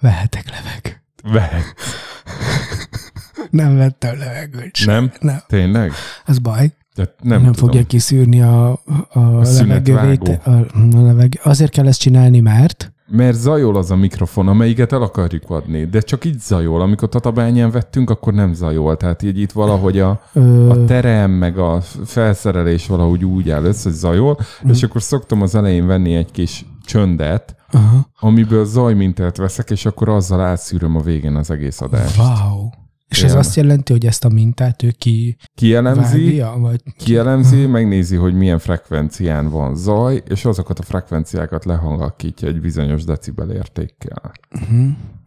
Vehetek levegőt. Vehet. Nem vettem levegőt sem. Nem? Nem. Tényleg? Ez baj. Tehát Nem, nem, fogja kiszűrni a, a, a levegővét. A, a levegő. Azért kell ezt csinálni, mert Mert zajol az a mikrofon, amelyiket el akarjuk adni, de csak így zajol. Amikor tatabányán vettünk, akkor nem zajol. Tehát így itt valahogy a, ö, a terem, meg a felszerelés valahogy úgy áll össze, hogy zajol, Mhm. és akkor szoktam az elején venni egy kis csöndet, aha. amiből zajmintelt veszek, és akkor azzal átszűröm a végén az egész adást. Wow. És ez Igen. azt jelenti, hogy ezt a mintát ő ki Kielemzi, vágja, vagy kielemzi, megnézi, hogy milyen frekvencián van zaj, és azokat a frekvenciákat lehangakítja egy bizonyos decibel értékkel. uh-huh.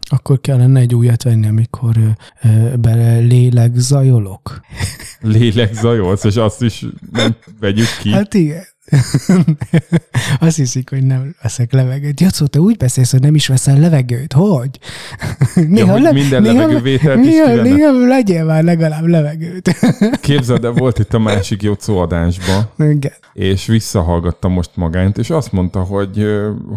akkor kellene egy újat venni, amikor ö, bele lélegzajolok. Lélek zajolsz, és azt is nem vegyük ki. Hát igen. Azt hiszik, hogy nem veszek levegőt. Jacó, te úgy beszélsz, hogy nem is veszel levegőt. Hogy? Ja, hogy minden levegővételt is néha, kivenne. néha legyél már legalább levegőt. Képzeld, de volt itt a másik Jocó adásba, Igen. és visszahallgattam most magányt, és azt mondta, hogy,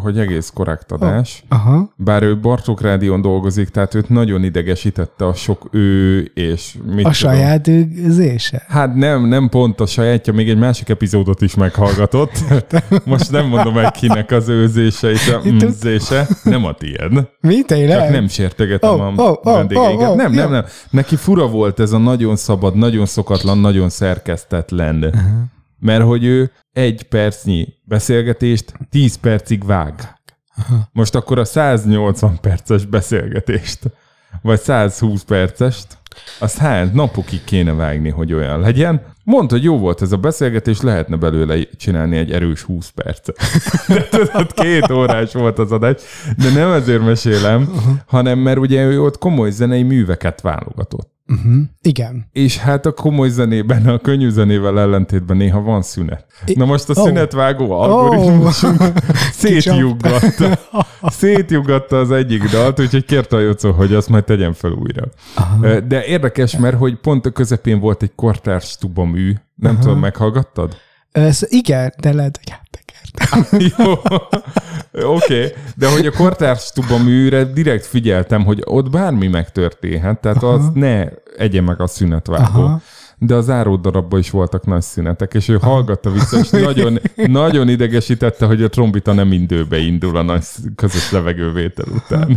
hogy egész korrekt adás. Aha. Bár ő Bartók Rádión dolgozik, tehát őt nagyon idegesítette a sok ő, és mit A tudom. saját őzése. Hát nem, nem pont a sajátja, még egy másik epizódot is meghallgatott. Most nem mondom el kinek az őzése és a mzése. Nem a tiéd. Mi tényleg? Csak nem sértegetem Oh, a oh, oh, vendégeiket. oh, oh, nem, nem, nem. Neki fura volt ez a nagyon szabad, nagyon szokatlan, nagyon szerkesztetlen. Uh-huh. Mert hogy ő egy percnyi beszélgetést 10 percig vág. Most akkor a 180 perces beszélgetést, vagy 120 percest, azt hány napokig kéne vágni, hogy olyan legyen. Mondta, hogy jó volt ez a beszélgetés, lehetne belőle csinálni egy erős 20 percet. De tudod, két órás volt az adás, de nem ezért mesélem, hanem mert ugye ő ott komoly zenei műveket válogatott. Uh-huh. Igen. És hát a komoly zenében, a könnyű zenével ellentétben néha van szünet. Na most a Oh. szünetvágó algoritmusunk Oh. szétjuggatta, szétjuggatta az egyik dalt, úgyhogy kérte a Jocó, hogy azt majd tegyen fel újra. Aha. De érdekes, mert hogy pont a közepén volt egy kortárs tuba mű, nem tudom, meghallgattad? Ez, igen, de lehet, hogy áttekertem. Jó, oké, okay. de hogy a kortárs tuba műre direkt figyeltem, hogy ott bármi megtörténhet, tehát Aha. az ne egye meg a szünetvágó. Aha. De az záró darabban is voltak nagy szünetek, és ő hallgatta vissza, és nagyon, nagyon idegesítette, hogy a trombita nem indőbe indul a nagy közös levegővétel után.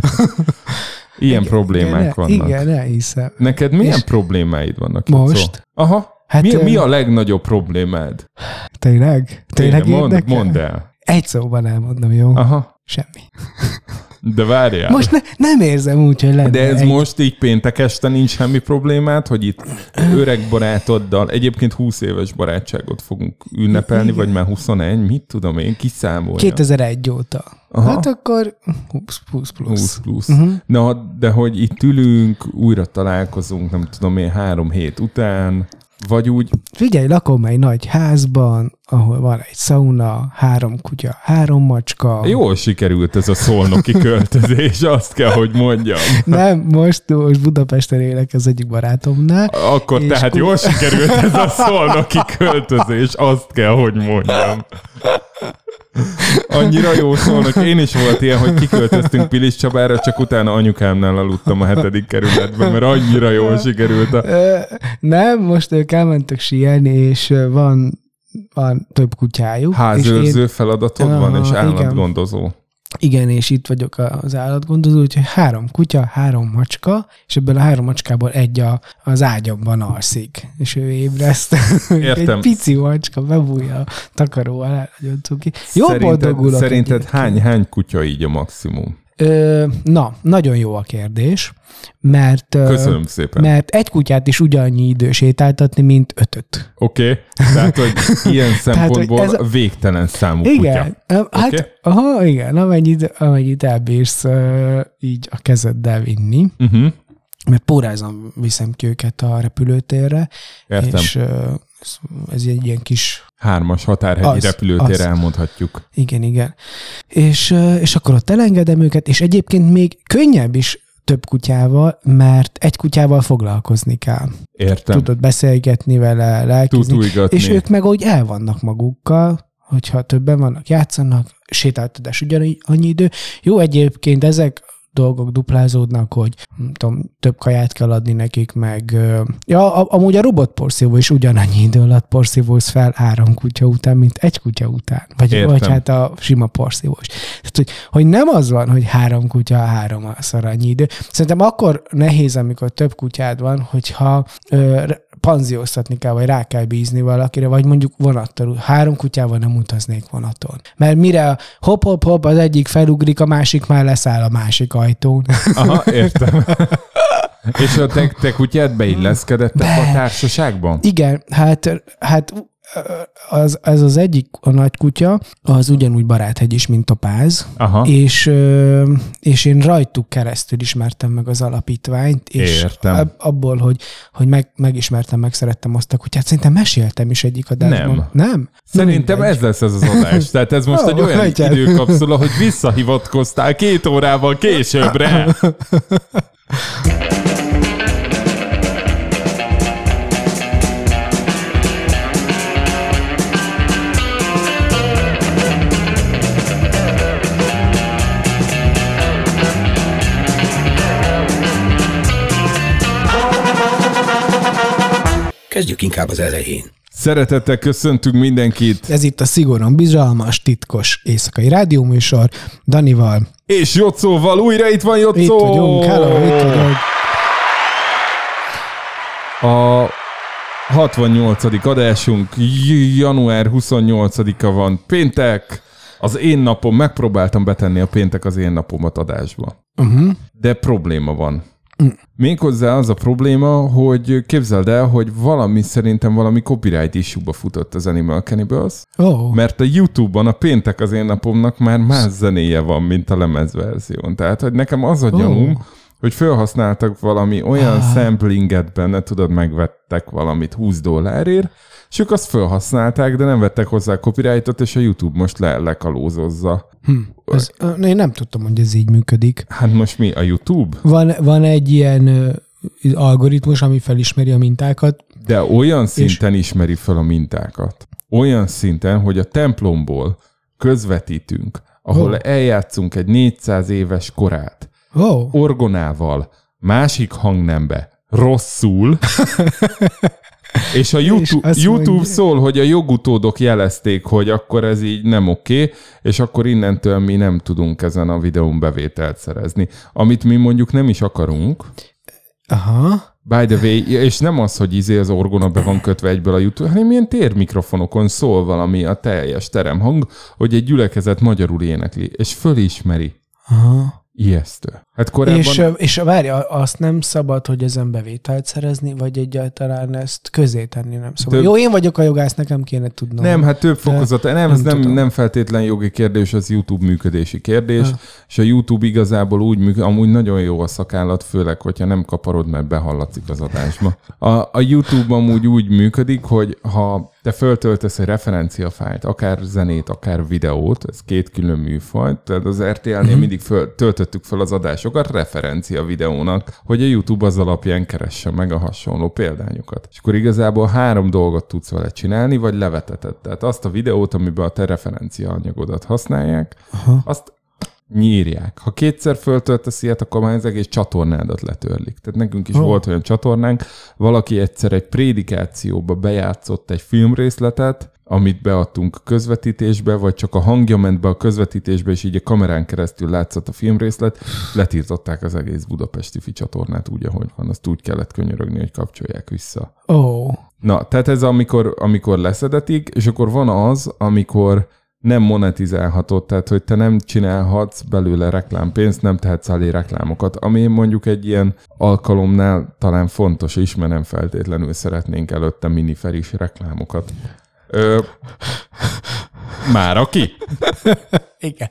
Ilyen igen, problémák igen, vannak. Igen, elhiszem. Neked milyen És problémáid vannak? Most? Aha. Hát, mi, ö- mi a legnagyobb problémád? Tényleg? Tényleg mondd, érdekel? mondd el. Egy szóban elmondom, jó? Aha. Semmi. De várjál. Most ne, nem érzem úgy, hogy lenne De ez egy... most így péntek este nincs semmi problémát, hogy itt öreg barátoddal, egyébként 20 éves barátságot fogunk ünnepelni, vagy már 21, mit tudom én, kiszámolja. 2001 óta. Aha. Hát akkor 20 plusz plusz. 20 plusz. Uh-huh. Na, de hogy itt ülünk, újra találkozunk, nem tudom én, három hét után, vagy úgy, Figyelj, lakom egy nagy házban, ahol van egy szauna, három kutya, három macska. jól sikerült ez a szolnoki költözés, azt kell, hogy mondjam. Nem, most, most Budapesten élek az egyik barátomnál. Akkor tehát ku- jól sikerült ez a szolnoki költözés, azt kell, hogy mondjam. Annyira jó szólnak. Én is volt ilyen, hogy kiköltöztünk Pilis Csabára, csak utána anyukámnál aludtam a hetedik kerületben, mert annyira jól sikerült a... Nem, most ők elmentek síelni, és van, van több kutyájuk. Házőrző én, feladatod Aha, van, és állatgondozó. Igen, és itt vagyok az állatgondozó, úgyhogy három kutya, három macska, és ebből a három macskából egy a, az ágyamban alszik, és ő ébreszt. Értem. egy pici macska bebújja a takaró alá, nagyon cuki. Jó szerinted, boldogulok szerinted hány, hány kutya így a maximum? Ö, na, nagyon jó a kérdés, mert, Köszönöm szépen. mert egy kutyát is ugyannyi idő sétáltatni, mint ötöt. Oké? Okay. Tehát, hogy ilyen hogy szempontból ez a- végtelen számú Igen, kutya. hát, Oké. aha, igen, amennyit, amennyit elbírsz így a kezeddel vinni, Uh-huh. mert pórázom viszem ki őket a repülőtérre, Értem. és ez, egy ilyen kis Hármas határhegyi Az, repülőtér az. elmondhatjuk. Igen, igen. És, és akkor ott elengedem őket, és egyébként még könnyebb is több kutyával, mert egy kutyával foglalkozni kell. Értem. Tudod beszélgetni vele, lelkizni, és ők meg úgy el vannak magukkal, hogyha többen vannak, játszanak, sétáltatás ugyanannyi idő. Jó, egyébként ezek dolgok duplázódnak, hogy nem tudom, több kaját kell adni nekik, meg... Ja, amúgy a robotporszívó is ugyanannyi idő alatt porszívóz fel három kutya után, mint egy kutya után. Vagy, Értem. vagy hát a sima porszívó is. Tehát, hogy, hogy nem az van, hogy három kutya, három szor annyi idő. Szerintem akkor nehéz, amikor több kutyád van, hogyha ö, panzióztatni kell, vagy rá kell bízni valakire, vagy mondjuk vonattal. Három kutyával nem utaznék vonaton. Mert mire hop-hop-hop az egyik felugrik, a másik már leszáll a másik ajtón. Aha, értem. És a te, te kutyád beilleszkedett a társaságban? Igen, hát, hát az, ez az egyik, a nagy kutya, az ugyanúgy baráthegy is, mint Topáz, Aha. és, és én rajtuk keresztül ismertem meg az alapítványt, és Értem. ab- abból, hogy, hogy meg, megismertem, megszerettem azt a kutyát, szerintem meséltem is egyik adásban. Nem. Nem? Szerintem Mindegy. ez lesz ez az adás. Tehát ez most Ó, egy olyan legyen. időkapszula, hogy visszahivatkoztál két órával későbbre. Kezdjük inkább az elején. Szeretettel köszöntünk mindenkit, Ez itt a szigorúan bizalmas, titkos éjszakai rádióműsor Danival. és Jocóval újra itt van Jocó! Itt vagyunk, hello, itt vagyok. A 68. adásunk január 28-a van, péntek. Az én napom, megpróbáltam betenni a péntek az én napomat adásba. Uh-huh. De probléma van. Méghozzá az a probléma, hogy képzeld el, hogy valami szerintem valami copyright issue-ba futott az Animal Cannibals, Oh. mert a YouTube-on a péntek az én napomnak már más zenéje van, mint a lemezverzión. Tehát, hogy nekem az a gyanúm, hogy felhasználtak valami olyan Ah. samplinget benne, tudod, megvettek valamit 20 dollárért, és ők azt felhasználták, de nem vettek hozzá copyrightot, és a YouTube most le lekalózozza. Hm. Ez, én nem tudtam, hogy ez így működik. Hát most mi, a YouTube? Van, van egy ilyen algoritmus, ami felismeri a mintákat. De olyan szinten ismeri fel a mintákat. Olyan szinten, hogy a templomból közvetítünk, ahol Ó. eljátszunk egy 400 éves korát, Oh. orgonával, másik hangnembe, rosszul, és a YouTube, azt YouTube mondja- szól, hogy a jogutódok jelezték, hogy akkor ez így nem oké, és akkor innentől mi nem tudunk ezen a videón bevételt szerezni. Amit mi mondjuk nem is akarunk, Aha. By the way, és nem az, hogy izé az orgona be van kötve egyből a YouTube, hanem ilyen térmikrofonokon szól valami a teljes teremhang, hogy egy gyülekezet magyarul énekli, és fölismeri. Aha. Ijesztő. Hát korábban... És, és várja, azt nem szabad, hogy ezen bevételt szerezni, vagy egyáltalán ezt közé tenni nem szabad. Több- Jó, én vagyok a jogász, nekem kéne tudnom. Nem, hát több fokozat, nem, nem ez nem, tudom. nem feltétlen jogi kérdés, az YouTube működési kérdés, Ha. és a YouTube igazából úgy működik, amúgy nagyon jó a szakállat, főleg, hogyha nem kaparod, mert behallatszik az adásba. A, a YouTube amúgy úgy működik, hogy ha te föltöltesz egy referenciafájlt, akár zenét, akár videót, ez két külön műfaj, tehát az RTL-nél mindig föl, töltöttük fel az adásokat referencia videónak, hogy a YouTube az alapján keresse meg a hasonló példányokat. És akkor igazából három dolgot tudsz vele csinálni, vagy leveteted. Tehát azt a videót, amiben a te referencia anyagodat használják, Aha. azt nyírják. Ha kétszer föltöltesz ilyet, akkor már az egész csatornádat letörlik. Tehát nekünk is oh. volt olyan csatornánk, valaki egyszer egy prédikációba bejátszott egy filmrészletet, amit beadtunk közvetítésbe, vagy csak a hangja ment be a közvetítésbe, és így a kamerán keresztül látszott a filmrészlet, letiltották az egész budapesti fi csatornát úgy, ahogy van. Azt úgy kellett könyörögni, hogy kapcsolják vissza. Ó. Oh. Na, tehát ez amikor, amikor leszedetik, és akkor van az, amikor nem monetizálhatod, tehát hogy te nem csinálhatsz belőle reklámpénzt, nem tehetsz elé reklámokat, ami mondjuk egy ilyen alkalomnál talán fontos is, mert nem feltétlenül szeretnénk előtte miniferis reklámokat. Ö, már aki? Igen.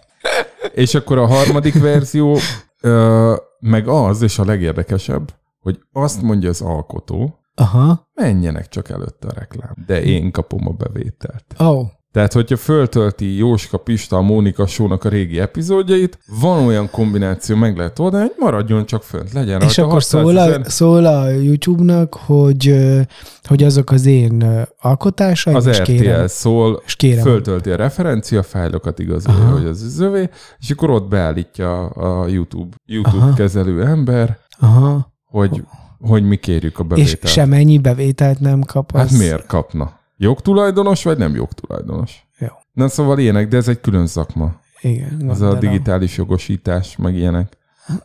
És akkor a harmadik verzió ö, meg az, és a legérdekesebb, hogy azt mondja az alkotó, Aha. menjenek csak előtte a reklám. De én kapom a bevételt. Oh. Tehát, hogyha föltölti Jóska Pista, a Mónika Sónak a régi epizódjait, van olyan kombináció, meg lehet oldani, hogy maradjon csak fönt, legyen És akkor 600 szól a, szól a YouTube-nak, hogy, hogy azok az én alkotásaim, az és RTL kérem, szól, és kérem. föltölti a referencia fájlokat, igazolja, Aha. hogy az az övé, és akkor ott beállítja a YouTube, YouTube Aha. kezelő ember, Aha. hogy, hogy mi kérjük a És bevételt. semennyi bevételt nem kap az. Hát miért kapna? Jogtulajdonos, vagy nem jogtulajdonos? Jó. Na szóval ilyenek, de ez egy külön szakma. Igen, Ez a gondolom. digitális jogosítás, meg ilyenek.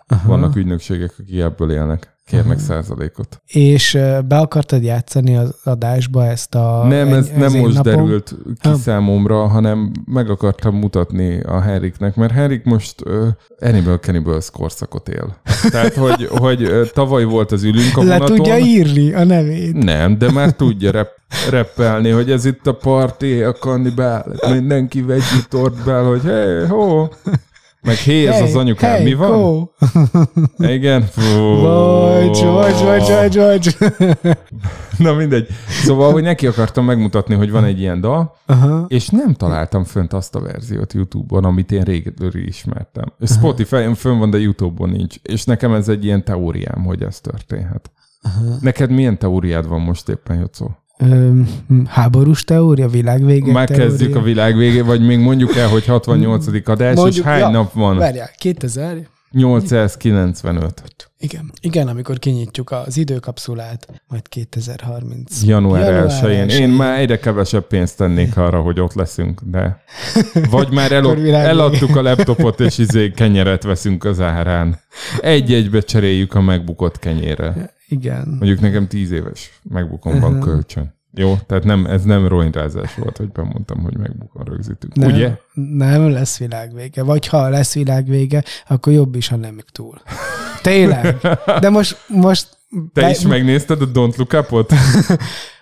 Aha. Vannak ügynökségek, akik ebből élnek. Kérnek százalékot. És be akartad játszani az adásba ezt a... Nem, ez egy- nem most napom? derült ki Ah. számomra, hanem meg akartam mutatni a Henriknek, mert Henrik most uh, Animal Cannibals korszakot él. Tehát, hogy, hogy uh, tavaly volt az ülünk a Le vonaton. tudja írni a nevét. Nem, de már tudja rep, reppelni, hogy ez itt a parti, a kannibál, mindenki vegyi tortbál, hogy hé, ho, meg hé, ez az anyukám, hey, mi van? Go. Igen? Vagy, vagy, vagy, vagy, vagy. Na mindegy. Szóval, hogy neki akartam megmutatni, hogy van egy ilyen dal, Aha. és nem találtam fönt azt a verziót YouTube-on, amit én régebről ismertem. Spotify-on fönn van, de YouTube-on nincs. És nekem ez egy ilyen teóriám, hogy ez történhet. Neked milyen teóriád van most éppen, Jocó? Háborús teória, világvége Már teória. a világ végé, vagy még mondjuk el, hogy 68. adás, és Mondjuk, hány ja, nap van? Várjál, 2000? 895. Igen. Igen, amikor kinyitjuk az időkapszulát, majd 2030. Január 1-én. Én 1-én. már egyre kevesebb pénzt tennék arra, hogy ott leszünk, de... Vagy már el, Akkor világ vége. eladtuk a laptopot, és izé kenyeret veszünk az árán. Egy-egybe cseréljük a megbukott kenyérre. Igen. Mondjuk nekem tíz éves megbukom van kölcsön. Jó? Tehát nem, ez nem roinyrázás volt, hogy bemondtam, hogy megbukon rögzítünk. Nem, Ugye? Nem lesz világvége. Vagy ha lesz világvége, akkor jobb is, ha nem még túl. Tényleg. De most, most Te be- is megnézted a Don't Look Up-ot?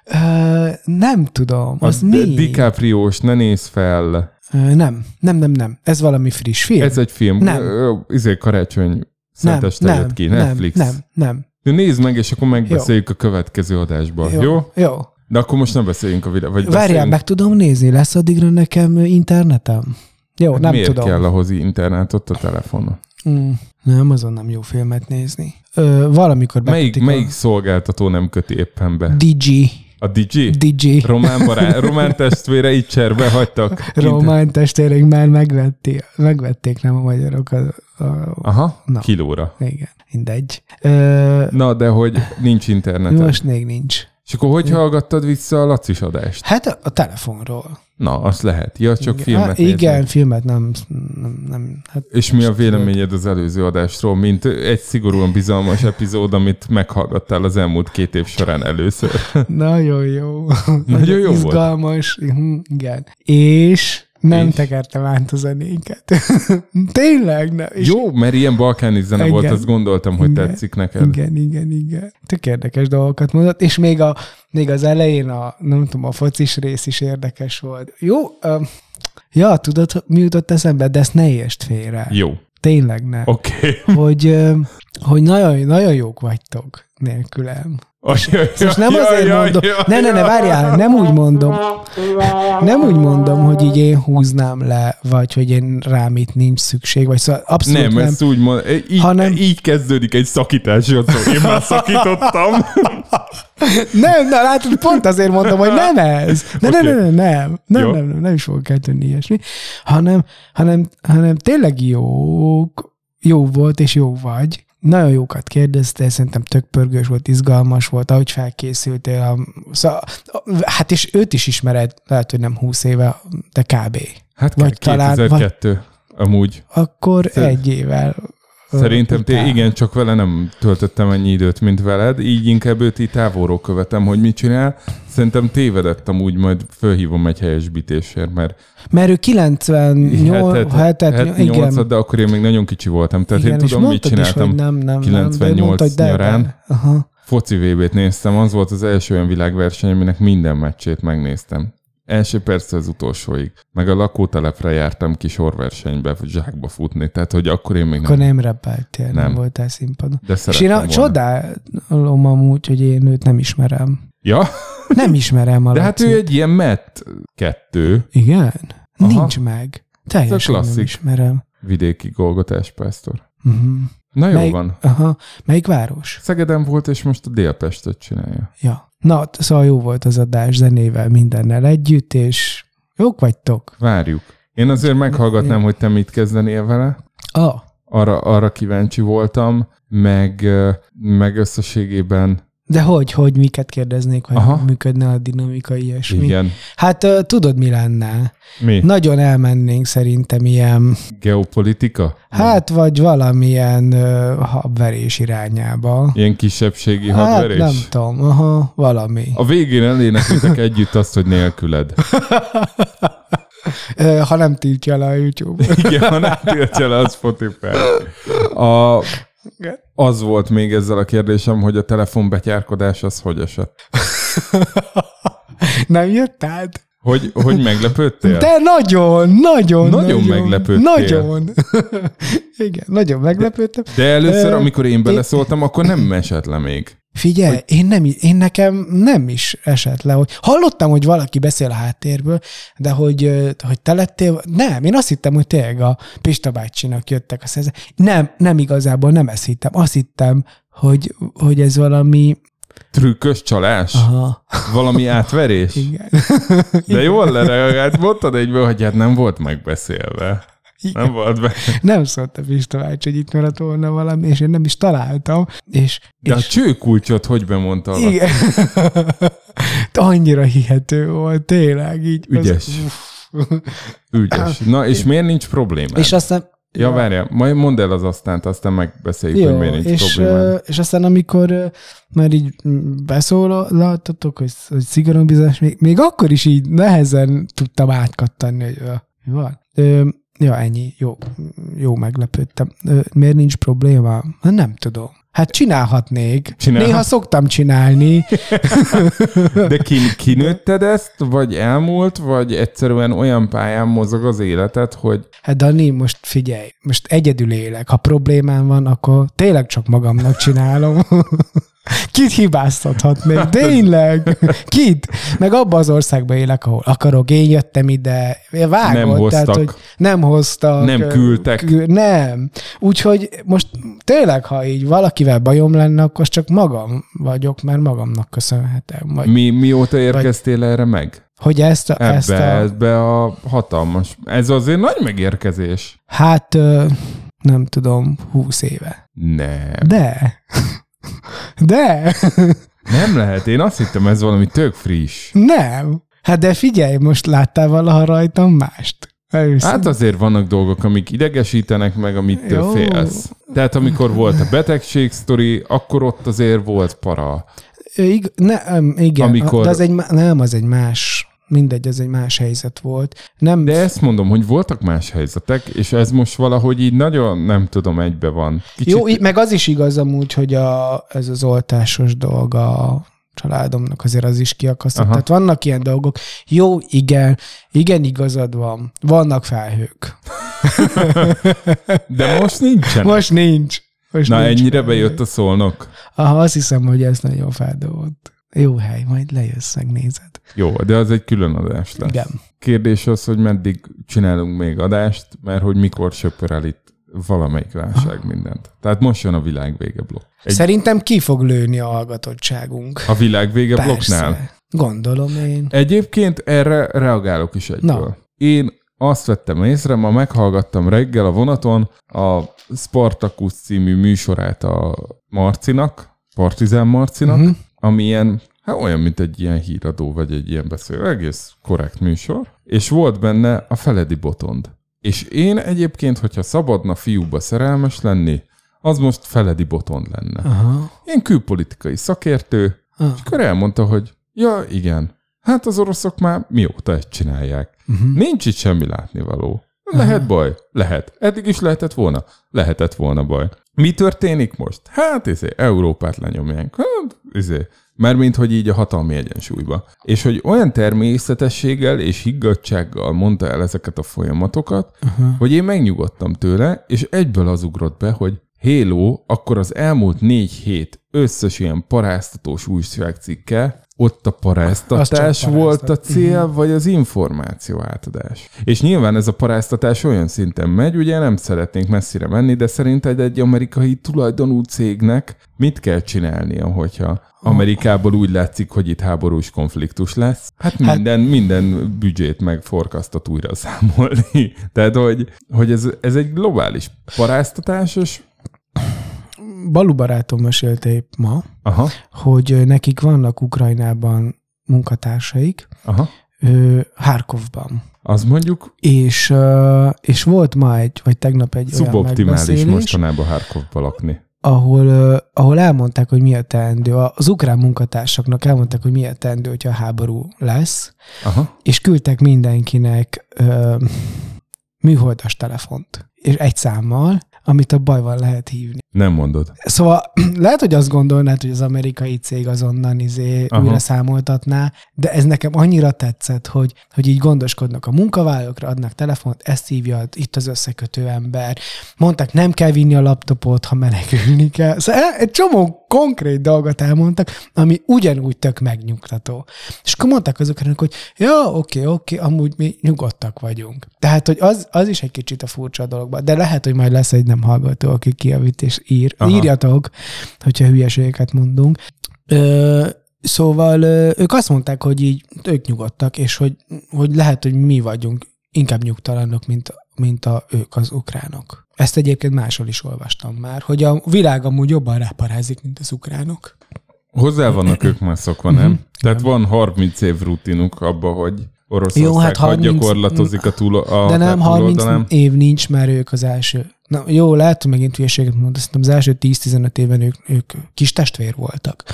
Ö, nem tudom. Az a mi? DiCaprio-s, ne néz fel. Ö, nem, nem, nem, nem. Ez valami friss film? Ez egy film. Nem. Izé karácsony nem, szenteste nem, jött ki, nem, Netflix. nem, nem. De nézd meg, és akkor megbeszéljük a következő adásban. Jó? jó? Jó. De akkor most nem beszéljünk a videó. Vagy Várjál, beszéljünk- meg tudom nézni, lesz addigra nekem internetem? Jó, nem Miért tudom. kell ahhoz internet ott a telefonon? Mm, nem, azon nem jó filmet nézni. Ö, valamikor Melyik, bekötik melyik szolgáltató nem köti éppen be? a Digi. A Digi? Digi. Román, bará... Román testvére így cserbe hagytak. Román testvérek már megvették, megvették, nem a magyarok. A, a, Aha, Na. kilóra. igen, mindegy. Ö, Na, de hogy nincs internet. most még nincs. És akkor hogy hallgattad vissza a Lacis adást? Hát a, a telefonról. Na, azt lehet. Ja, csak igen, filmet Há, nézni. igen, filmet nem, nem, nem hát És mi a véleményed az előző adásról, mint egy szigorúan bizalmas epizód, amit meghallgattál az elmúlt két év során először? nagyon jó. Nagyon jó volt. Izgalmas, mhm, igen. És nem És? tekertem át a zenéket. Tényleg nem. És Jó, mert ilyen balkáni zene Igen. volt, azt gondoltam, hogy Igen. tetszik neked. Igen, igen, igen. Tök érdekes dolgokat mondott, és még, a, még az elején a, nem tudom, a focis rész is érdekes volt. Jó, ö, ja, tudod, mi jutott eszembe, de ezt ne értsd félre. Jó, Tényleg nem. oké. Okay. Hogy, hogy nagyon, nagyon jók vagytok nélkülem. Most nem azért mondom, ne, ne, ne, várjál, nem úgy mondom, nem úgy mondom, hogy így én húznám le, vagy hogy én rám itt nincs szükség, vagy szóval abszolút Nem, nem. ezt úgy mond, így, Hanem- így kezdődik egy szakítás. Én már szakítottam. Nem, na látod, pont azért mondom, hogy nem ez. De Oké. okay. nem, nem, nem, nem, Jó. nem, nem, nem is fogok eltűnni ilyesmi, hanem, hanem, hanem tényleg jók, jó volt és jó vagy. Nagyon jókat kérdeztél, szerintem tök pörgős volt, izgalmas volt, ahogy felkészültél. A, szóval, hát és őt is ismered, lehet, hogy nem 20 éve, de kb. Hát Vagy vagy talán- 2002, amúgy. Akkor Szer- egy évvel. Szerintem te igen, csak vele nem töltöttem ennyi időt, mint veled, így inkább őt így távolról követem, hogy mit csinál. Szerintem tévedett amúgy, majd fölhívom egy helyesbítésért, mert Mert ő 98, hetet- hetet, hetet, igen. 78 de akkor én még nagyon kicsi voltam, tehát igen, én tudom, mit is, csináltam. hogy nem, nem, 98 nem, de mondtad, de, nyarán. De, aha. Foci VB-t néztem, az volt az első olyan világverseny, aminek minden meccsét megnéztem. Első perc az utolsóig. Meg a lakótelepre jártam kis sorversenybe, vagy zsákba futni, tehát hogy akkor én még Akkor nem. nem rappeltél, nem, Nem. nem voltál színpadon. De És én a, volna. csodálom amúgy, hogy én őt nem ismerem. Ja? Nem ismerem a De hát ő egy ilyen Matt kettő Igen? Aha. Nincs meg. Teljesen nem klasszik. ismerem. vidéki Golgotás pásztor. Uh-huh. Na jó Melyik- van. Aha. Melyik város? Szegeden volt, és most a Délpestet csinálja. Ja. Na, szóval jó volt az adás zenével, mindennel együtt, és jók vagytok. Várjuk. Én azért meghallgatnám, hogy te mit kezdenél vele. Ah, Arra, arra kíváncsi voltam, meg, meg összességében, de hogy, hogy miket kérdeznék, hogy Aha. Működne a dinamika, ilyesmi? igen. Hát tudod, mi lenne? Mi? Nagyon elmennénk szerintem ilyen, Geopolitika? hát vagy valamilyen ö, habverés irányába. Ilyen kisebbségi Hát hadverés? nem tudom, aha, valami. A végén elénekültek együtt azt, hogy nélküled. Ha nem tiltja le a YouTube. Igen, ha nem tiltja le a Spotify. A, az volt még ezzel a kérdésem, hogy a telefonbetyárkodás az hogy esett. nem jött át? Hogy, hogy meglepődtél? De nagyon, nagyon, Nagyon meglepődtél. Nagyon. Igen, nagyon meglepődtem. De először, Ö, amikor én beleszóltam, akkor nem esett le még. Figyelj, hogy... én, nem, én nekem nem is esett le, hogy hallottam, hogy valaki beszél a háttérből, de hogy, hogy te lettél, nem, én azt hittem, hogy tényleg a Pista bácsinak jöttek a szerze. Nem, nem igazából nem ezt hittem. Azt hittem, hogy, hogy ez valami, Trükkös csalás? aha, Valami átverés? igen. De jól lereagált, mondtad egyből, hogy hát nem volt megbeszélve. Nem volt be. Nem szólt a Pista bácsi, hogy itt maradt volna valami, és én nem is találtam, és, De a és csőkulcsot hogy bemondta alatt? igen. Annyira hihető volt, tényleg így. az- Ügyes. Ügyes. Na, és miért nincs probléma? És aztán Ja, várjál, majd mondd el az aztán, aztán megbeszéljük, hogy Jó, miért nincs és, probléma. ö, és aztán amikor már így beszólaltatok, hogy, hogy szigorúan bizonyos, még, még akkor is így nehezen tudtam átkattani, hogy mi van. Ja, ennyi. Jó, jó meglepődtem. Miért nincs probléma? Nem tudom. Hát csinálhatnék. Csinálhat- Néha szoktam csinálni. De kin, kinőtted ezt, vagy elmúlt, vagy egyszerűen olyan pályán mozog az életed, hogy Hát Dani, most figyelj, most egyedül élek. Ha problémám van, akkor tényleg csak magamnak csinálom. Kit hibáztathatnék? Tényleg? Kit? Meg abban az országban élek, ahol akarok. Én jöttem ide. Vágod, Nem hoztak. Tehát, hogy nem hoztak. Nem küldtek. kü- Nem. Úgyhogy most tényleg, ha így valakivel bajom lenne, akkor csak magam vagyok, mert magamnak köszönhetem. Vagy, mi, mióta érkeztél erre meg? hogy ezt a, Ebbe, ezt a ebbe a hatalmas... Ez azért nagy megérkezés. hát nem tudom, húsz éve. Nem. De. De. Nem lehet. Én azt hittem, ez valami tök friss. Nem. Hát de figyelj, most láttál valaha rajtam mást? Őszintén. Hát azért vannak dolgok, amik idegesítenek meg, amit Jó. félsz. Tehát amikor volt a betegség sztori, akkor ott azért volt para. Ig- nem, igen, Amikor- de az egy, nem, az egy más, mindegy, az egy más helyzet volt. Nem, De ezt mondom, hogy voltak más helyzetek, és ez most valahogy így nagyon, nem tudom, egybe van. Kicsit Jó, meg az is igaz amúgy, hogy a, ez az oltásos dolog a családomnak azért az is kiakasztott. Aha. Tehát vannak ilyen dolgok. Jó, igen, igen, igazad van. Vannak felhők. De most nincsen. Most nincs. Most Na, nincs ennyire felhő. bejött a szolnok. Aha, azt hiszem, hogy ez nagyon feldolgozott. Jó hely, majd lejössz, megnézed. Jó, de az egy külön adás lesz. Igen. Kérdés az, hogy meddig csinálunk még adást, mert hogy mikor söpör el itt valamelyik válság mindent. Tehát most jön a világvége blokk. Egy, Szerintem ki fog lőni a hallgatottságunk. a világvége blokknál. Persze. Gondolom én. Egyébként erre reagálok is egyből. Na. Én azt vettem észre, ma meghallgattam reggel a vonaton a Spartacus című műsorát a Marcinak, Partizán Marcinak, uh-huh. Ami ilyen, hát olyan, mint egy ilyen híradó, vagy egy ilyen beszélő, egész korrekt műsor, és volt benne a Feledi Botond. És én egyébként, hogyha szabadna fiúba szerelmes lenni, az most Feledi Botond lenne. Aha. Én külpolitikai szakértő, Ah. és akkor elmondta, hogy ja, igen, hát az oroszok már mióta ezt csinálják. Uh-huh. Nincs itt semmi látnivaló. Lehet baj? Lehet. Eddig is lehetett volna? Lehetett volna baj. Mi történik most? Hát, izé, Európát lenyomják. Hát, izé. Mármint, hogy így a hatalmi egyensúlyba. És hogy olyan természetességgel és higgadsággal mondta el ezeket a folyamatokat, uh-huh. hogy én megnyugodtam tőle, és egyből az ugrott be, hogy Halo, akkor az elmúlt négy hét összes ilyen paráztatós újságcikke ott a paráztatás volt a cél, vagy az információ átadás. És nyilván ez a paráztatás olyan szinten megy, ugye nem szeretnénk messzire menni, de szerinted egy amerikai tulajdonú cégnek mit kell csinálnia, hogyha Amerikából úgy látszik, hogy itt háborús konfliktus lesz. Hát minden, minden büdzsét meg forkasztat újra számolni. Tehát, hogy, hogy ez, ez egy globális paráztatásos, Balu barátom mesélte épp ma, aha, hogy nekik vannak Ukrajnában munkatársaik, aha, ö, Harkovban. az mondjuk És, és volt ma egy, vagy tegnap egy olyan szuboptimális megbeszélés, mostanában Harkovba lakni. ahol, ahol elmondták, hogy mi a teendő. Az ukrán munkatársaknak elmondták, hogy mi a teendő, hogyha háború lesz, Aha. és küldtek mindenkinek műholdas telefont, és egy számmal, amit a bajval lehet hívni. Nem mondod. Szóval lehet, hogy azt gondolnád, hogy az amerikai cég azonnan izé Aha. újra számoltatná, de ez nekem annyira tetszett, hogy, hogy így gondoskodnak a munkavállalókra, adnak telefont, ezt hívja itt az összekötő ember. Mondták, nem kell vinni a laptopot, ha menekülni kell. Szóval egy csomó konkrét dolgot elmondtak, ami ugyanúgy tök megnyugtató. És akkor mondták azoknak, hogy ja, oké, oké, amúgy mi nyugodtak vagyunk. Tehát, hogy az, az is egy kicsit a furcsa dologban, de lehet, hogy majd lesz egy nem hallgató, aki kiavít és ír. Aha. Írjatok, hogyha hülyeségeket mondunk. Ö, szóval ö, ők azt mondták, hogy így ők nyugodtak, és hogy, hogy lehet, hogy mi vagyunk inkább nyugtalanok, mint, mint a, ők az ukránok. Ezt egyébként máshol is olvastam már, hogy a világ amúgy jobban ráparázik, mint az ukránok. Hozzá vannak ők már szokva, nem? Tehát van 30 év rutinuk abba, hogy Oroszország Jó, hát 30 hadgyakorlatozik a, túl, a De nem, 30 túloldalán. év nincs, mert ők az első. Na, jó, lehet, hogy megint hülyeséget de szerintem az első 10-15 évben ők, ők kis testvér voltak.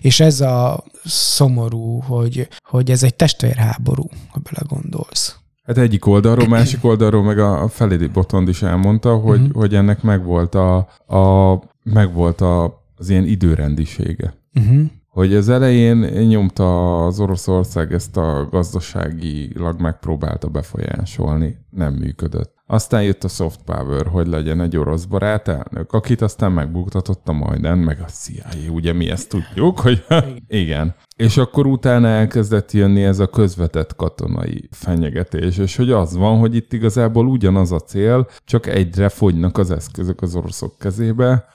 És ez a szomorú, hogy, hogy ez egy testvérháború, ha belegondolsz. Hát egyik oldalról, másik oldalról meg a Felidi Botond is elmondta, hogy, uh-huh. hogy ennek megvolt, a, a, megvolt a, az ilyen időrendisége. Uh-huh. Hogy az elején nyomta az Oroszország ezt a gazdaságilag megpróbálta befolyásolni, nem működött. Aztán jött a soft power, hogy legyen egy orosz barát elnök, akit aztán megbuktatott a Majdan, meg a CIA, ugye mi ezt tudjuk, hogy igen. És akkor utána elkezdett jönni ez a közvetett katonai fenyegetés, és hogy az van, hogy itt igazából ugyanaz a cél, csak egyre fogynak az eszközök az oroszok kezébe,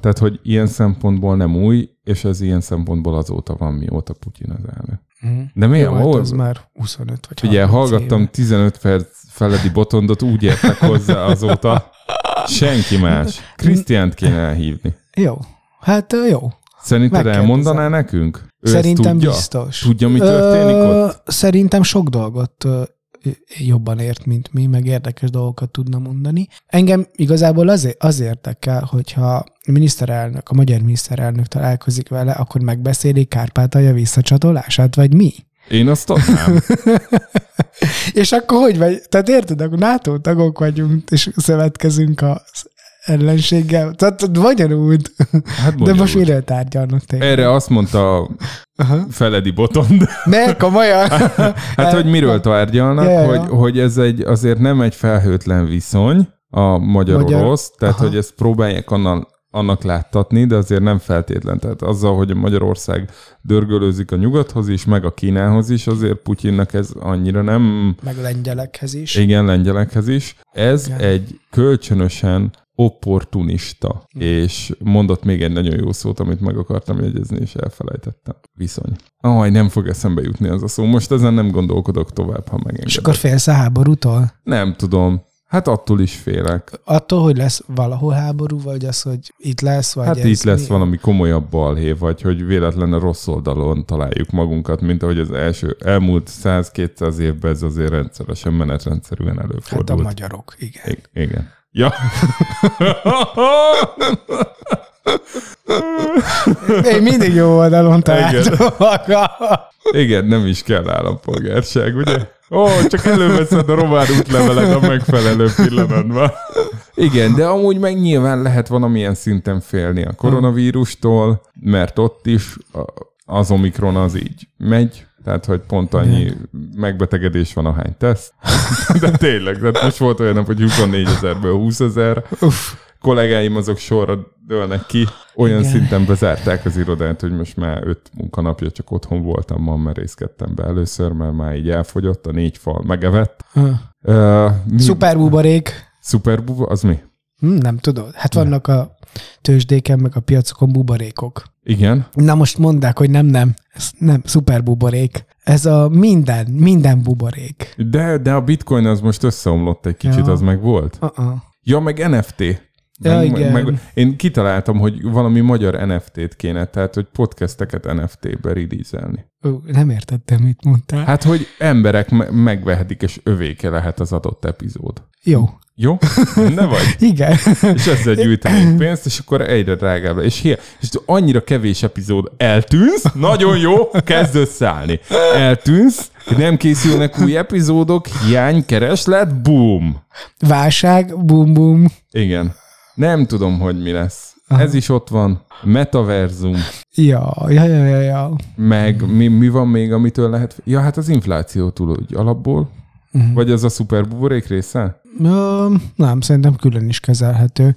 tehát, hogy ilyen szempontból nem új, és ez ilyen szempontból azóta van, mióta Putyin az elnök. Uh-huh. De miért? Jó, hát az már 25 vagy Ugye 30 hallgattam éve. 15 perc feledi botondot, úgy értek hozzá azóta. Senki más. Krisztiánt kéne elhívni. Jó. Hát jó. Szerinted elmondaná nekünk? Ő Szerintem tudja? biztos. Tudja, mi történik Ö, ott? Szerintem sok dolgot jobban ért, mint mi, meg érdekes dolgokat tudna mondani. Engem igazából azért, az érdekel, hogyha a miniszterelnök, a magyar miniszterelnök találkozik vele, akkor megbeszélik Kárpátalja visszacsatolását, vagy mi? Én azt adnám. És akkor hogy vagy? Tehát érted, akkor NATO tagok vagyunk, és szövetkezünk az ellenséggel. Tehát magyarul. Hát De most miről tárgyalnak tényleg? Erre azt mondta Aha. Feledi Botond. Ne, komolyan. Hát, hogy miről tárgyalnak, Ja, ja, ja. hogy, hogy ez egy, azért nem egy felhőtlen viszony a magyar-orosz, Magyar- tehát Aha. hogy ezt próbálják annak, annak láttatni, de azért nem feltétlen. Tehát azzal, hogy Magyarország dörgölőzik a nyugathoz is, meg a Kínához is, azért Putyinnak ez annyira nem, Meg lengyelekhez is. igen, lengyelekhez is. Ez Igen. egy kölcsönösen opportunista, Hm. és mondott még egy nagyon jó szót, amit meg akartam jegyezni, és elfelejtettem. Viszony. Aj, nem fog eszembe jutni az a szó. Most ezen nem gondolkodok tovább, ha megengeded. És akkor félsz a háborútól? Nem tudom. Hát attól is félek. Attól, hogy lesz valahol háború, vagy az, hogy itt lesz, vagy Hát ez itt lesz mi? valami komolyabb balhé, vagy hogy véletlenül rossz oldalon találjuk magunkat, mint ahogy az első, elmúlt 100-200 évben ez azért rendszeresen, menetrendszerűen Hát a előfordult. magyarok, igen. I- igen. Ja. Én mindig jó oldalon találtam magam. Igen, nem is kell állampolgárság, ugye? Ó, csak előveszed a román útlevelet a megfelelő pillanatban. Igen, de amúgy meg nyilván lehet valamilyen szinten félni a koronavírustól, mert ott is az Omikron az így megy, tehát, hogy pont annyi megbetegedés van, ahány teszt. De tényleg, tehát most volt olyan nap, hogy 24 ezerből 20 ezer. Kollégáim azok sorra dőlnek ki. Olyan Igen. szinten bezárták az irodát, hogy most már öt munkanapja csak otthon voltam, ma merészkedtem be először, mert már így elfogyott, a négy fal megevett. Ha. Uh, mi? Szuper buborék. Szuper buba, az mi? Hm, nem tudod. Hát vannak a tőzsdéken, meg a piacokon buborékok. Igen. Na most mondták, hogy nem, nem. Ez nem, szuper buborék. Ez a minden, minden buborék. De, de a bitcoin az most összeomlott egy kicsit, Ja. az meg volt. Uh-uh. Ja, meg NFT. Ja, igen. én kitaláltam, hogy valami magyar NFT-t kéne, tehát hogy podcasteket NFT-be releaselni. Ó, nem értettem, mit mondtál. Hát, hogy emberek me- megvehetik, és övéke lehet az adott epizód. Jó. Jó? Ne vagy? Igen. És ezzel gyűjtenénk pénzt, és akkor egyre drágább. És, hi- és annyira kevés epizód eltűnsz, nagyon jó, kezd összeállni. Eltűnsz, nem készülnek új epizódok, hiány, kereslet, boom. Válság, bum bum. Igen. Nem tudom, hogy mi lesz. Ez is ott van. Metaverzum. Ja, ja, ja, ja, ja. Meg mi, mi van még, amitől lehet... Ja, hát az infláció túl úgy alapból. Mhm. Vagy az a szuper buborék része? Ö, nem, szerintem külön is kezelhető.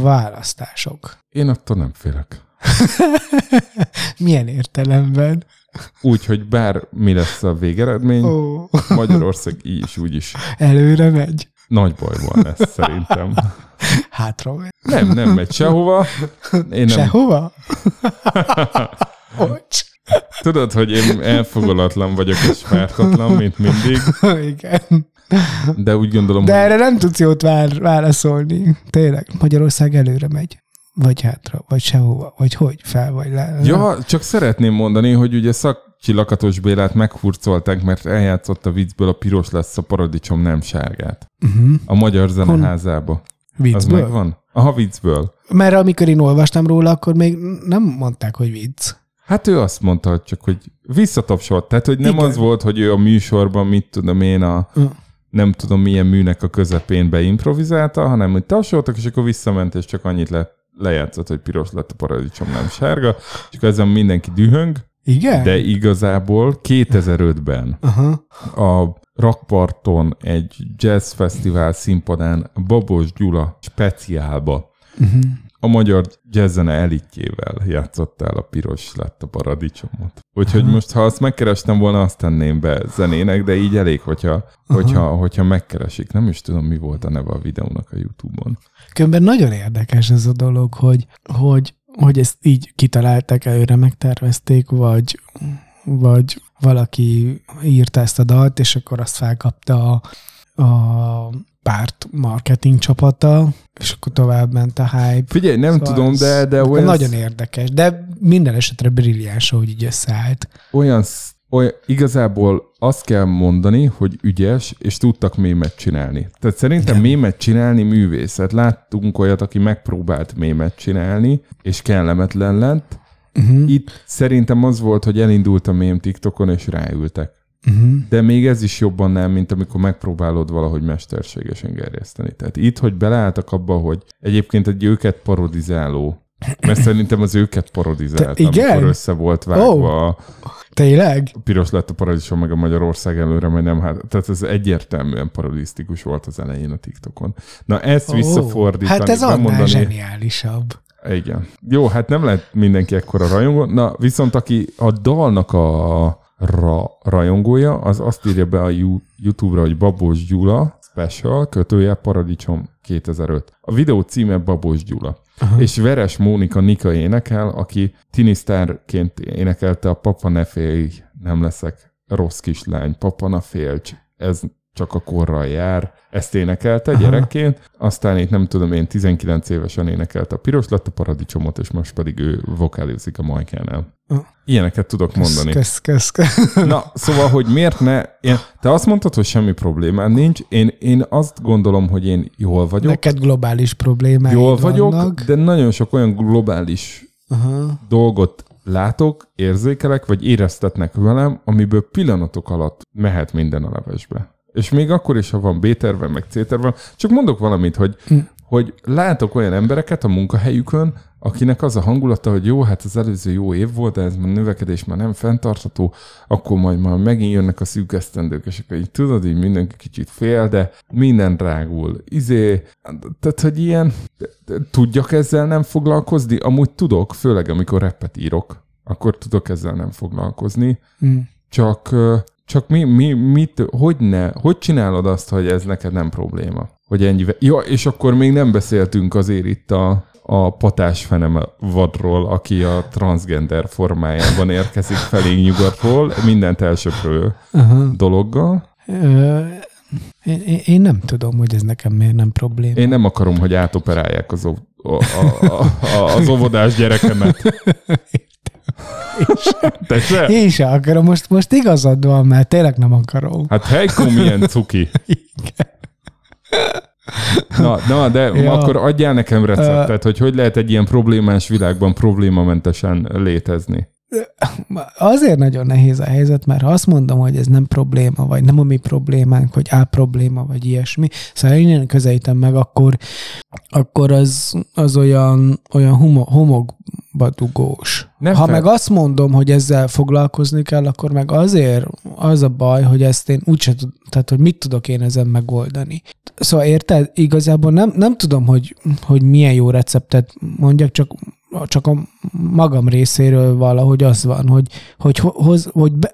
Választások. Én attól nem félek. Milyen értelemben? Úgy, hogy bár mi lesz a végeredmény, Ó, Magyarország így is, úgy is előre megy. Nagy bajban lesz szerintem. Hátra megy. Nem, nem megy sehova. Én nem, Sehova? Bocs. tudod, hogy én elfogalatlan vagyok és pártatlan, mint mindig, Igen. de úgy gondolom, De hogy erre nem tudsz jót vár, válaszolni. Tényleg, Magyarország előre megy. Vagy hátra, vagy sehova, vagy hogy, fel vagy le. Ja, csak szeretném mondani, hogy ugye Szakcsi Lakatos Bélát meghurcolták, mert eljátszott a viccből a piros lesz a paradicsom nem sárgát. Uh-huh. A Magyar Zeneházába. Az Viccből? megvan? Aha, viccből. Mert amikor én olvastam róla, akkor még nem mondták, hogy vicc. Hát ő azt mondta, csak, hogy visszatapsolt. Tehát, hogy nem Igen. az volt, hogy ő a műsorban, mit tudom én, a Ö. nem tudom milyen műnek a közepén beimprovizálta, hanem hogy tapsoltak, és akkor visszament, és csak annyit le, lejátszott, hogy piros lett a paradicsom, nem sárga, és akkor ezen mindenki dühöng, Igen? de igazából 2005-ben Aha. a Rakparton egy jazz fesztivál színpadán Babos Gyula speciálba Uh-huh. a magyar jazzzene elitjével játszott el a piros lett a paradicsomot. Úgyhogy Aha. most, ha azt megkerestem volna, azt tenném be zenének, de így elég, hogyha, hogyha, hogyha megkeresik. Nem is tudom, mi volt a neve a videónak a YouTube-on. Különben nagyon érdekes ez a dolog, hogy, hogy, hogy ezt így kitalálták, előre megtervezték, vagy, vagy valaki írta ezt a dalt, és akkor azt felkapta a, a párt marketing csapata, és akkor tovább ment a hype. Figyelj, nem Szóval tudom, de, de olyan, Nagyon érdekes, de minden esetre brilliáns, ahogy így összeállt. olyan, olyan, igazából azt kell mondani, hogy ügyes, és tudtak mémet csinálni. Tehát szerintem Igen. mémet csinálni művészet. Láttunk olyat, aki megpróbált mémet csinálni, és kellemetlen lett. Uh-huh. Itt szerintem az volt, hogy elindult a mém TikTokon, és ráültek. Uh-huh. De még ez is jobban nem, mint amikor megpróbálod valahogy mesterségesen gerjeszteni. Tehát itt, hogy beleálltak abba, hogy egyébként egy őket parodizáló, mert szerintem az őket parodizált, Te- igen? amikor össze volt vágva a Tényleg? piros lett a paradicsom, meg a Magyarország előre, majd nem hát. Tehát ez egyértelműen parodisztikus volt az elején a TikTokon. Na ezt Ó, visszafordítani, Hát ez annál bemondani- zseniálisabb. igen. Jó, hát nem lehet mindenki ekkora rajongó. Na, viszont aki a dalnak a ra, rajongója, az azt írja be a You- YouTube-ra, hogy Babos Gyula Special, kötője Paradicsom 2005. A videó címe Babos Gyula. Aha. És Veres Mónika Nika énekel, aki tinisztárként énekelte a Papa ne félj, nem leszek rossz kislány, Papa ne félj, ez csak a korral jár. Ezt énekelte Aha. gyerekként, aztán itt nem tudom én 19 évesen énekelte a piros lett a paradicsomot, és most pedig ő vokálizik a majkánál. Ilyeneket tudok mondani. Kösz, kösz, kösz. Na, szóval, hogy miért ne... Én, te azt mondtad, hogy semmi problémád nincs. Én, én azt gondolom, hogy én jól vagyok. Neked globális problémáid jól vagyok, vannak. de nagyon sok olyan globális Aha. dolgot látok, érzékelek, vagy éreztetnek velem, amiből pillanatok alatt mehet minden a levesbe. És még akkor is, ha van B-terve, meg C-terve, csak mondok valamit, hogy, Hm. hogy látok olyan embereket a munkahelyükön, akinek az a hangulata, hogy jó, hát az előző jó év volt, de ez már növekedés már nem fenntartható, akkor majd már megint jönnek a szűk esztendők, és akkor így tudod, így mindenki kicsit fél, de minden drágul. Izé, tehát, hogy ilyen, tudjak ezzel nem foglalkozni? Amúgy tudok, főleg amikor repet írok, akkor tudok ezzel nem foglalkozni. Mm. Csak, csak mi, mi, mit, hogy ne, hogy csinálod azt, hogy ez neked nem probléma? Hogy ennyi, ja, és akkor még nem beszéltünk azért itt a, a patás fenem vadról, aki a transgender formájában érkezik felé nyugatról, mindent elsöprő uh-huh. dologgal. Ö, én, én nem tudom, hogy ez nekem miért nem probléma. Én nem akarom, hogy átoperálják az, a, a, a, az óvodás gyerekemet. Te se? Én se akarom, most, most igazad van, mert tényleg nem akarom. Hát Heiko milyen cuki. Igen. Na, na de ja. akkor adjál nekem receptet, hogy hogy lehet egy ilyen problémás világban problémamentesen létezni. Azért nagyon nehéz a helyzet, mert ha azt mondom, hogy ez nem probléma, vagy nem a mi problémánk, vagy á probléma, vagy ilyesmi, szóval én közelítem meg, akkor, akkor az, az olyan, olyan homo, homokba dugós. Nem ha fel... meg azt mondom, hogy ezzel foglalkozni kell, akkor meg azért az a baj, hogy ezt én úgyse tud, tehát hogy mit tudok én ezen megoldani. Szóval érted? Igazából nem, nem tudom, hogy, hogy milyen jó receptet mondjak, csak csak a magam részéről valahogy az van, hogy, hogy, hogy, hogy, be,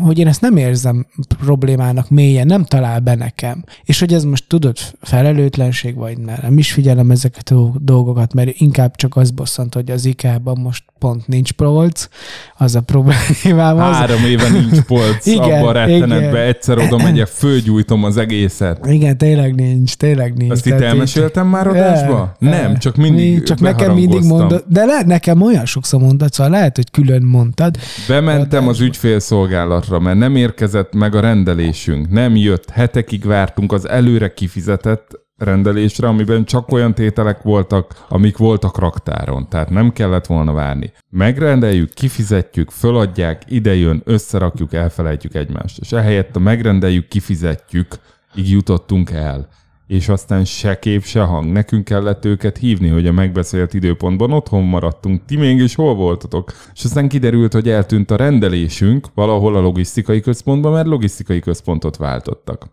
hogy én ezt nem érzem problémának mélyen, nem talál be nekem. És hogy ez most tudod felelőtlenség, vagy nem is figyelem ezeket a dolgokat, mert inkább csak az bosszant, hogy az IKEA-ban most pont nincs polc, az a problémám. Az... Három éve nincs polc, igen, abban rettenetbe egyszer oda megyek, fölgyújtom az egészet. Igen, tényleg nincs, tényleg nincs. Ezt itt elmeséltem már adásba? Nem, csak mindig Csak nekem mindig mondod, de lehet, nekem olyan sokszor mondtad, szóval lehet, hogy külön mondtad. Bementem az ügyfélszolgálatra, mert nem érkezett meg a rendelésünk. Nem jött. Hetekig vártunk az előre kifizetett rendelésre, amiben csak olyan tételek voltak, amik voltak raktáron, tehát nem kellett volna várni. Megrendeljük, kifizetjük, föladják, idejön, összerakjuk, elfelejtjük egymást. És ehelyett a megrendeljük, kifizetjük, így jutottunk el és aztán se kép, se hang. Nekünk kellett őket hívni, hogy a megbeszélt időpontban otthon maradtunk. Ti mégis hol voltatok? És aztán kiderült, hogy eltűnt a rendelésünk valahol a logisztikai központban, mert logisztikai központot váltottak.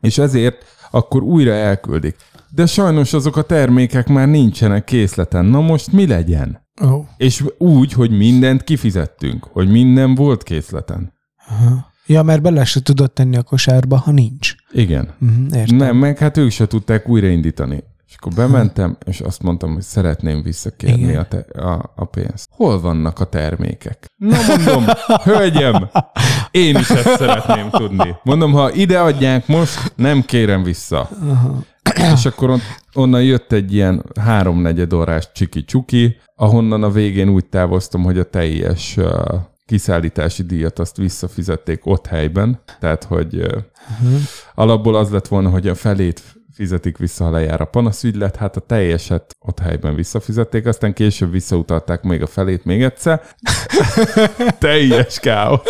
És ezért akkor újra elküldik. De sajnos azok a termékek már nincsenek készleten. Na most mi legyen? Oh. És úgy, hogy mindent kifizettünk, hogy minden volt készleten. Aha. Ja, mert bele se tudod tenni a kosárba, ha nincs. Igen. Uh-huh, értem. Nem, meg hát ők se tudták újraindítani. És akkor bementem, és azt mondtam, hogy szeretném visszakérni a, te, a, a pénzt. Hol vannak a termékek? Na mondom, hölgyem, én is ezt szeretném tudni. Mondom, ha ide adják most, nem kérem vissza. Uh-huh. És akkor on, onnan jött egy ilyen háromnegyed órás csiki-csuki, ahonnan a végén úgy távoztam, hogy a teljes kiszállítási díjat azt visszafizették ott helyben, tehát hogy uh-huh. alapból az lett volna, hogy a felét fizetik vissza, ha lejár a panaszügylet, hát a teljeset ott helyben visszafizették, aztán később visszautalták még a felét még egyszer. Teljes káosz.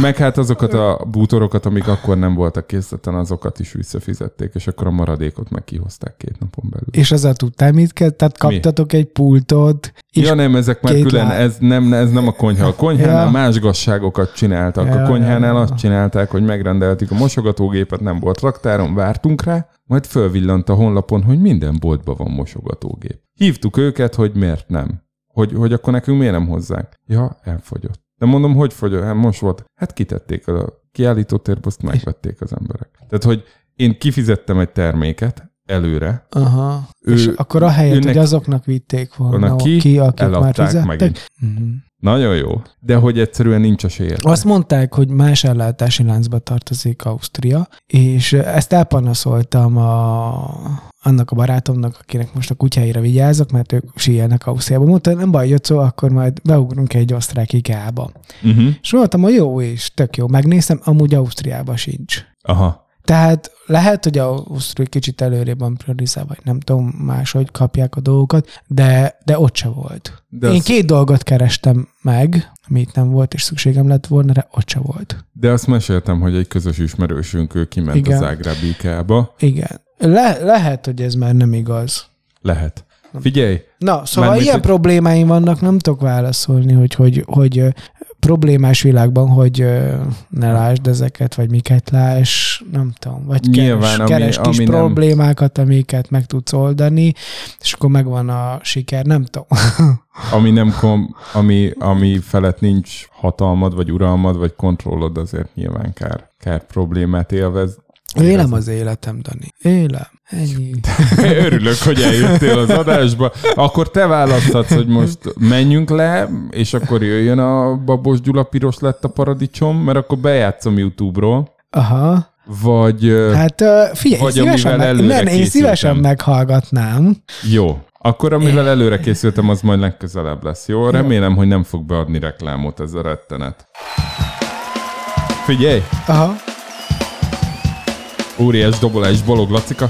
Meg hát azokat a bútorokat, amik akkor nem voltak készleten, azokat is visszafizették, és akkor a maradékot meg kihozták két napon belül. És ezzel tudtál mit kell? Tehát kaptatok Mi? egy pultot, és ja nem, ezek már külön, ez nem, ez nem a konyha. A konyhánál ja. más gazságokat csináltak. Ja, a konyhánál ja. azt csinálták, hogy megrendeltük a mosogatógépet, nem volt raktáron, vártunk rá, majd fölvillant a honlapon, hogy minden boltban van mosogatógép. Hívtuk őket, hogy miért nem. Hogy, hogy akkor nekünk miért nem hozzák. Ja, elfogyott. De mondom, hogy fogyott? Hát most volt. Hát kitették a kiállító térbe, azt megvették az emberek. Tehát, hogy én kifizettem egy terméket, előre. Aha. Ő, és akkor a helyet, hogy azoknak vitték volna ki, ki akik már fizettek. Megint. Uh-huh. Nagyon jó. De hogy egyszerűen nincs a sér. Azt mondták, hogy más ellátási láncba tartozik Ausztria, és ezt elpanaszoltam a, annak a barátomnak, akinek most a kutyáira vigyázok, mert ők síelnek Ausztriába. Mondta, nem baj, Jocó, akkor majd beugrunk egy osztrák ikába. Uh-huh. És mondtam, hogy jó, és tök jó. Megnéztem, amúgy Ausztriába sincs. Aha. Tehát lehet, hogy Ausztria kicsit előrébb van priorizálva, vagy nem tudom máshogy kapják a dolgokat, de, de ott se volt. De Én az... két dolgot kerestem meg, amit nem volt, és szükségem lett volna, de ott se volt. De azt meséltem, hogy egy közös ismerősünk, ő kiment Igen. az Ágrábikába. Igen. Le, lehet, hogy ez már nem igaz. Lehet. Figyelj! Na, szóval Mármint, ilyen hogy... problémáim vannak, nem tudok válaszolni, hogy, hogy, hogy problémás világban, hogy ne lásd ezeket, vagy miket láss, nem tudom, vagy Nyilván, keres, keres ami, kis ami problémákat, nem... amiket meg tudsz oldani, és akkor megvan a siker, nem tudom. ami nem kom, ami, ami felett nincs hatalmad, vagy uralmad, vagy kontrollod, azért nyilván kár, kár problémát élvez, Élem az életem, Dani. Élem. Ennyi. Örülök, hogy eljöttél az adásba. Akkor te választhatsz, hogy most menjünk le, és akkor jöjjön a Babos Gyula piros lett a paradicsom, mert akkor bejátszom YouTube-ról. Aha. Vagy, hát figyelj, vagy szívesen meg, nem, én szívesen meghallgatnám. Jó, akkor amivel előre készültem, az majd legközelebb lesz. Jó? Remélem, hogy nem fog beadni reklámot ez a rettenet. Figyelj! Aha. Óriás dobolás Balog Lacika.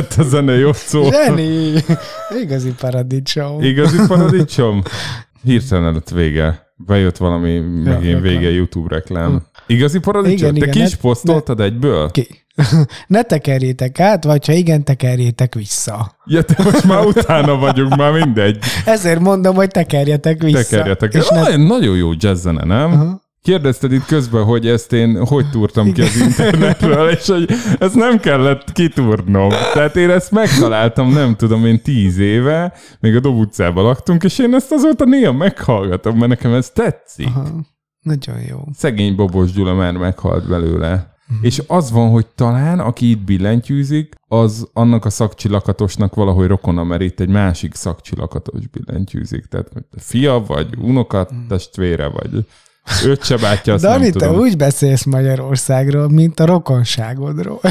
Tetszett a zene, jó szó? Zseni! Igazi paradicsom. Igazi paradicsom? Hirtelen előtt vége. Bejött valami megint reklám. vége YouTube reklám. Igazi paradicsom? Igen, Te igen, ki is ne- posztoltad egyből? Ki? Ne tekerjétek át, vagy ha igen, tekerjétek vissza. Ja, te most már utána vagyunk, már mindegy. Ezért mondom, hogy tekerjetek vissza. Tekerjetek. És ne... Nagyon, jó jazzzene, nem? Aha. Kérdezted itt közben, hogy ezt én hogy túrtam ki az internetről, és hogy ezt nem kellett kitúrnom. Tehát én ezt megtaláltam, nem tudom, én tíz éve, még a Dob utcában laktunk, és én ezt azóta néha meghallgatom, mert nekem ez tetszik. Aha. Nagyon jó. Szegény Bobos Gyula már meghalt belőle. Mhm. És az van, hogy talán, aki itt billentyűzik, az annak a szakcsilakatosnak valahogy rokona, mert itt egy másik szakcsilakatos billentyűzik. Tehát fia, vagy unokat, testvére, vagy öccse bátyja, azt Dani, nem te tudom. úgy beszélsz Magyarországról, mint a rokonságodról.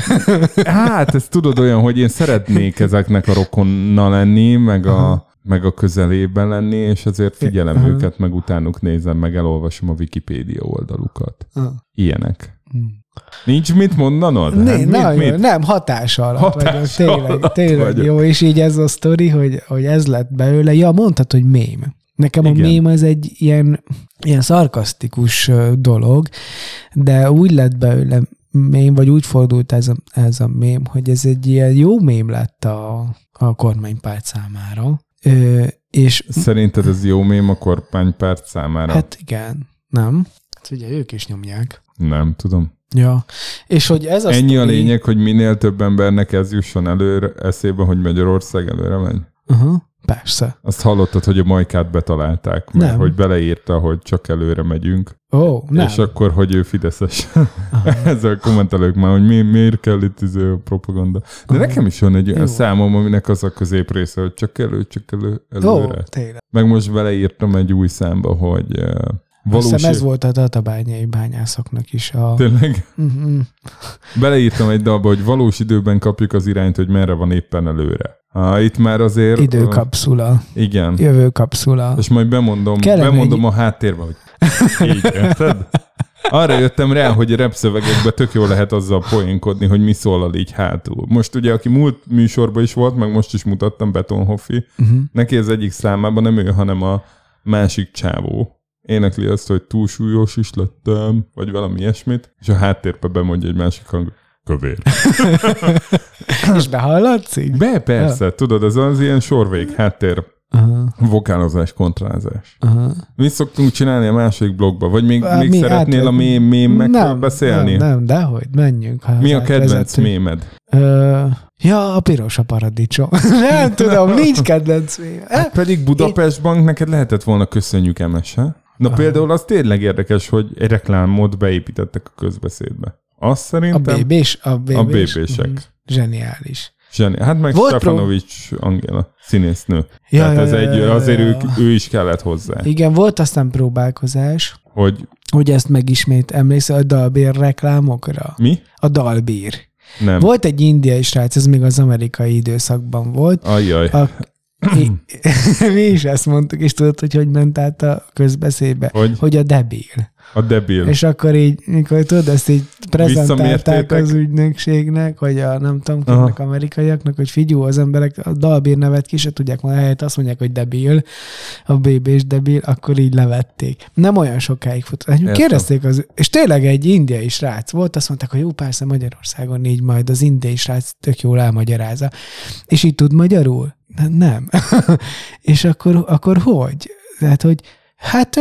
Hát, ez tudod olyan, hogy én szeretnék ezeknek a rokonna lenni, meg a, meg a közelében lenni, és ezért figyelem Aha. őket, meg utánuk nézem, meg elolvasom a Wikipédia oldalukat. Ah. Ilyenek. Nincs mit mondanod? Né, Hát mit, nagyon, mit? nem, hatás alatt Hatás vagyok. Tényleg, alatt tényleg vagyok. jó, és így ez a sztori, hogy, hogy ez lett belőle. Ja, mondtad, hogy mém. Nekem Igen. a mém az egy ilyen, ilyen szarkasztikus dolog, de úgy lett belőle mém, vagy úgy fordult ez a, ez a mém, hogy ez egy ilyen jó mém lett a, a kormánypárt számára. Ö, és Szerinted ez jó mém a kormánypárt számára? hát igen, nem? Hát ugye ők is nyomják. Nem tudom. Ja. És hogy ez a Ennyi a sztori- lényeg, hogy minél több embernek ez jusson előre, eszébe, hogy Magyarország előre megy. Aha, persze. Azt hallottad, hogy a majkát betalálták, mert Nem. hogy beleírta, hogy csak előre megyünk. Ó, nem. És akkor, hogy ő fideszes. Ezzel kommentelők már, hogy mi, miért kell itt ez a propaganda. De Aha. nekem is van egy olyan Jó. számom, aminek az a középrésze, hogy csak elő, csak elő, Ó, előre. tényleg. Meg most beleírtam egy új számba, hogy uh, Valós valós... ez volt a tatabányai bányászoknak is a... Tényleg? Mhm. Beleírtam egy dalba, hogy valós időben kapjuk az irányt, hogy merre van éppen előre. Itt már azért... Időkapszula. Igen. Jövőkapszula. És majd bemondom, Kellene bemondom a háttérbe, hogy így, érted? Arra jöttem rá, hogy a repszövegekben tök jól lehet azzal poénkodni, hogy mi szólal így hátul. Most ugye, aki múlt műsorban is volt, meg most is mutattam, Betonhoffi, Uh-huh. neki az egyik számában nem ő, hanem a másik csávó. Énekli azt, hogy túlsúlyos is lettem, vagy valami ilyesmit, és a háttérbe bemondja egy másik hang, kövér. És behallatszik? Be, persze, tudod, ez az ilyen sorvég háttér Aha, vokálozás, kontrázás. aha. Mi szoktunk csinálni a második blogba? Vagy még, Á, még mi szeretnél át- a mém, mémekről nem, beszélni? Nem, nem, dehogy, menjünk. Ha Mi a kedvenc átvezető. mémed? Ö, ja, a piros a paradicsom. nem tudom, nincs kedvenc mém. Hát pedig Budapest Bank neked lehetett volna köszönjük ha? Na például az tényleg érdekes, hogy egy reklámot beépítettek a közbeszédbe. Azt A szerintem bébés, a bébés. a bébések. Mhm. Zseniális. Zseni. Hát meg Volt Stefanovics Angela, színésznő. Ja, Tehát ja, ez ja, egy, ja, ja, azért ja. ő, ő is kellett hozzá, Igen, volt aztán próbálkozás, hogy hogy ezt megismét emlékszel a dalbír reklámokra? mi? A dalbír. Nem. Volt egy indiai srác, ez még az amerikai időszakban volt. Ajjaj. A, mi, mi is ezt mondtuk, és tudod, hogy hogy ment át a közbeszédbe? Hogy? Hogy a debil. A debil. És akkor így, mikor tudod, ezt így prezentálták az ügynökségnek, vagy a nem tudom kiknek, amerikaiaknak, hogy figyú, az emberek a dalbír nevet ki se tudják mondani, helyett azt mondják, hogy debil, a bébés debil, akkor így levették. Nem olyan sokáig futott. Kérdezték az, és tényleg egy indiai srác volt, azt mondták, hogy jó, persze Magyarországon így majd az indiai srác tök jól elmagyarázza. És így tud magyarul? Nem. és akkor, akkor hogy? Tehát, hogy Hát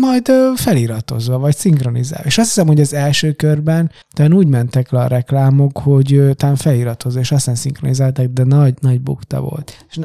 majd feliratozva, vagy szinkronizálva. És azt hiszem, hogy az első körben talán úgy mentek le a reklámok, hogy talán feliratozva, és aztán szinkronizálták, de nagy, nagy bukta volt. És,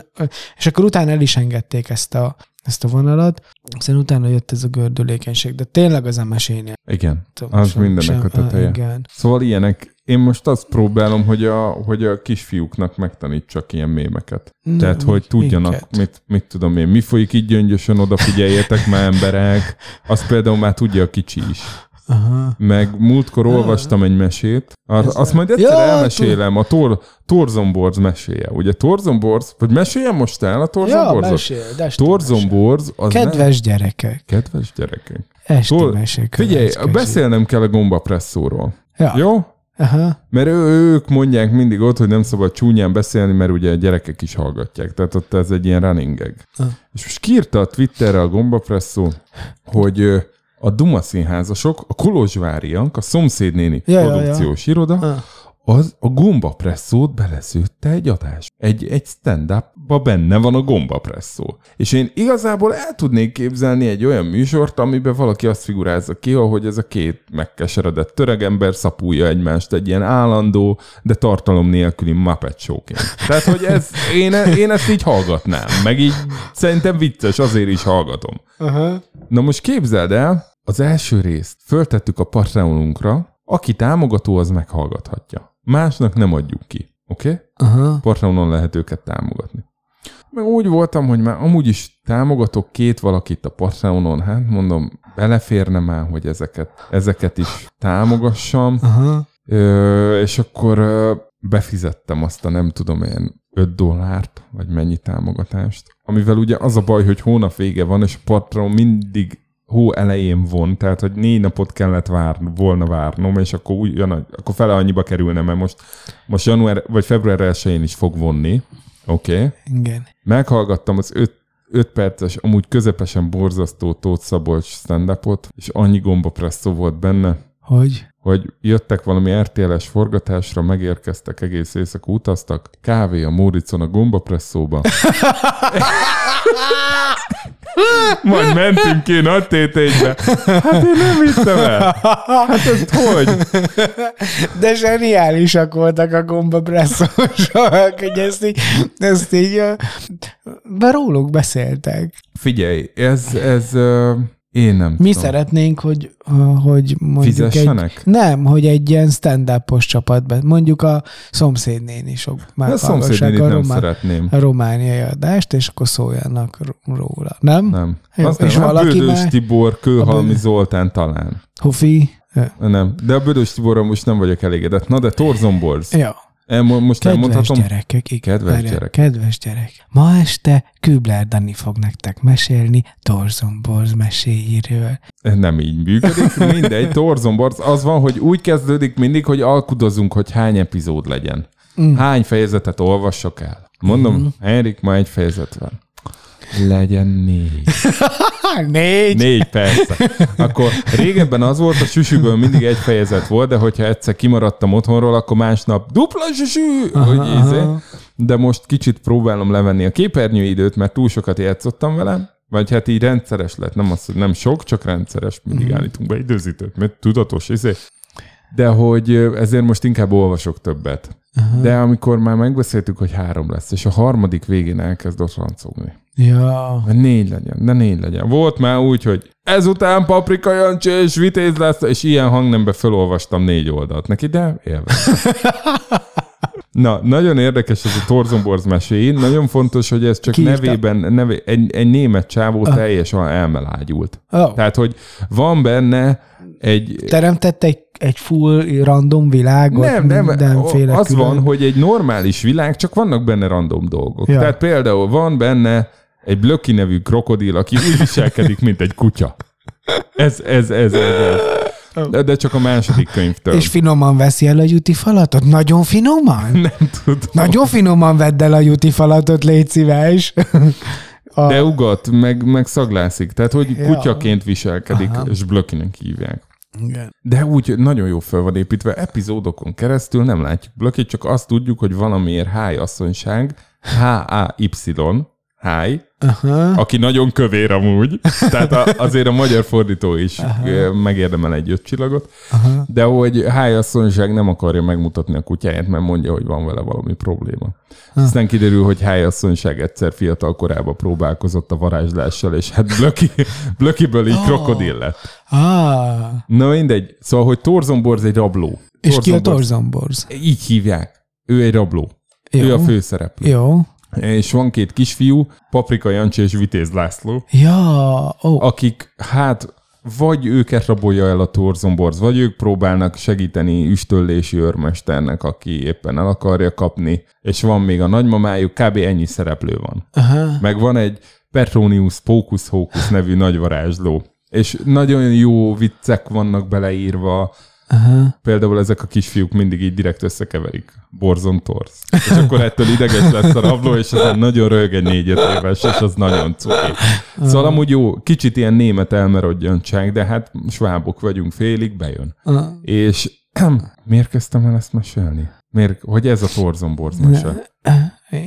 és akkor utána el is engedték ezt a, ezt a vonalat, aztán utána jött ez a gördülékenység, de tényleg az MSZ-nél. Igen. tudom, Az sem- a teteje. Igen. Szóval ilyenek. Én most azt próbálom, hogy a, hogy a kisfiúknak megtanítsak ilyen mémeket. Na, Tehát, hogy tudjanak, minket. mit, mit tudom én, mi folyik így gyöngyösen, odafigyeljetek már emberek. Azt például már tudja a kicsi is. Aha. Meg múltkor olvastam egy mesét, ar, azt majd egyszer Ja, elmesélem, a Tor, Torzomborz meséje. Ugye Torzomborz, vagy meséljem most el a Ja, Torzomborzot? mesél. Torzomborz, az nem- Kedves gyerekek, Kedves gyerekek. esti Tor- mesék. Figyelj, beszélnem kell a gombapresszóról. Ja, Jó? Aha. Mert ő, ők mondják mindig ott, hogy nem szabad csúnyán beszélni, mert ugye a gyerekek is hallgatják. Tehát ott ez egy ilyen running gag. Ah. És most kiírta a Twitterre a Gombapresszó, hogy a Duma színházasok, a Kolozsváriak, a szomszédnéni Ja, ja, ja. produkciós iroda. Az a gombapresszót beleszőtte egy adás. Egy, egy stand-upba benne van a gombapresszó. És én igazából el tudnék képzelni egy olyan műsort, amiben valaki azt figurázza ki, hogy ez a két megkeseredett töregember szapulja egymást egy ilyen állandó, de tartalom nélküli Muppet showként. Tehát, hogy ez, én, én ezt így hallgatnám. Meg így szerintem vicces, azért is hallgatom. Aha. Na most képzeld el, az első részt föltettük a Patreonunkra, aki támogató, az meghallgathatja. Másnak nem adjuk ki. Oké? Okay? Aha. Patreonon lehet őket támogatni. Meg úgy voltam, hogy már amúgy is támogatok két valakit a Patreonon, hát mondom, beleférne már, hogy ezeket, ezeket is támogassam, Aha. Ö, és akkor ö, befizettem azt a nem tudom én 5 dollárt, vagy mennyi támogatást, amivel ugye az a baj, hogy hónap vége van, és a Patreon mindig hó elején von, tehát hogy négy napot kellett vár, volna várnom, és akkor, ugyan, akkor fele annyiba kerülne, mert most, most január vagy február 1 is fog vonni. Oké. Okay. Igen. Meghallgattam az 5 5 perces, amúgy közepesen borzasztó Tóth Szabolcs stand és annyi gombapresszó volt benne, Hogy? Hogy jöttek valami RTL-es forgatásra, megérkeztek, egész éjszaka utaztak, kávé a Móricon a gombapresszóba. Majd mentünk ki nagy téténybe. Hát én nem hittem el. Hát ezt hogy? De zseniálisak voltak a gombapresszósok, hogy ezt így, ezt így, be róluk beszéltek. Figyelj, ez, ez én nem Mi tudom. szeretnénk, hogy, hogy mondjuk egy, Fizessenek? nem, hogy egy ilyen stand-upos csapatban, mondjuk a szomszédnéni sok már a nem a, román, szeretném. a romániai adást, és akkor szóljanak róla. Nem? Nem. Jó, Azt és nem. Valaki Bődös már- Tibor, Kőhalmi A Zoltán talán. Hofi? Nem. De a Bödös Tiborral most nem vagyok elégedett. Na de Torzomborz. Ja. Elmo- most Kedves elmondhatom? gyerekek, igen. Kedves Várjál, gyerek. Kedves gyerek. Ma este Kübler Dani fog nektek mesélni Torzomborz meséiről. Nem így működik, mindegy, Torzomborz. Az van, hogy úgy kezdődik mindig, hogy alkudozunk, hogy hány epizód legyen. Mm. Hány fejezetet olvassak el. Mondom, Mhm. Erik, ma egy fejezet van. Legyen négy. Négy. Négy persze. Akkor régebben az volt, a süsűből mindig egy fejezet volt, de hogyha egyszer kimaradtam otthonról, akkor másnap dupla süsű, hogy ízé. De most kicsit próbálom levenni a képernyőidőt, mert túl sokat játszottam vele, vagy hát így rendszeres lett, nem az, hogy nem sok, csak rendszeres, mindig állítunk be időzítőt, mert tudatos, izé. De hogy ezért most inkább olvasok többet. De amikor már megbeszéltük, hogy három lesz, és a harmadik végén elkezd ott rancogni. Ja. Négy legyen, de négy legyen. Volt már úgy, hogy ezután Paprika Jancsi és Vitéz lesz, és ilyen hangnembe felolvastam négy oldalt neki, de élve. Na, nagyon érdekes ez a Torzomborz meséi. Nagyon fontos, hogy ez csak Ki nevében, nevé, egy, egy német csávó teljesen elmelágyult. Oh. Tehát, hogy van benne egy... Teremtett egy, egy full random világot. Nem, nem, mindenféle az külön- van, hogy egy normális világ, csak vannak benne random dolgok. Ja. Tehát például van benne egy Blöki nevű krokodil, aki úgy viselkedik, mint egy kutya. Ez, ez, ez, ez, ez. De, de csak a második könyvtől. És finoman veszi el a juti falatot? Nagyon finoman? nem tudom. Nagyon finoman vedd el a juti falatot, légy szíves. A, De ugat, meg, meg szaglászik. Tehát, hogy Ja. kutyaként viselkedik, Aha. és Blökinek hívják. Igen. De úgy nagyon jó fel van építve, epizódokon keresztül nem látjuk Blökit, csak azt tudjuk, hogy valamiért Háj asszonyság, H-A-Y, Háj, Aha. aki nagyon kövér amúgy, tehát a, azért a magyar fordító is Aha. megérdemel egy öt csillagot, Aha. de hogy Háj asszonyság nem akarja megmutatni a kutyáját, mert mondja, hogy van vele valami probléma. Aztán kiderül, hogy Háj asszonyság egyszer fiatal korában próbálkozott a varázslással, és hát Blöki, Blökiből így krokodil lett. Ah. Na mindegy. Szóval, hogy Torzomborz egy rabló. És ki a torzomborz? Így hívják. Ő egy rabló. Jó. Ő a főszereplő. Jó. És van két kisfiú, Paprika Jancsi és Vitéz László, Ja, ó, akik hát vagy őket rabolja el a torzomborz, vagy ők próbálnak segíteni üstöllési őrmesternek, aki éppen el akarja kapni, és van még a nagymamájuk, kb. ennyi szereplő van. aha. Meg van egy Petronius Pocus Hocus nevű nagyvarázsló, és nagyon jó viccek vannak beleírva, Aha. Például ezek a kisfiúk mindig így direkt összekeverik. Borzon torz. És akkor ettől ideges lesz a rabló, és aztán nagyon rög egy négy éves, és az nagyon cuki. Szóval amúgy jó, kicsit ilyen német elmerodjantság, de hát svábok vagyunk félig, bejön. Aha. És miért kezdtem el ezt mesélni? Miért, hogy ez a torzon borz mese?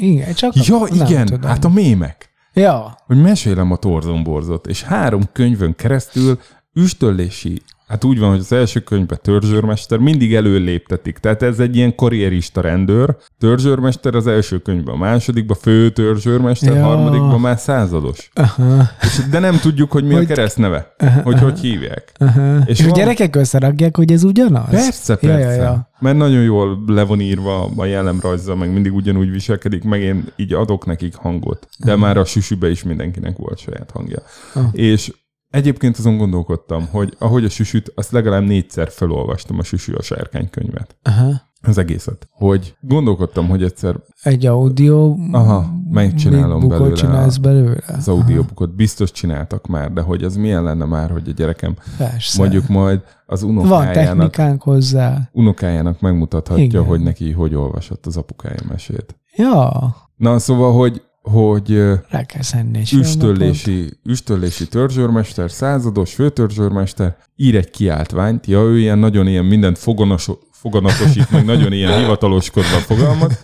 Igen, csak Ja, nem igen, tudom. hát a mémek. Ja, hogy mesélem a torzomborzot, és három könyvön keresztül üstölési, hát úgy van, hogy az első könyvben törzsőrmester mindig előléptetik, tehát ez egy ilyen karrierista rendőr, törzsőrmester az első könyvben, a másodikban fő törzsőrmester, Ja. harmadikban már százados. aha, És, de nem tudjuk, hogy mi Hogy- a keresztneve, hogy hogy hívják. aha. És, És és a van- gyerekek összerakják, hogy ez ugyanaz? Persze, Ja, persze. ja, ja. Mert nagyon jól le van írva a jellemrajza, meg mindig ugyanúgy viselkedik, meg én így adok nekik hangot. De már a süsübe is mindenkinek volt saját hangja. Ah. És egyébként azon gondolkodtam, hogy ahogy a süsüt, azt legalább négyszer felolvastam a süsű a sárkány könyvet. Aha. Az egészet. Hogy gondolkodtam, hogy egyszer Egy audio Aha, megcsinálom belőle csinálsz belőle? az audiobookot biztos csináltak már, de hogy az milyen lenne már, hogy a gyerekem Persze. mondjuk majd az Van unokájának technikánk hozzá. unokájának megmutathatja, Igen. hogy neki hogy olvasott az apukája mesét. Ja, Na, szóval, hogy, hogy rá kell filmnapot. üstölési, üstölési törzsőrmester, százados főtörzsőrmester ír egy kiáltványt, ja, ő ilyen nagyon ilyen mindent fogonos, foganatosít, meg nagyon ilyen hivataloskodva fogalmaz,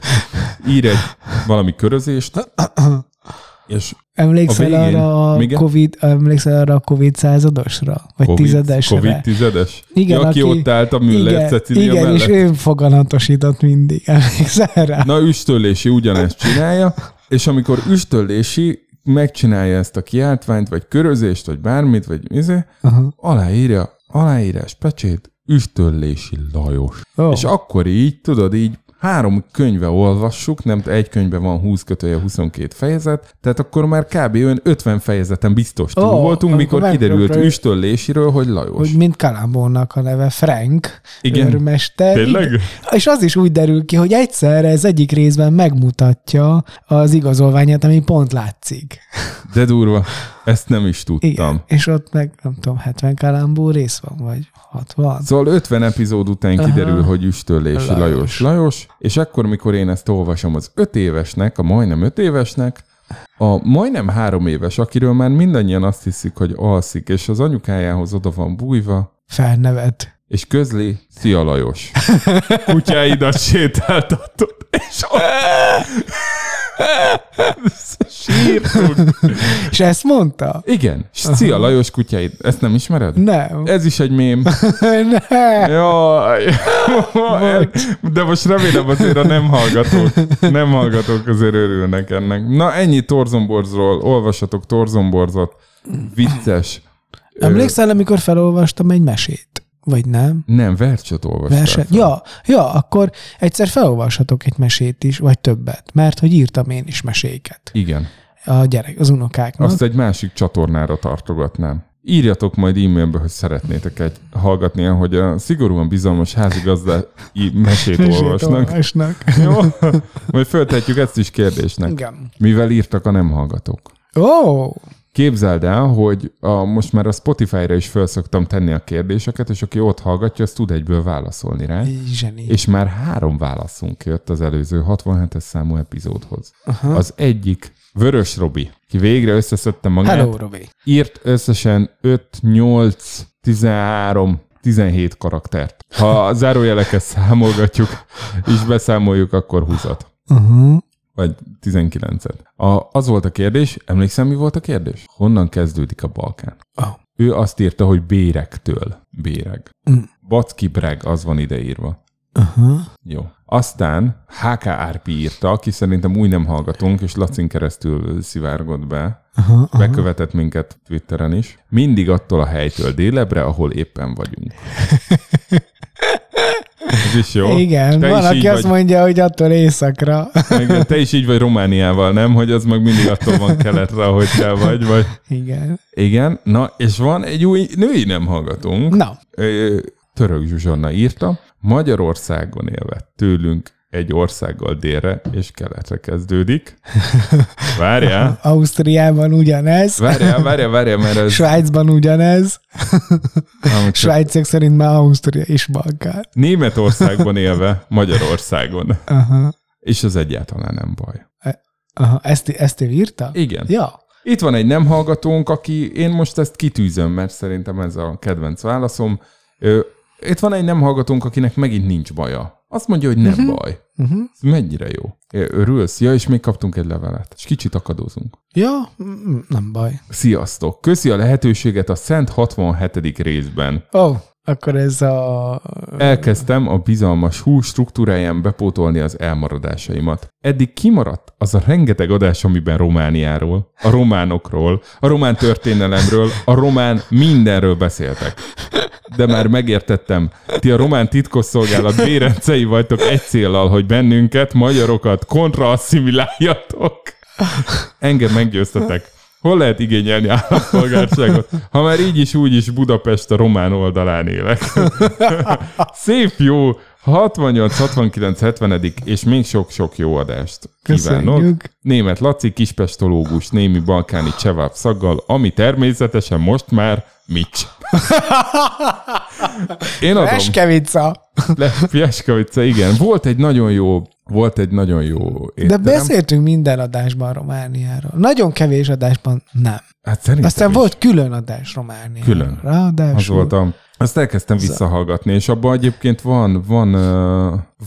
ír egy valami körözést, és Emlékszel A végén- arra a igen? COVID, emlékszel arra a COVID századosra? Vagy Covid, tizedesre? Covid tizedes? Igen, ja, aki, aki- ott állt a Müller igen, Cecilia igen mellett. és ő foganatosított mindig. Emlékszel rá? Na, üstölési ugyanezt csinálja, és amikor üstölési megcsinálja ezt a kiáltványt, vagy körözést, vagy bármit, vagy izé, Aha. aláírja, aláírás, pecsét, üstölési Lajos. Ó. És akkor így, tudod, így három könyve olvassuk, nem egy könyvben van 20 kötője 22 fejezet, tehát akkor már kb. olyan 50 fejezeten biztos túl Ó, voltunk, mikor kiderült üstölésiről, hogy Lajos. Hogy mint Kalambónak a neve Frank, Igen. őrmester. Tényleg? És az is úgy derül ki, hogy egyszerre ez egyik részben megmutatja az igazolványát, ami pont látszik. De durva, ezt nem is tudtam. Igen. És ott meg, nem tudom, 70 Kalambó rész van, vagy 60. Szóval 50 epizód után Aha. kiderül, hogy üstölési Lajos. Lajos. Lajos. És akkor, mikor én ezt olvasom az 5 évesnek, a majdnem 5 évesnek, a majdnem három éves, akiről már mindannyian azt hiszik, hogy alszik, és az anyukájához oda van bújva, Felnevet. és közli, szia Lajos. Kutyáidat sétáltatod, és sírtunk. És ezt mondta? Igen, és szia Lajos kutyáid. Ezt nem ismered? Nem. Ez is egy mém. ne. Jaj. De most remélem azért a nem hallgatók, nem hallgatók azért örülnek ennek. Na ennyi Torzomborzról, olvasatok Torzomborzot, vicces. Emlékszel, amikor felolvastam egy mesét? Vagy nem? Nem, verset olvastál Verse? fel. Ja, ja, akkor egyszer felolvashatok egy mesét is, vagy többet, mert hogy írtam én is meséket Igen. a gyerek, az unokáknak. Azt egy másik csatornára tartogatnám. Írjatok majd e-mailbe, hogy szeretnétek egy hallgatni, hogy a szigorúan bizalmas házigazdai mesét Mesét olvasnak. olvasnak. Jó? Majd föltetjük ezt is kérdésnek. Igen. Mivel írtak a nem hallgatók? Ó, Képzeld el, hogy a, most már a Spotify-ra is föl szoktam tenni a kérdéseket, és aki ott hallgatja, az tud egyből válaszolni rá. zseni. És már három válaszunk jött az előző 67-es számú epizódhoz. Aha. Az egyik Vörös Robi, ki végre összeszedte magát, Hello, Robi. írt összesen 5, 8, 13, 17 karaktert. Ha a zárójeleket számolgatjuk, és beszámoljuk, akkor 20 Uh-huh. Vagy 19-et. A, az volt a kérdés, emlékszem, mi volt a kérdés? Honnan kezdődik a Balkán? Oh. Ő azt írta, hogy bérektől. Béreg. Mm. Backi breg, az van ideírva. Uh-huh. Jó. Aztán HK Árpi írta, aki szerintem új nem hallgatunk, és Lacin keresztül szivárgott be. Uh-huh. uh-huh. Bekövetett minket Twitteren is. Mindig attól a helytől délebre, ahol éppen vagyunk. Ez is jó. Igen, Te van, aki azt vagy. mondja, hogy attól éjszakra. Igen, te is így vagy Romániával, nem? Hogy az meg mindig attól van keletre, ahogy te vagy. vagy. Igen. Igen, na, és van egy új női nem hallgatunk. Na, Török Zsuzsanna írta, Magyarországon élve tőlünk egy országgal délre és keletre kezdődik. Várjál, Ausztriában ugyanez, várjál, várjál, várjál, mert ez... Svájcban ugyanez, csak- Svájciak szerint már Ausztria is Balkán. Németországban élve, Magyarországon. Aha. És az egyáltalán nem baj. Aha. Ezt, ezt ő írta? Igen. Ja. Itt van egy nem hallgatónk, aki, én most ezt kitűzöm, mert szerintem ez a kedvenc válaszom. Itt van egy nem hallgatónk, akinek megint nincs baja. Azt mondja, hogy nem uh-huh. baj. Uh-huh. Ez mennyire jó. Örülsz? Ja, és még kaptunk egy levelet. És kicsit akadozunk. Ja, nem baj. Sziasztok! Köszi a lehetőséget a Szent 67. részben. Oh, akkor ez a... Elkezdtem a bizalmas hú struktúráján bepótolni az elmaradásaimat. Eddig kimaradt az a rengeteg adás, amiben Romániáról, a románokról, a román történelemről, a román mindenről beszéltek. De már megértettem, ti a román titkosszolgálat bérencei vagytok egy célral, hogy bennünket, magyarokat kontraasszimiláljatok. Engem meggyőztetek. Hol lehet igényelni állampolgárságot, ha már így is úgy is Budapest a román oldalán élek? Szép jó 68, 69, 70 és még sok-sok jó adást kívánok. Köszönjük. Német Laci, kispestológus, némi balkáni cseváb szaggal, ami természetesen most már Mics. Én adom. Eskevica. Le, Pieskavica, igen. Volt egy nagyon jó, volt egy nagyon jó De étterem. beszéltünk minden adásban Romániáról. Nagyon kevés adásban nem. Hát szerintem Aztán is. volt külön adás Romániáról. Külön. Ráadásul. Az voltam. Azt elkezdtem visszahallgatni, és abban egyébként van, van,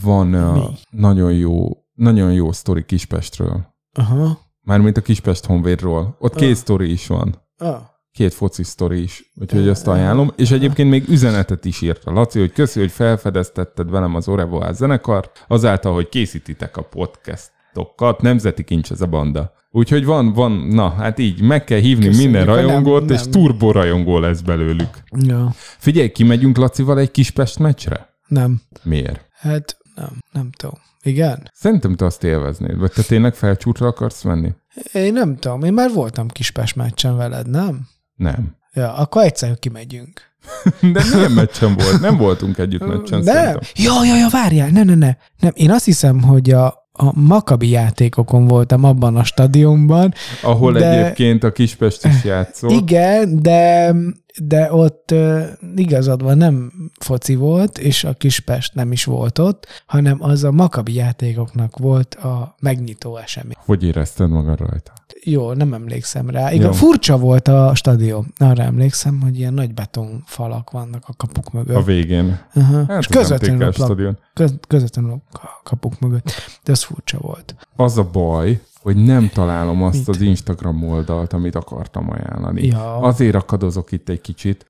van Mi? nagyon jó, nagyon jó sztori Kispestről. Aha. Mármint a Kispest Honvédról. Ott két sztori is van. Ah. Két foci sztori is, úgyhogy azt ajánlom. És egyébként még üzenetet is írt a Laci, hogy köszi, hogy felfedeztetted velem az Orevoál zenekart, azáltal, hogy készítitek a podcastokat. Nemzeti kincs ez a banda. Úgyhogy van, van, na, hát így meg kell hívni Köszönjük, minden ha nem- rajongót, nem. és turbo rajongó lesz belőlük. Ja. Figyelj, kimegyünk Lacival egy Kispest meccsre? Nem. Miért? Hát nem, nem tudom. Igen? Szerintem te azt élveznéd, vagy te tényleg felcsútra akarsz menni? Én nem tudom. Én már voltam Kispest meccsen veled, nem? Nem. Ja, akkor egyszer kimegyünk. De milyen meccsen volt? Nem voltunk együtt meccsen nem. szerintem. Ja, ja, ja, várjál, ne, ne, ne. Nem, én azt hiszem, hogy a, a Makabi játékokon voltam abban a stadionban. Ahol De- egyébként a Kispest is játszott. Igen, de, de ott uh, igazad van, nem foci volt, és a Kispest nem is volt ott, hanem az a Makabi játékoknak volt a megnyitó esemény. Hogy érezted magad rajta? Jó, nem emlékszem rá. Igen, Jó. furcsa volt a stadion. Arra emlékszem, hogy ilyen nagy betonfalak vannak a kapuk mögött. A végén. uh-huh. Hát és közvetlenül a, plak- stadion. köz, közvetlenül a kapuk mögött. De az furcsa volt. Az a baj, hogy nem találom azt Mit? az Instagram oldalt, amit akartam ajánlani. Ja. Azért akadozok itt egy kicsit,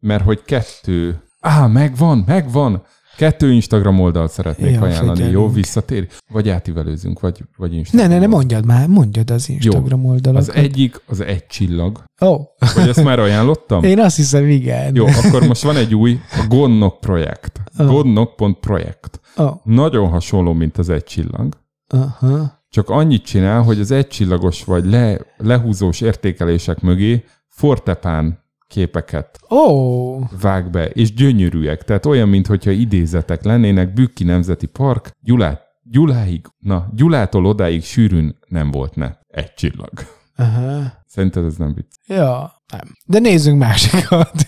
mert hogy kettő... Á, megvan, megvan! Kettő Instagram oldalt szeretnék Ja, ajánlani. Jó, figyelünk. visszatér? Vagy átívelőzünk, vagy, vagy Ne, Instagram ne, ne, oldalt. mondjad már, mondjad az Instagram oldalakat. Az egyik, az egy csillag. Ó, oh, Vagy ezt már ajánlottam? én azt hiszem, igen. Jó, akkor most van egy új, a Gonnok projekt. Ah. Gonnok.projekt. Oh, Nagyon hasonló, mint az egy csillag. aha. Csak annyit csinál, hogy az egycsillagos vagy le, lehúzós értékelések mögé fortepán képeket oh, vág be, és gyönyörűek. Tehát olyan, mintha idézetek lennének, Bükki Nemzeti Park, Gyulát, Gyuláig, na, Gyulától odáig sűrűn nem volt ne. Egy csillag. aha. Szerinted ez nem vicc? Ja, nem. De nézzünk másikat.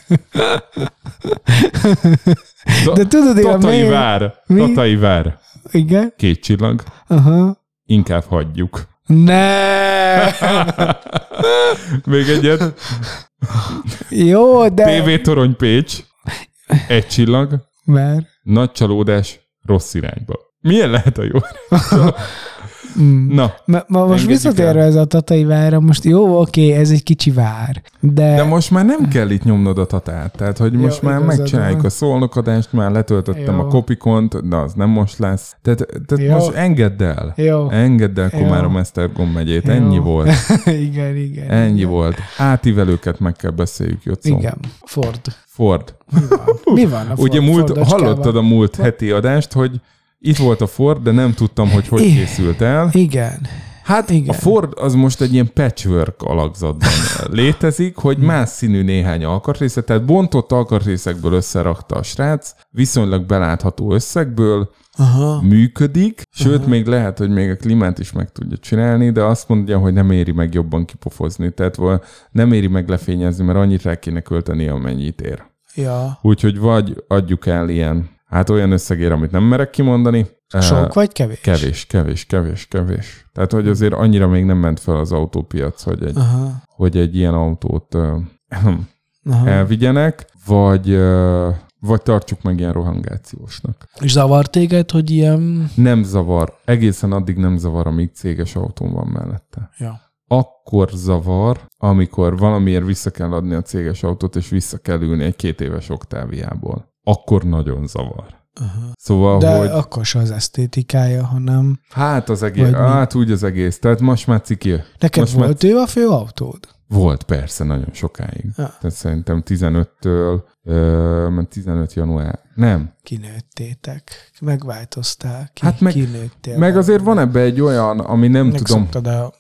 De tudod, én Tatai mail- vár, Mi? Tatai vár. Igen? Két csillag. Aha. Inkább hagyjuk. Ne! Még egyet. Jó, de... TV Torony Pécs. Egy csillag. Mert... Nagy csalódás rossz irányba. Milyen lehet a jó? Mm. Na, Ma, ma most visszatérve ez a tatai várra, most jó, oké, ez egy kicsi vár, de... de most már nem kell itt nyomnod a tatát. Tehát, hogy most Jó, már megcsináljuk van. a szolnokadást, már letöltöttem Jó. a kopikont, de az nem most lesz. Tehát, tehát Jó. most engedd el. Jó. Engedd el. Komárom Esztergom megyét. Jó. Ennyi volt. igen, igen. Ennyi igen. volt. Átívelőket meg kell beszéljük, Jocó. Igen, Ford. Ford. Mi van? Mi van a Ford, Ugye múlt, hallottad a múlt heti adást, hogy itt volt a Ford, de nem tudtam, hogy hogy készült el. Igen. Hát Igen. a Ford az most egy ilyen patchwork alakzatban létezik, hogy más színű néhány alkatrészet, tehát bontott alkatrészekből összerakta a srác, viszonylag belátható összegből, Aha. működik, sőt, még lehet, hogy még a klímát is meg tudja csinálni, de azt mondja, hogy nem éri meg jobban kipofozni. Tehát nem éri meg lefényezni, mert annyit rá kéne költeni, amennyit ér. Ja. Úgyhogy vagy adjuk el ilyen, hát olyan összegér, amit nem merek kimondani. Sok vagy kevés? Kevés, kevés, kevés, kevés. Tehát, hogy azért annyira még nem ment fel az autópiac, hogy egy, Aha. hogy egy ilyen autót Aha. elvigyenek, vagy, vagy tartsuk meg ilyen rohangációsnak. És zavar téged, hogy ilyen... Nem zavar, egészen addig nem zavar, amíg céges autón van mellette. Ja. Akkor zavar, amikor valamiért vissza kell adni a céges autót, és vissza kell ülni egy két éves oktáviából. Akkor nagyon zavar. Aha. Szóval, De hogy akkor se az esztétikája, hanem... hát az egész, hát úgy az egész. Tehát most már ciki. Neked Most már- volt ő a fő autód? Volt persze, nagyon sokáig. Ja. Tehát szerintem 15-től, ö, mert 15 január, nem. Kinőttétek, megváltoztál, ki, Hát meg- kinőttél. Meg azért van ebbe egy olyan, ami nem tudom, Megszoktad a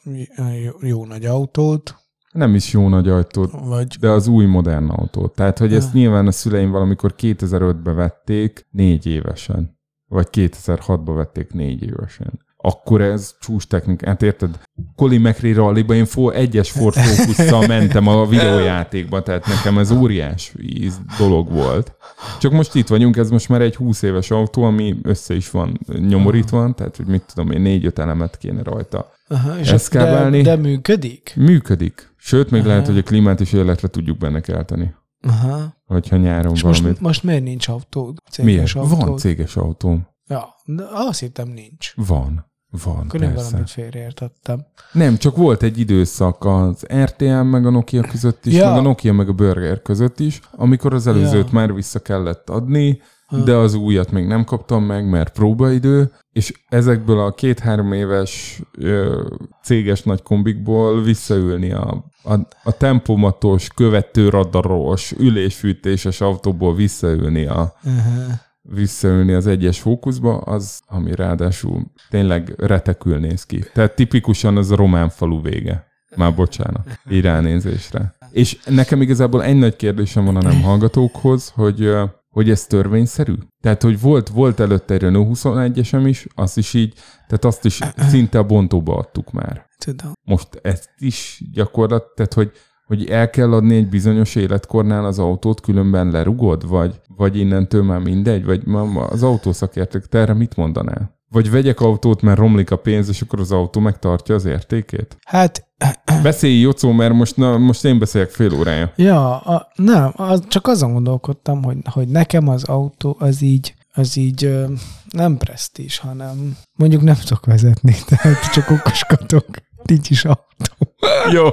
jó, jó nagy autót, nem is jó nagy ajtót, vagy de az új modern autó. Tehát, hogy ezt nyilván a szüleim valamikor 2005-ben vették négy évesen. Vagy 2006-ban vették négy évesen. Akkor ez csúcs technika. Hát érted? Colin McRae rallyba én fo- egyes Ford Focus-szal mentem a videójátékba, tehát nekem ez óriás íz dolog volt. Csak most itt vagyunk, ez most már egy 20 éves autó, ami össze is van nyomorítva, tehát hogy mit tudom én, négy-öt elemet kéne rajta. Aha, és de, de működik? Működik. Sőt, még Aha. lehet, hogy a klímát is életre tudjuk benne kelteni. Aha. Hogyha nyáron És valamit. most, most miért nincs autód? Miért? Céges autód? Van céges autóm. Ja, de azt hittem nincs. Van. Van, Akkor én persze. valamit félreértettem. Nem, csak volt egy időszak az RTL meg a Nokia között is, Ja. meg a Nokia meg a Burger között is, amikor az előzőt Ja. már vissza kellett adni. De az újat még nem kaptam meg, mert próbaidő, és ezekből a két-három éves ö, céges nagy kombikból visszaülni a, a, a tempomatos, követő radaros, ülésfűtéses autóból visszaülni a, Uh-huh. visszaülni az egyes fókuszba, az, ami ráadásul tényleg retekül néz ki. Tehát tipikusan az a román falu vége. Már bocsánat, így ránézésre. És nekem igazából egy nagy kérdésem van a nem hallgatókhoz, hogy, hogy ez törvényszerű? Tehát, hogy volt, volt előtte egy Renault 21-esem is, azt is így, tehát azt is szinte a bontóba adtuk már. Tudom. Most ezt is gyakorlat, tehát hogy, hogy el kell adni egy bizonyos életkornál az autót, különben lerugod, vagy, vagy innentől már mindegy, vagy ma- ma az autószakértők, te erre mit mondanál? Vagy vegyek autót, mert romlik a pénz, és akkor az autó megtartja az értékét? Hát, Beszélj, Jocó, mert most, na, most én beszélek fél órája. ja, a, nem, az, csak azon gondolkodtam, hogy, hogy nekem az autó az így, az így nem presztízs, hanem mondjuk nem tudok vezetni, tehát csak okoskodok. Nincs is autó. Jó,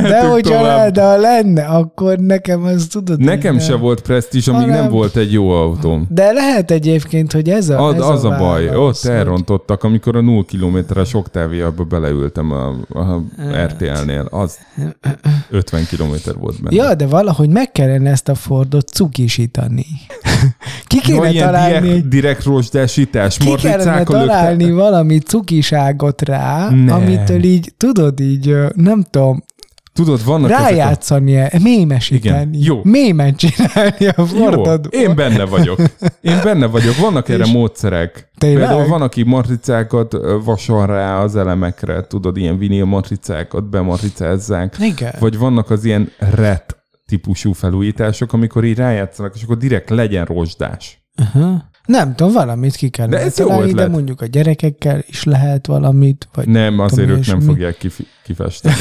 De hogyha tovább. ha lenne, akkor nekem az tudod. Nekem így se nem- volt presztízs, amíg nem volt egy jó autóm. De lehet egyébként, hogy ez a Az, ez az a baj, válasz, ott hogy- elrontottak, amikor a 0 kilométeres oktáviába beleültem a, a. RTL-nél, az 50 kilométer volt benne. Ja, de valahogy meg kellene ezt a Fordot cukisítani. Ki kéne ilyen találni direkt, direkt rozsdásítás, ki kellene a találni valami cukiságot rá, Nem. amitől így, tudod, így, nem tudom, Tudod, vannak ezek a... rájátszani, mémesíteni. Igen, jó. Mémet csinálni a Fordodból. én benne vagyok. Én benne vagyok. Vannak erre És- módszerek. Tényleg? Például van, aki matricákat ö, vasal rá az elemekre, tudod, ilyen vinil matricákat bematricázzák. Igen. Vagy vannak az ilyen ret típusú felújítások, amikor így rájátszanak, és akkor direkt legyen rozsdás. Uh-huh. Nem tudom, valamit ki kell De ez jó találni, de ötlet. mondjuk a gyerekekkel is lehet valamit, vagy Nem, azért tudom, ők nem ilyesmi. fogják kifi- kifesteni.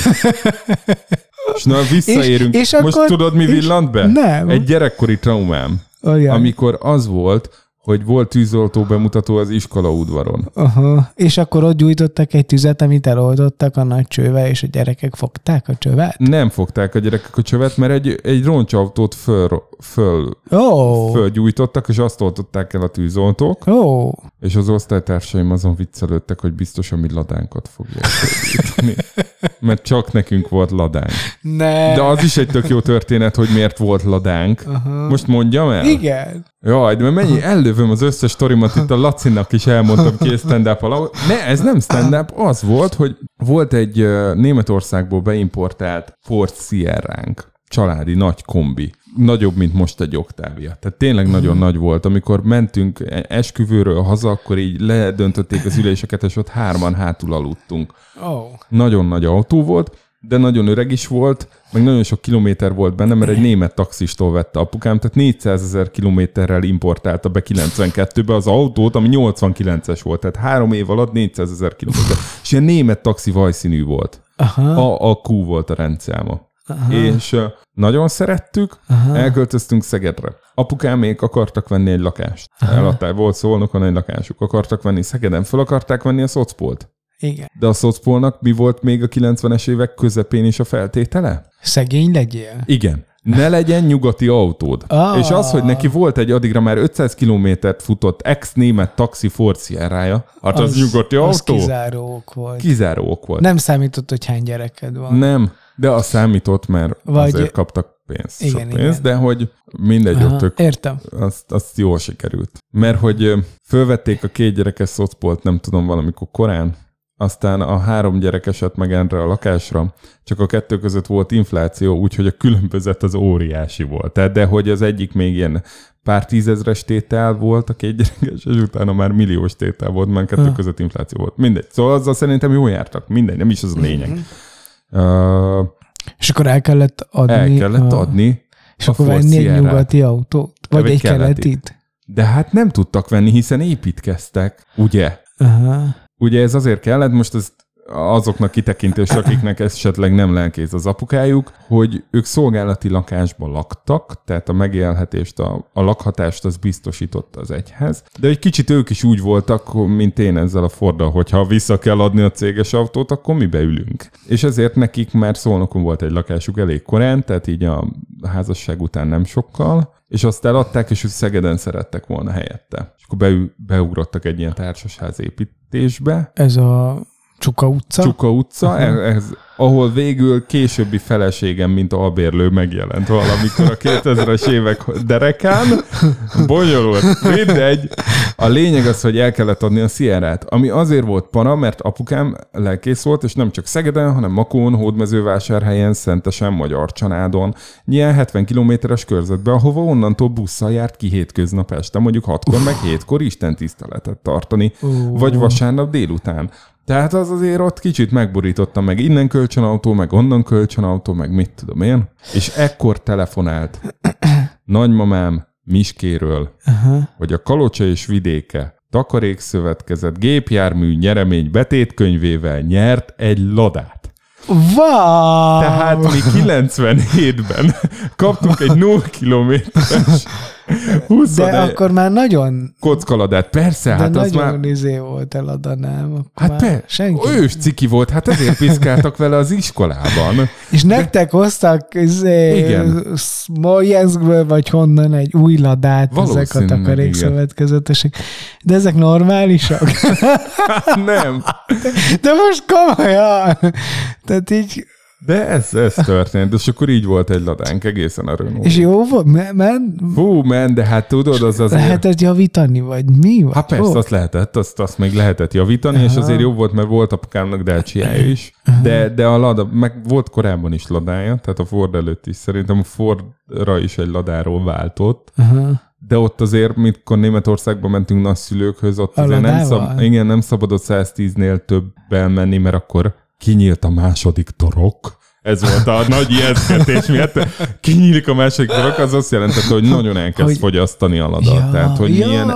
és na, visszaérünk. És- és Most akkor- tudod, mi és- villant be? Nem. Egy gyerekkori traumám, olyan. amikor az volt, hogy volt tűzoltó bemutató az iskola udvaron. Aha. És akkor ott gyújtottak egy tüzet, amit eloldottak a nagy csővel, és a gyerekek fogták a csövet? Nem fogták a gyerekek a csövet, mert egy, egy roncsautót föl, föl, Ó, fölgyújtottak, és azt oltották el a tűzoltók, ó, és az osztálytársaim azon viccelődtek, hogy biztos a mi ladánkat fogják. Mert csak nekünk volt ladánk. ne. De az is egy tök jó történet, hogy miért volt ladánk. Aha. Most mondjam el? Igen. Jaj, de mennyi ellövöm az összes sztorimat, itt a Lacinak is elmondtam ki stand up Ne, ez nem stand-up, az volt, hogy volt egy Németországból beimportált Ford Sierránk, családi nagy kombi. nagyobb, mint most egy Octavia. Tehát tényleg nagyon nagy volt. Amikor mentünk esküvőről haza, akkor így ledöntötték az üléseket, és ott hárman hátul aludtunk. Oh. Nagyon nagy autó volt, de nagyon öreg is volt, meg nagyon sok kilométer volt benne, mert egy német taxistól vette apukám, tehát 400 ezer kilométerrel importálta be 92-be az autót, ami 89-es volt, tehát három év alatt 400 ezer kilométer. És ilyen német taxi vajszínű volt. Aha. A, a Q volt a rendszáma. Aha. És nagyon szerettük, Aha. elköltöztünk Szegedre. Apukámék akartak venni egy lakást. Eladták, volt szolnokon egy lakásuk. Akartak venni Szegeden, fel akarták venni a szocpolt. Igen. De a szocpolnak mi volt még a 90-es évek közepén is a feltétele? Szegény legyél. Igen. Ne legyen nyugati autód. Ah. És az, hogy neki volt egy addigra már 500 kilométert futott ex-német taxi Ford Sierra-ja, hát az, az nyugati az autó. kizáró ok volt. Kizáró ok volt. Nem számított, hogy hány gyereked van. Nem, de az számított, mert Vagy- azért kaptak pénzt, Igen, sok pénzt, igen. de hogy mindegy, Aha, ott Értem. azt, azt jól sikerült. Mert hogy fölvették a két gyerekes szocpolt, nem tudom, valamikor korán, aztán a három gyerekeset meg erre a lakásra, csak a kettő között volt infláció, úgyhogy a különbözet az óriási volt. Tehát, de hogy az egyik még ilyen pár tízezres tétel volt a két gyerekes, és utána már milliós tétel volt, mert kettő Ha. között infláció volt. Mindegy. Szóval azzal szerintem jól jártak. Mindegy, nem is az a lényeg. Uh, És akkor el kellett adni. el kellett a, adni És a akkor venni egy nyugati autót? Vagy egy egy keletit. keletit? De hát nem tudtak venni, hiszen építkeztek, ugye? Aha. Ugye ez azért kellett, most ez azoknak kitekintés, akiknek esetleg nem lelkész az apukájuk, hogy ők szolgálati lakásban laktak, tehát a megélhetést, a, a lakhatást az biztosította az egyház, de egy kicsit ők is úgy voltak, mint én ezzel a Forddal, hogy ha vissza kell adni a céges autót, akkor mi beülünk. És ezért nekik már szolnokon volt egy lakásuk elég korán, tehát így a házasság után nem sokkal, és azt eladták, és ők Szegeden szerettek volna helyette. És akkor beü- beugrottak egy ilyen társasház építésbe, Ez a Csuka utca. Csuka utca, ez, ahol végül későbbi feleségem, mint albérlő megjelent valamikor a 2000-es évek derekán. Bonyolult, mindegy. A lényeg az, hogy el kellett adni a Sierrát, ami azért volt para, mert apukám lelkész volt, és nem csak Szegeden, hanem Makón, Hódmezővásárhelyen, Szentesen, Magyar Csanádon, ilyen 70 kilométeres körzetben, ahova onnantól busszal járt ki hétköznap este, mondjuk 6-kor, meg 7-kor Isten tiszteletet tartani, vagy vasárnap délután. Tehát az azért ott kicsit megborította meg innen kölcsönautó, meg onnan kölcsönautó, meg mit tudom én. És ekkor telefonált nagymamám Miskéről, Aha. hogy a Kalocsa és vidéke takarékszövetkezet gépjármű nyeremény betétkönyvével nyert egy ladát. Wow! Tehát mi 97-ben kaptunk egy 0 kilométeres 20 De akkor már nagyon, kockaladát. Persze, de hát az nagyon már... izé volt eladanám. Akkor Hát per, senki. ős ciki volt, hát ezért piszkáltak vele az iskolában. És nektek hoztak izé, Igen. Smolenskből, vagy honnan egy új ladát ezek a takarékszövetkezetesek. De ezek normálisak? Nem. De most komolyan! Tehát így, De ez, ez történt, és akkor így volt egy ladánk egészen a Renault. és jó volt, me- men, Fú, men, de hát tudod, az azért... lehetett javítani, vagy mi? Vagy Hát persze, azt lehetett, azt, azt még lehetett javítani, és Aha. azért jobb volt, mert volt apukámnak Dacia is, de, de a Lada, meg volt korábban is Ladája, tehát a Ford előtt is, szerintem a Fordra is egy Ladáról váltott, Aha. de ott azért, mikor Németországba mentünk nagyszülőkhöz, ott A azért nem, szab, igen, nem szabadott 110-nél több menni, mert akkor kinyílt a második torok. Ez volt a nagy ijesztgetés miatt. Kinyílik a második torok, az azt jelentette, hogy nagyon elkezd Hogy- fogyasztani a lada. Ja, Tehát, hogy ja. milyen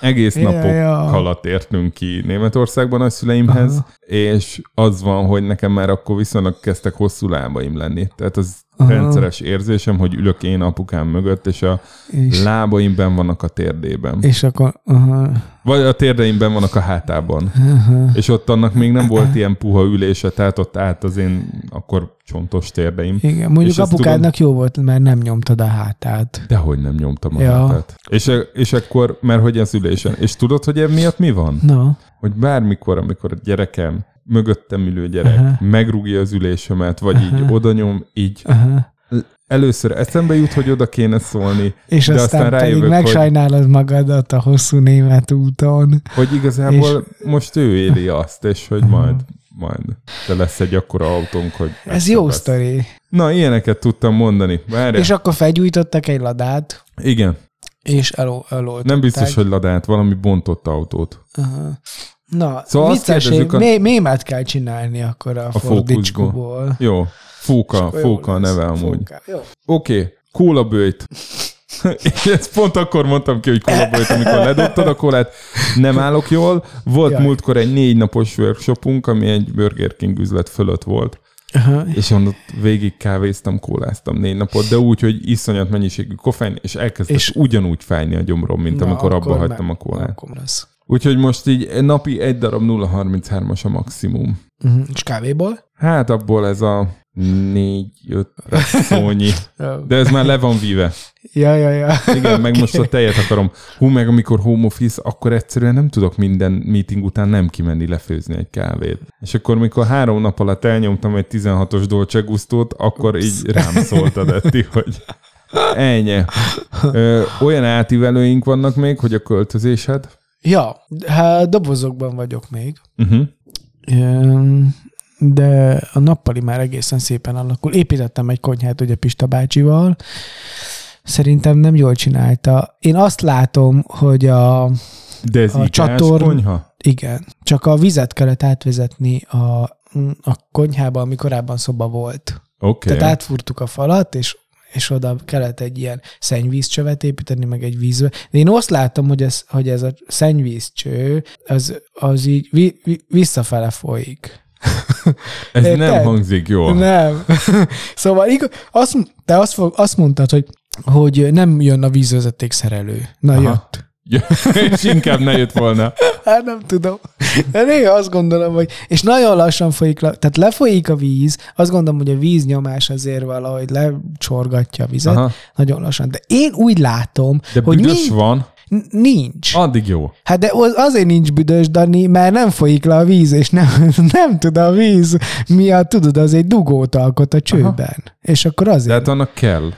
egész Ja, napok ja. alatt értünk ki Németországban a szüleimhez, Aha. és az van, hogy nekem már akkor viszonylag kezdtek hosszú lábaim lenni. Tehát az Aha. rendszeres érzésem, hogy ülök én apukám mögött, és a És, lábaim benn vannak a térdében. és akkor, aha, Vagy a térdeimben vannak a hátában. aha. És ott annak még nem volt ilyen puha ülése, tehát ott állt az én akkor csontos térdeim. Igen, mondjuk És apukádnak jó volt, mert nem nyomtad a hátát. Dehogy nem nyomtam a Ja. hátát. És, és akkor, mert hogy az ülésen. És tudod, hogy emiatt mi van? No. hogy bármikor, amikor a gyerekem, mögöttem ülő gyerek Aha. megrúgja az ülésemet, vagy így Aha. oda nyom, így Aha. először eszembe jut, hogy oda kéne szólni, És de aztán, aztán pedig rájövök, hogy, megsajnálod magadat a hosszú német úton. hogy igazából most ő éli azt, és hogy majd, majd de lesz egy akkora autónk, hogy Ez jó sztori. Na, ilyeneket tudtam mondani. Várjál. És akkor felgyújtottak egy ladát, Igen. és elol, eloltották. Nem biztos, hogy ladát, valami bontott autót. Aha. Na, Szóval azt kérdezzük a- mé- mémát kell csinálni akkor a, a fordicskóból. Jó. Fóka, fóka a neve amúgy. Oké, okay. kólabőjt. És ezt pont akkor mondtam ki, hogy kólabőjt, amikor ledobtad a kólát. Nem állok jól. Volt Jaj. múltkor egy négy napos workshopunk, ami egy Burger King üzlet fölött volt. Aha. És onnan végig kávéztam, kóláztam négy napot, de úgy, hogy iszonyat mennyiségű koffein, és elkezdett és ugyanúgy fájni a gyomrom, mint Na, amikor abba hagytam a kólát. Akkor lesz. Úgyhogy most így napi egy darab 0,33-as a maximum. Uh-huh. És kávéból? Hát abból ez a négy-öt szónyi. De ez már le van víve. Ja, ja, ja. Igen, meg most a tejet akarom. Hú, meg amikor home office, akkor egyszerűen nem tudok minden meeting után nem kimenni lefőzni egy kávét. És akkor, mikor három nap alatt elnyomtam egy 16-os Dolce Gustót, akkor így rám szólt a Detti, hogy ennyi. Ö, olyan átívelőink vannak még, hogy a költözésed. Ja, hát dobozokban vagyok még. Uh-huh. De a nappali már egészen szépen alakul. Építettem egy konyhát ugye Pista bácsival. Szerintem nem jól csinálta. Én azt látom, hogy a, De ez A csatorn- konyha? igen, csak a vizet kellett átvezetni a, a konyhába, ami korábban szoba volt. Oké. Tehát átfúrtuk a falat, és és oda kellett egy ilyen szennyvízcsövet építeni, meg egy vízbe. De én azt látom, hogy ez, hogy ez a szennyvízcső, az, az így vi, vi, visszafele folyik. Ez Érted? nem hangzik jól. Nem. szóval azt, te azt, azt mondtad, hogy, hogy nem jön a vízvezeték szerelő. Na Aha. jött. És inkább ne jött volna. Hát nem tudom. De néha azt gondolom, hogy... És nagyon lassan folyik, tehát lefolyik a víz, azt gondolom, hogy a víznyomás azért valahogy lecsorgatja a vizet, Aha. Nagyon lassan. De én úgy látom, De hogy büdös nincs, van, nincs. addig jó. Hát de az- azért nincs büdös, Dani, mert nem folyik le a víz, és nem, nem tud a víz miatt, tudod, az egy dugót alkot a csőben. Aha. És akkor De azért... hát annak kell.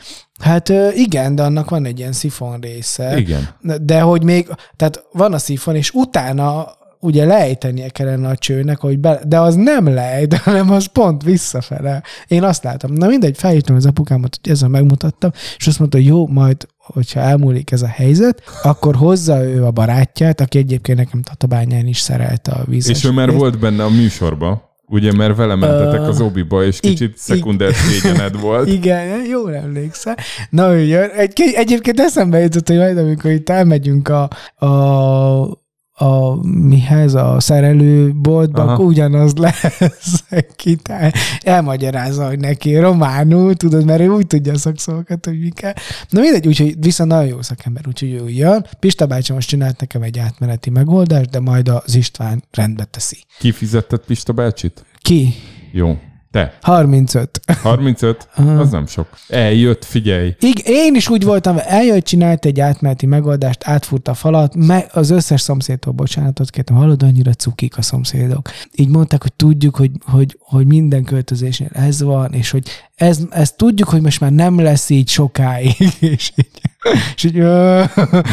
Hát igen, de annak van egy ilyen szifon része. Igen. De hogy még, tehát van a szifon, és utána ugye lejtenie kellene a csőnek, hogy be, de az nem lejt, hanem az pont visszafele. Én azt látom. Na mindegy, felhívtam az apukámat, hogy ezzel megmutattam, és azt mondta, hogy jó, majd, hogyha elmúlik ez a helyzet, akkor hozza ő a barátját, aki egyébként nekem Tatabányán is szerelte a vízes. És ő már részt. volt benne a műsorba, ugye, mert vele mentetek Ö, az obiba, és kicsit szekunder szégyened volt. Igen, jól emlékszel. Na, ő jön. Egy, egyébként eszembe jutott, hogy majd amikor itt elmegyünk a, a a mihez, a szerelőboltba, Aha. akkor ugyanaz lesz. Kitál, elmagyarázza, hogy neki románul, tudod, mert ő úgy tudja a szakszavakat, hogy mi kell. Na mindegy, úgyhogy viszont nagyon jó szakember, úgyhogy ő jön. Pista bácsi most csinált nekem egy átmeneti megoldást, de majd az István rendbe teszi. Kifizetted Pista bácsit? Ki? Jó. Te. 35. 35? Aha. Az nem sok. Eljött, figyelj. Igen, én is úgy voltam, eljött, csinált egy átmeneti megoldást, átfúrta a falat, me, az összes szomszédtól bocsánatot kértem, hallod, annyira cukik a szomszédok. Így mondták, hogy tudjuk, hogy, hogy, hogy minden költözésnél ez van, és hogy ez, ezt tudjuk, hogy most már nem lesz így sokáig. És így, és így ö,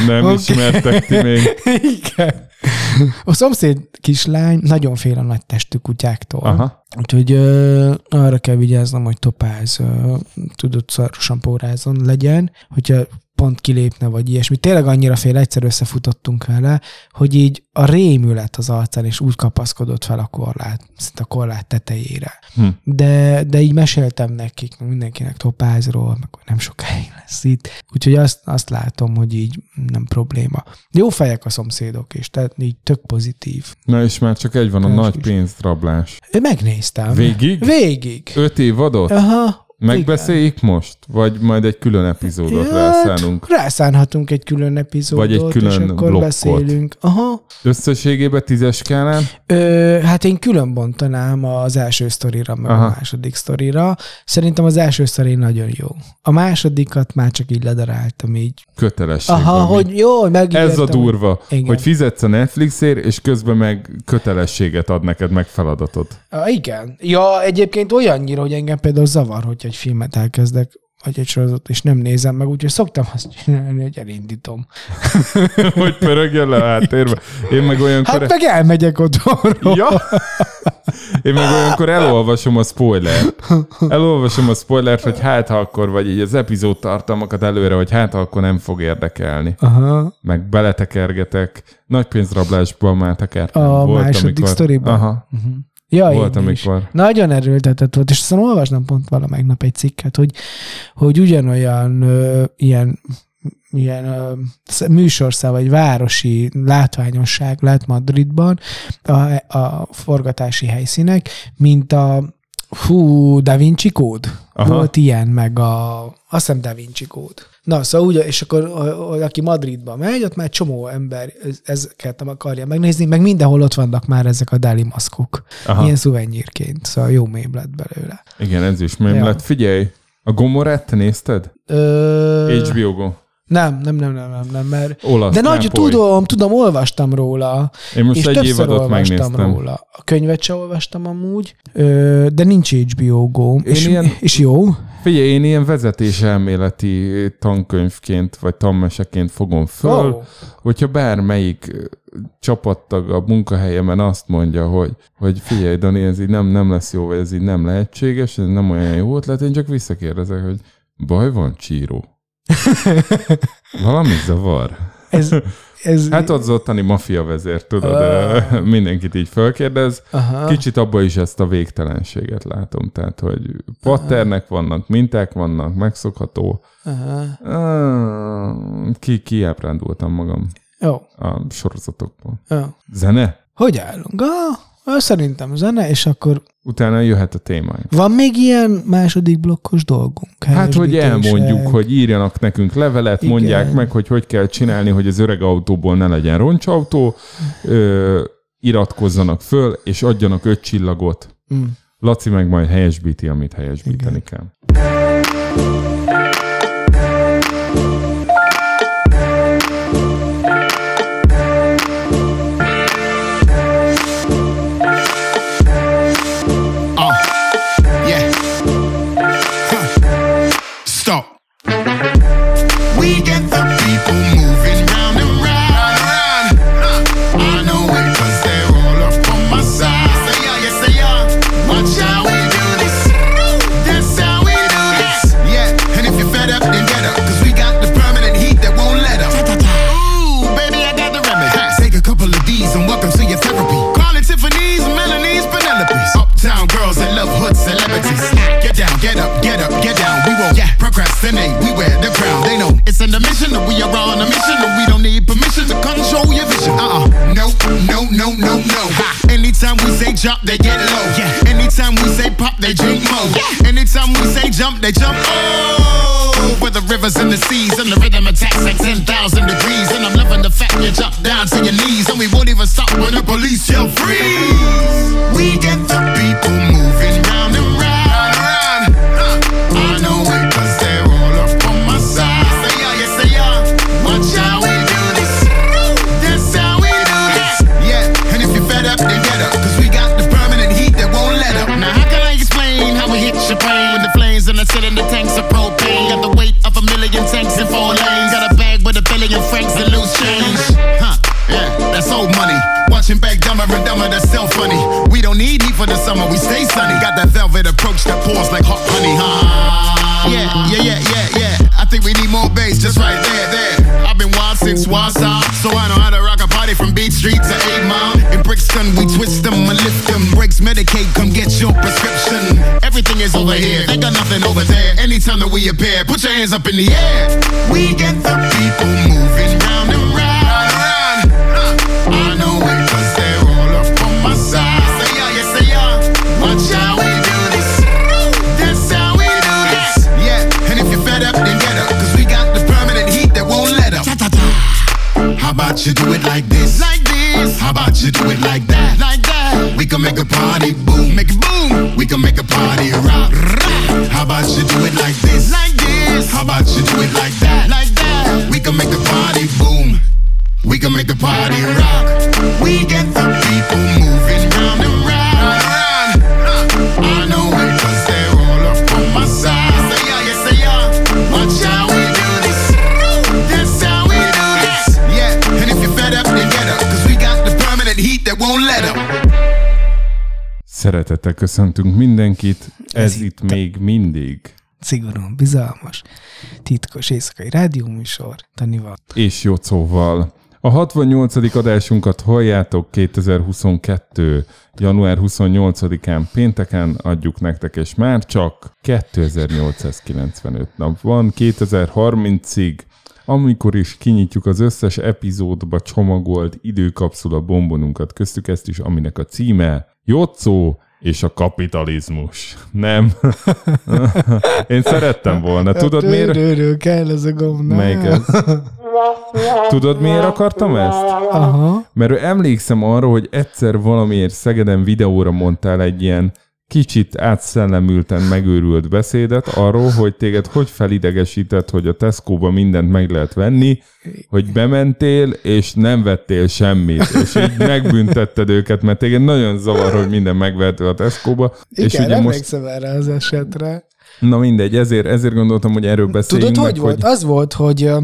Nem Oké. ismertek ti még. igen. A szomszéd kislány nagyon fél a nagy testű kutyáktól. Aha. Úgyhogy ö, arra kell vigyáznom, hogy topáz, ö, tudod, szarosan pórázon legyen, hogyha pont kilépne, vagy ilyesmi. Tényleg annyira fél, egyszer összefutottunk vele, hogy így a rémület az arcán, és úgy kapaszkodott fel a korlát, szinte a korlát tetejére. Hm. De, de így meséltem nekik, mindenkinek topázról, meg nem sokáig lesz itt. Úgyhogy azt, azt látom, hogy így nem probléma. Jó fejek a szomszédok is, tehát így tök pozitív. Na és már csak egy van, a Más nagy is. pénzrablás. Én megnéztem. Végig? Végig. Öt év adott? Aha. Megbeszéljük most? Vagy majd egy külön epizódot Ja, rászánunk? Rászánhatunk egy külön epizódot, Vagy egy külön és akkor blokkot. beszélünk. Aha. Összességében tízes skálán? Ö, hát én külön bontanám az első sztorira, meg Aha. a második sztorira. Szerintem az első sztori nagyon jó. A másodikat már csak így ledaráltam így. Kötelességben. Aha, mi? hogy jó, megígértem. Ez a durva, Igen. hogy fizetsz a Netflixért, és közben meg kötelességet ad neked, meg feladatot. Igen. Ja, egyébként olyannyira, hogy engem például zavar, hogy egy filmet elkezdek, vagy egy sorozatot, és nem nézem meg, úgyhogy szoktam azt csinálni, hogy elindítom. hogy pörögjön le a háttérbe. Én meg olyankor... Hát meg elmegyek otthonról. Ja. Én meg olyankor elolvasom a spoilert. Elolvasom a spoilert, hogy hát ha akkor, vagy így az epizód tartalmakat előre, hogy hát ha akkor nem fog érdekelni. Aha. Meg beletekergetek. Nagy pénzrablásban már tekertem. A második sztoriban? Aha. Ja, Volt, én is. amikor- Nagyon erőltetett volt, és aztán olvastam pont valamelyik nap egy cikket, hogy, hogy ugyanolyan ö, ilyen ilyen ö, sz- műsorszám, vagy városi látványosság lett Madridban a, a forgatási helyszínek, mint a hú, Da Vinci kód. Aha. Volt ilyen, meg a azt hiszem Da Vinci kód. Na, szóval úgy, és akkor aki Madridba megy, ott már csomó ember ez- ezeket akarja megnézni, meg mindenhol ott vannak már ezek a Dali maszkok. Aha. Ilyen szuvenyírként, szóval jó mém lett belőle. Igen, ez is mém Ja. lett. Figyelj, a Gomorrát te nézted? Ö, HBO Go. Nem, nem, nem, nem, nem, nem, mert... Olasz, De nagy, Nápoly. tudom, tudom, olvastam róla, Én most és egy évadot olvastam megnéztem. róla. A könyvet se olvastam amúgy, de nincs HBO Go. És, ilyen- és jó? Figyelj, én ilyen vezetéselméleti tankönyvként, vagy tanmeseként fogom föl, Ó. hogyha bármelyik csapattag a munkahelyemen azt mondja, hogy, hogy figyelj, Dani, ez így nem, nem lesz jó, vagy ez így nem lehetséges, ez nem olyan jó ötlet, én csak visszakérdezek, hogy baj van, Csíró? Valami zavar. Ez, ez, Hát az ottani maffia vezér, tudod, ö, mindenkit így fölkérdez. aha, Kicsit abban is ezt a végtelenséget látom, tehát, hogy patternek vannak, minták vannak, megszokható. aha. Ah, Ki, kiábrándultam magam Jó, a sorozatokból. jó. Zene? Hogy állunk? Ah, szerintem zene, és akkor Utána jöhet a témány. van még ilyen második blokkos dolgunk? Hát, hogy elmondjuk, hogy írjanak nekünk levelet, Igen. mondják meg, hogy hogy kell csinálni, hogy az öreg autóból ne legyen roncsautó, ö, iratkozzanak föl, és adjanak öt csillagot. Mm. Laci meg majd helyesbíti, amit helyesbíteni kell. We get the people moving round and round. I know they're all up on my side. Say yeah, say. Watch how we do this. That's how we do this. Yeah, and if you're fed up, then get up. Cause we got permanent heat that won't let up. Ooh, baby, I got the remedy. Take a couple of these and welcome to your therapy. Call it Tiffany's, Melanie's, Penelope's. Uptown girls that love hood celebrities. Get down, get up, get up, get down. We won't yeah, procrastinate. We wear it's in the mission that we are on a mission and we don't need permission to control your vision. Uh uh No, no, no, no, no. Ha. Anytime we say jump, they get low. Yeah. Anytime we say pop, they drink more. Anytime we say jump, they jump. Oh, where the rivers and the seas and the rhythm attacks like 10,000 degrees. And I'm loving the fact you jump down to your knees. And we won't even stop when the police yell freeze. We get the people moving round and round. Watching back dumber and dumber, that's so funny. We don't need heat for the summer, we stay sunny. Got that velvet approach that pours like hot honey, huh? Yeah, yeah, yeah, yeah, yeah. I think we need more bass just right there, there. I've been wild since Wausau, so I know how to rock a party from Beach Street to 8 Mile. In Brixton, we twist them and lift them. Breaks Medicaid, come get your prescription. Everything is over here, they got nothing over there. Anytime that we appear, put your hands up in the air. We get the people moving round and about you do it like this? Like this. How about you do it like that? Like that. We can make a party boom. Make it boom. We can make a party rock. rock. How about you do it like this? Like this. How about you do it like that? Like that. We can make a party boom. We can make the party rock. We get the people moving Szeretettel köszöntünk mindenkit. Ez, Ez itt még mindig. Szigorúan bizalmas, titkos éjszakai rádióműsor, Tanival. És Jocóval. A 68. adásunkat halljátok 2022. január 28-án pénteken adjuk nektek, és már csak 2895 nap van, 2030-ig, amikor is kinyitjuk az összes epizódba csomagolt időkapszula bombonunkat, köztük ezt is, aminek a címe Jocó és a kapitalizmus. Nem. Én szerettem volna. Tudod miért? Kell ez a gomb. Melyik ez? Tudod miért akartam ezt? Aha. Mert emlékszem arra, hogy egyszer valamiért Szegeden videóra mondtál egy ilyen kicsit átszellemülten megőrült beszédet arról, hogy téged hogy felidegesített, hogy a Tesco-ba mindent meg lehet venni, hogy bementél, és nem vettél semmit, és így megbüntetted őket, mert téged nagyon zavar, hogy minden megvehető a Tesco-ba. Igen, és ugye most, erre az esetre. na mindegy, ezért, ezért gondoltam, hogy erről beszéljünk Tudod, meg, hogy volt? Az volt, hogy ö,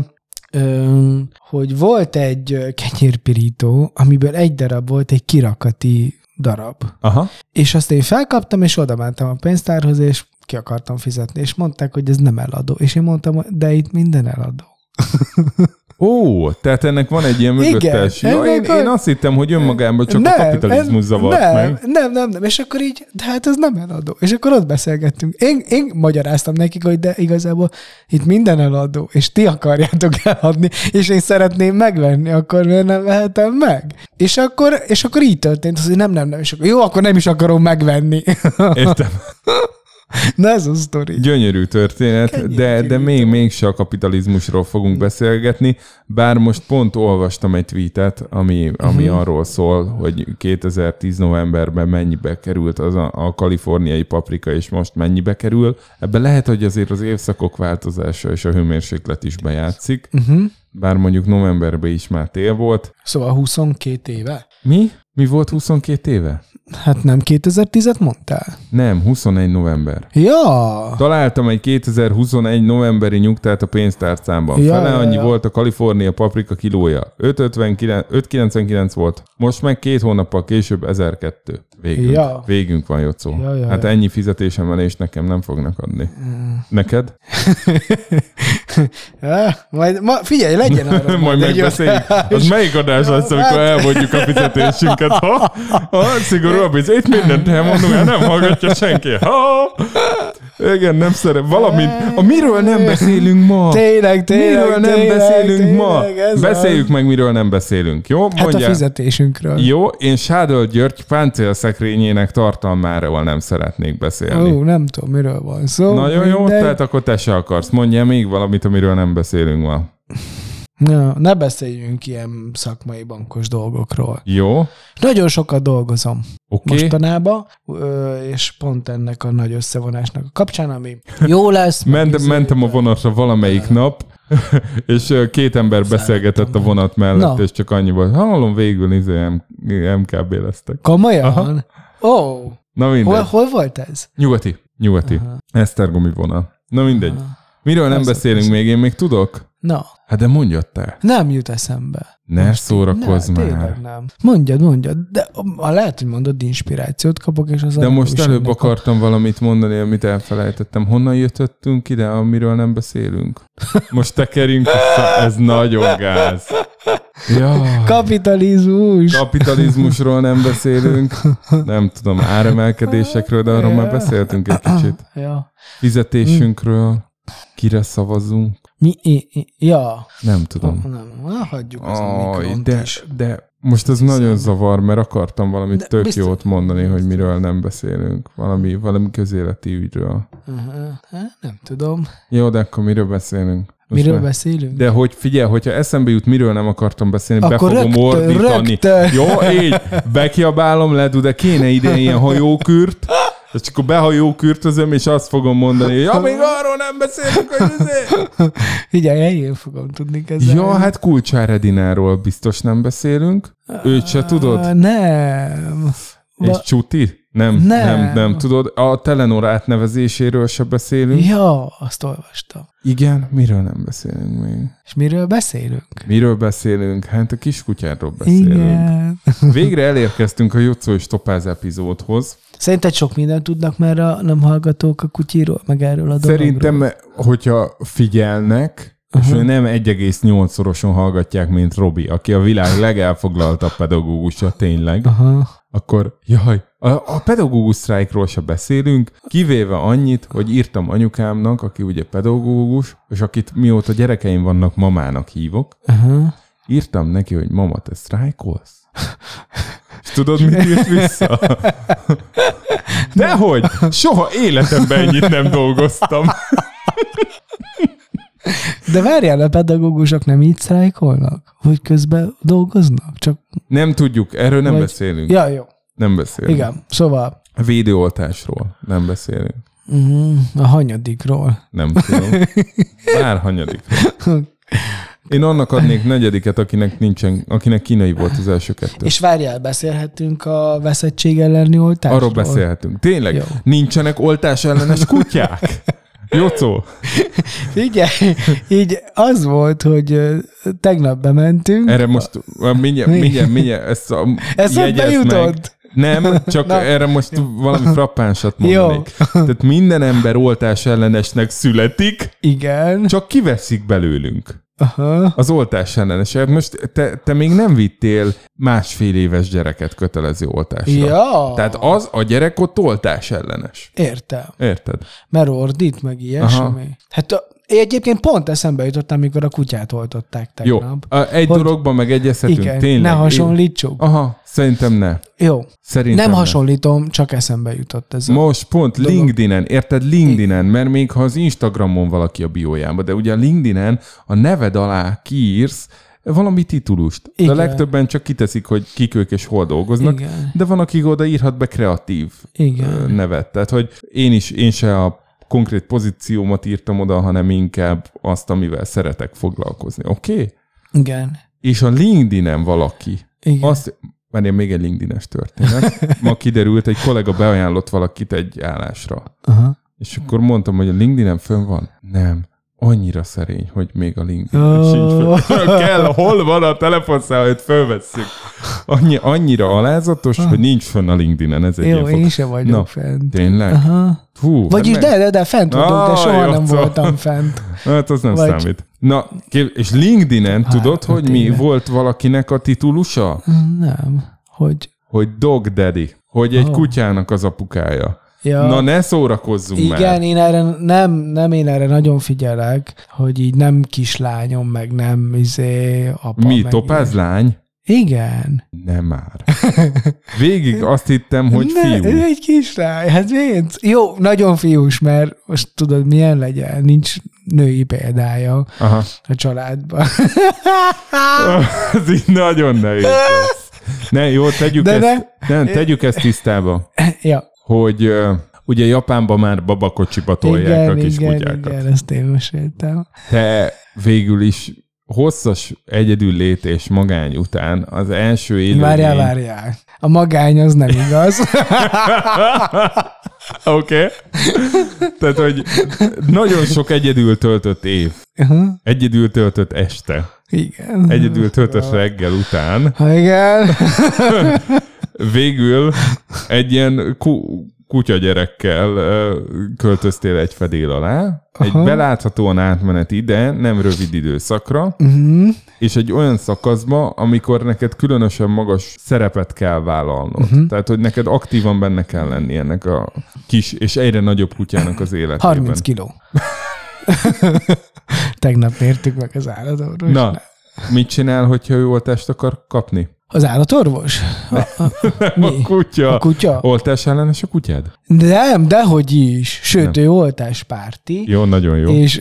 ö, hogy volt egy kenyérpirító, amiből egy darab volt egy kirakati darab. Aha. És azt én felkaptam, és oda mentem a pénztárhoz, és ki akartam fizetni, és mondták, hogy ez nem eladó. És én mondtam, de itt minden eladó. Ó, tehát ennek van egy ilyen Igen, mögöttes. Ja, én, a- én azt hittem, hogy önmagában csak a kapitalizmus zavart nem, meg. Nem, nem, nem. És akkor így, de hát ez nem eladó. És akkor ott beszélgettünk. Én, én magyaráztam nekik, hogy de igazából itt minden eladó, és ti akarjátok eladni, és én szeretném megvenni, akkor miért nem vehetem meg? És akkor, és akkor így történt, hogy nem, nem, nem, és akkor jó, akkor nem is akarom megvenni. Értem. Na ez a sztori. Gyönyörű történet, de, de még, mégse a kapitalizmusról fogunk beszélgetni, bár most pont olvastam egy tweetet, ami, ami uh-huh. arról szól, hogy 2010 novemberben mennyibe került az a, a kaliforniai paprika, és most mennyibe kerül. Ebben lehet, hogy azért az évszakok változása és a hőmérséklet is bejátszik, Uh-huh. bár mondjuk novemberben is már tél volt. Szóval 22 éve? Mi? Mi volt 22 éve? Hát nem 2010-et mondtál? Nem, 21 november. Ja! Találtam egy 2021 novemberi nyugtát a pénztárcámban. Ja, Fele ja, annyi ja. volt a Kalifornia paprika kilója. 5,59 5,99 volt. Most meg két hónappal később 1002. Végünk. Ja. Végünk van, Jocó. Ja, ja, hát ja. ennyi fizetésemelést nekem nem fognak adni. Neked? Ja, majd ma, figyelj, legyen arra. Majd egy megbeszéljük. Az melyik adás lesz, amikor hát- elmondjuk a fizetésünket? Ha? Ha? Szigorú a biz. Itt mindent elmondunk, el nem hallgatja senki. Ha? Igen, nem szeret. Valamint, a miről nem beszélünk ma? Tényleg, tényleg, Miről nem tényleg, beszélünk ma? tényleg, ez Beszéljük az. meg, miről nem beszélünk, jó? Hát a Mondjál. fizetésünkről. Jó, én Sádol György páncélszekrényének tartalmáról nem szeretnék beszélni. Ó, nem tudom, miről van szó. Nagyon jó, mindegy. tehát akkor te se akarsz. Mondjál még valamit, amiről nem beszélünk ma. Ja, ne beszéljünk ilyen szakmai bankos dolgokról. Jó, Nagyon sokat dolgozom okay. mostanában, és pont ennek a nagy összevonásnak a kapcsán, ami jó lesz. Ment, izé- mentem a vonatra valamelyik nap, és két ember beszélgetett a vonat mellett, Na. és csak annyi volt. Hallom, végül izé MKB lesztek. Komolyan? Ó, Na mindegy. hol, hol volt ez? Nyugati, nyugati. Esztergomi vonal. Na mindegy. Miről nem beszélünk még, én még tudok? Na, Hát de mondjad te. nem jut eszembe. Ne szórakozz ne, már. Nem. Mondjad, mondjad. De ha lehet, hogy mondod, inspirációt kapok, és az De most előbb ennek a- akartam valamit mondani, amit elfelejtettem. Honnan jöttünk ide, amiről nem beszélünk? Most tekerjünk vissza, ez nagyon gáz. Ja, Kapitalizmus. kapitalizmusról nem beszélünk. Nem tudom, áremelkedésekről, de arról már beszéltünk egy kicsit. Ja. Fizetésünkről, kire szavazunk, Mi, i, i, ja. nem tudom. Nem, na, hagyjuk az Aj, de, is. de most ez nagyon zavar, mert akartam valamit De tök biztos- jót mondani, hogy miről nem beszélünk. Valami, valami közéleti ügyről. Uh-huh. Hát, nem tudom. Jó, de akkor miről beszélünk? Most Miről már- beszélünk? De hogy figyelj, hogyha eszembe jut, miről nem akartam beszélni, Akkor be fogom rögtön, ordítani. rögtön. Jó, így, bekiabálom le, de kéne ide ilyen hajókürt, és akkor behajókürtözöm, és azt fogom mondani, hogy ja, még arról nem beszélünk, hogy ezért. Figyelj, helyén fogom tudni kezelni. Ja, hát Kulcsár Edináról biztos nem beszélünk. Őt se tudod? Nem. És Csuti? Nem, Nem. nem, nem. Tudod, a Telenor átnevezéséről se beszélünk. Ja, azt olvastam. Igen, miről nem beszélünk még? És miről beszélünk? Miről beszélünk? Hát a kiskutyáról beszélünk. Igen. Végre elérkeztünk a Jocó és Topáz epizódhoz. Szerinted sok mindent tudnak már a nem hallgatók a kutyiról, meg erről a dologról? Szerintem, hogyha figyelnek, és hogy nem 1,8-szoroson hallgatják, mint Robi, aki a világ legelfoglaltabb pedagógusa tényleg, Aha. Akkor jaj, a, a pedagógus sztrájkról se beszélünk, kivéve annyit, hogy írtam anyukámnak, aki ugye pedagógus, és akit mióta gyerekeim vannak, mamának hívok, Aha. írtam neki, hogy mama, te sztrájkolsz? És tudod, mit írt vissza? Dehogy! Soha életemben ennyit nem dolgoztam. De várjál, a pedagógusok nem így sztrájkolnak? Hogy közben dolgoznak? Csak... Nem tudjuk, erről nem Vagy- beszélünk. Ja, jó. Nem beszélünk. Igen. Szóval A védőoltásról nem beszélünk. uh, a hanyadikról. Nem tudom. Bár hanyadikról. Én annak adnék negyediket, akinek nincsen, akinek kínai volt az első kettő. És várjál, beszélhetünk a veszettség elleni oltásról? Arról beszélhetünk. Tényleg? Jó. Nincsenek oltás ellenes kutyák? Jocó? Figyelj, így az volt, hogy tegnap bementünk. Erre most mindjárt, Mi? mindjárt, mindjárt ezt a Ez jegyezd bejutott? Nem, csak Na. erre most valami frappánsat Jó. mondanék. Tehát minden ember oltás ellenesnek születik, Igen. csak kiveszik belőlünk. Aha. Az oltás ellenes. Hát Most te, te még nem vittél másfél éves gyereket kötelező oltásra. Ja. Tehát az a gyerek ott oltás ellenes. Értem. Érted? Mert ordít, meg ilyesmi. Hát egyébként pont eszembe jutottam, amikor a kutyát oltották Jó. tegnap. A, egy Hogy- dologban megegyezhetünk. Igen, Tényleg. ne hasonlítsuk. Aha, szerintem ne. Jó. Szerintem Nem ne. hasonlítom, csak eszembe jutott ez. Most pont dolog. LinkedIn-en, érted? LinkedIn-en, mert még ha az Instagramon valaki a biójába, de ugye a LinkedIn-en a neved alá kiírsz valami titulust. De Igen. legtöbben csak kiteszik, hogy kik ők és hol dolgoznak, Igen. de van, aki oda írhat be kreatív Igen. nevet. Tehát, hogy én is, én se a konkrét pozíciómat írtam oda, hanem inkább azt, amivel szeretek foglalkozni. Oké? Okay? Igen. És a LinkedIn-en valaki Igen. azt, már még egy LinkedIn-es történet. Ma kiderült, egy kollega beajánlott valakit egy állásra. Aha. És akkor mondtam, hogy a LinkedIn-en fönn van. Nem. Annyira szerény, hogy még a LinkedIn-en Ó. sincs fönn. Kell, hol van a telefonszám, hogy fölvesszük. Annyi, annyira alázatos, hogy nincs fönn a LinkedIn-en. Ez egy Ah. Jó, ilyen fog... én sem vagyok Na, fent. Tényleg? Aha. Hú, Vagyis hát de, de, de, fent voltunk, de Ah, soha jó, nem szóval. voltam fent. Hát az nem Vagy- számít. Na, és LinkedIn-en Hát, tudod, hogy mi tényleg. volt valakinek a titulusa? Nem. Hogy? Hogy Dog Daddy. Hogy egy Oh. kutyának az apukája. Ja. Na ne szórakozzunk Igen, már. én erre nem, nem én erre nagyon figyelek, hogy így nem kislányom, meg nem izé, apa. Mi, meg topázlány? Igen. Nem már. Végig azt hittem, hogy ne, fiú. ő egy kislány, hát miért? Jó, nagyon fiús, mert most tudod, milyen legyen, nincs női példája Aha. a családban. Ez így nagyon nehéz. Ne, jó, tegyük De ezt, nem, tegyük ezt tisztába, ja, hogy ugye Japánban már babakocsiba tolják igen, a kis igen, kutyákat. igen, ezt én meséltem. Te végül is hosszas egyedül lét és magány után az első élőlény... Várjál, várjál. A magány az nem igaz. Oké. Okay. Tehát, hogy nagyon sok egyedül töltött év. Aha, Egyedül töltött este. igen. Egyedül töltött reggel után. Ha igen. Végül egy ilyen ku- kutyagyerekkel költöztél egy fedél alá, egy Aha. beláthatóan átmeneti, de nem rövid időszakra, Mhm. és egy olyan szakaszba, amikor neked különösen magas szerepet kell vállalnod. Uh-huh. Tehát, hogy neked aktívan benne kell lenni ennek a kis és egyre nagyobb kutyának az életében. 30 kiló. Tegnap mértük meg az állatorvos. Na, mit csinál, hogyha ő oltást akar kapni? Az állatorvos? A, a, A mi? kutya. A kutya? Oltás ellenes a kutyád? Nem, dehogy is. Sőt, ő oltáspárti. Jó, nagyon jó. És,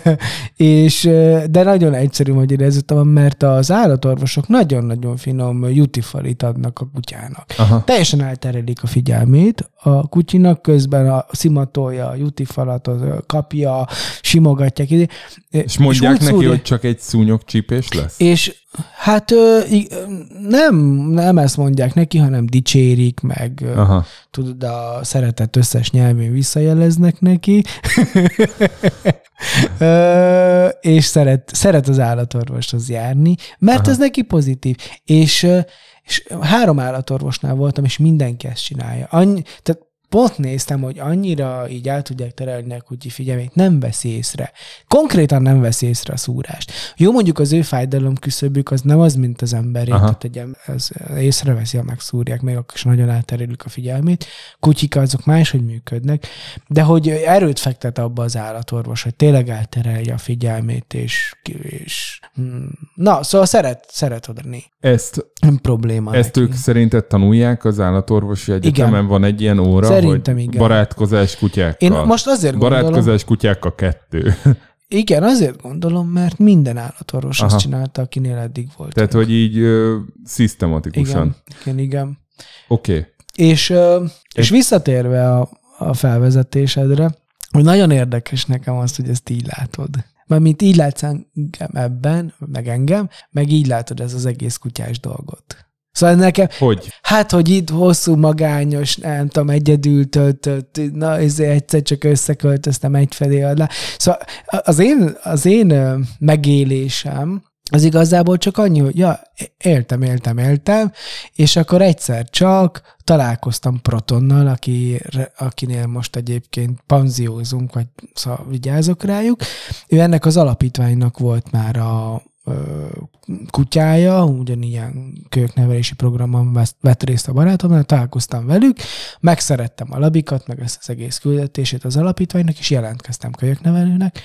és, de nagyon egyszerű magyarázatom van, mert az állatorvosok nagyon-nagyon finom jutifalit adnak a kutyának. Aha. Teljesen elterelik a figyelmét a kutyinak, közben a szimatolja, a jutifalatot kapja, simogatják. És mondják úgy neki, szúrja- hogy csak egy szúnyogcsípés lesz? És hát nem, nem ezt mondják neki, hanem dicsérik, meg Aha. tudod, a szeretet összes nyelvén visszajeleznek neki, és szeret, szeret az állatorvoshoz járni, mert Aha. ez neki pozitív. És, és három állatorvosnál voltam, és mindenki ezt csinálja. Annyi, tehát pont néztem, hogy annyira így el tudják terelni a kutyi figyelmét, nem veszi észre. Konkrétan nem veszi észre a szúrást. Jó, mondjuk az ő fájdalom küszöbük az nem az, mint az emberé, Aha. tehát egy em- ez észreveszi, ha megszúrják, még akkor is nagyon elterelik a figyelmét. Kutyik azok máshogy működnek, de hogy erőt fektet abba az állatorvos, hogy tényleg elterelje a figyelmét, és, és hmm. na, szóval szeret, szeret odaadni. Ezt, Nem probléma ezt neki. ők szerinted tanulják az állatorvosi egyetemen? Igen. Van egy ilyen óra, Szerintem hogy igen. barátkozás kutyákkal. Én most azért gondolom, Barátkozás kutyákkal kettő. igen, azért gondolom, mert minden állatorvos Aha. azt csinálta, akinél eddig volt. Tehát, hogy így ö, szisztematikusan. igen, igen, igen. Oké. Okay. És, ö, és visszatérve a, a felvezetésedre, hogy nagyon érdekes nekem azt, hogy ezt így látod. Mert mint így látsz engem ebben, meg engem, meg így látod ez az egész kutyás dolgot. Szóval nekem, Hogy? hát, hogy itt hosszú, magányos, nem tudom, egyedül töltött, na, ezért egyszer csak összeköltöztem egy fedél alá. Szóval az én, az én megélésem, az igazából csak annyi, hogy ja, éltem, éltem, éltem, és akkor egyszer csak találkoztam Protonnal, aki, akinél most egyébként panziózunk, vagy szóval vigyázok rájuk. Ő ennek az alapítványnak volt már a kutyája, ugyanilyen kölyöknevelési programon vesz- vett részt a barátomnál, találkoztam velük, megszerettem a labikat, meg ezt az egész küldetését az alapítványnak, és jelentkeztem kölyöknevelőnek,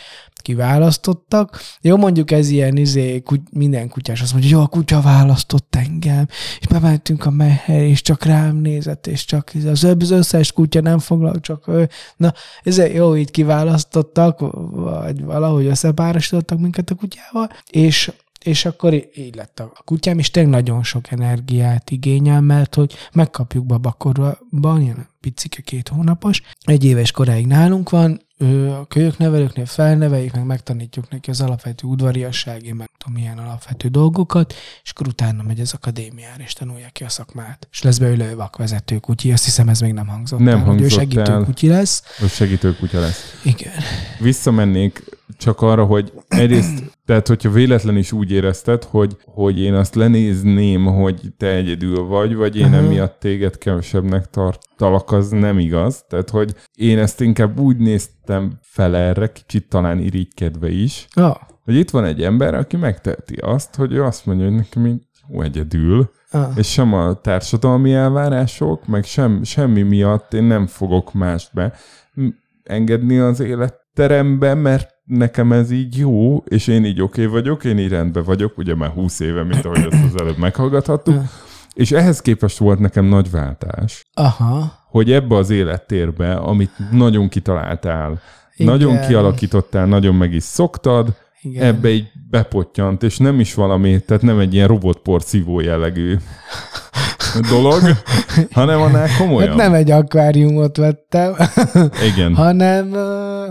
kiválasztottak. Jó, mondjuk ez ilyen izé, minden kutyás azt mondja, jó, a kutya választott engem, és bementünk a meher, és csak rám nézett, és csak izé, az összes kutya nem foglal, csak ő. Na, ez jó, így kiválasztottak, vagy valahogy összepárosítottak minket a kutyával, és és akkor így lett a kutyám, és tényleg nagyon sok energiát igényel, mert hogy megkapjuk babakorban, ilyen picike két hónapos, egy éves koráig nálunk van, ő a kölyöknevelőknél felneveljük, meg megtanítjuk neki az alapvető udvariassági, meg tudom, milyen alapvető dolgokat, és akkor utána megy az akadémiára, és tanulja ki a szakmát. És lesz belőle ő vakvezető kutyi, azt hiszem ez még nem hangzott Nem el, hogy ő hangzott segítő el. kutyi lesz. Hogy segítő kutya lesz. Igen. Visszamennék csak arra, hogy egyrészt, tehát hogyha véletlen is úgy érezted, hogy, hogy én azt lenézném, hogy te egyedül vagy, vagy én Aha. emiatt téged kevesebbnek tartalak, az nem igaz. Tehát, hogy én ezt inkább úgy néztem fel erre, kicsit talán irigykedve is, Ah, hogy itt van egy ember, aki megteheti azt, hogy ő azt mondja, hogy nekem így jó egyedül, ah. és sem a társadalmi elvárások, meg sem, semmi miatt én nem fogok mást be engedni az életterembe, mert nekem ez így jó, és én így oké okay vagyok, én így rendben vagyok, ugye már 20 éve, mint ahogy ezt az előbb meghallgathattuk, és ehhez képest volt nekem nagy váltás, Aha. hogy ebbe az élettérbe, amit nagyon kitaláltál, Igen. nagyon kialakítottál, nagyon meg is szoktad, Igen. ebbe így bepottyant, és nem is valami, tehát nem egy ilyen robotporszívó jellegű dolog, hanem annál komolyan. Hát nem egy akváriumot vettem, Igen. hanem,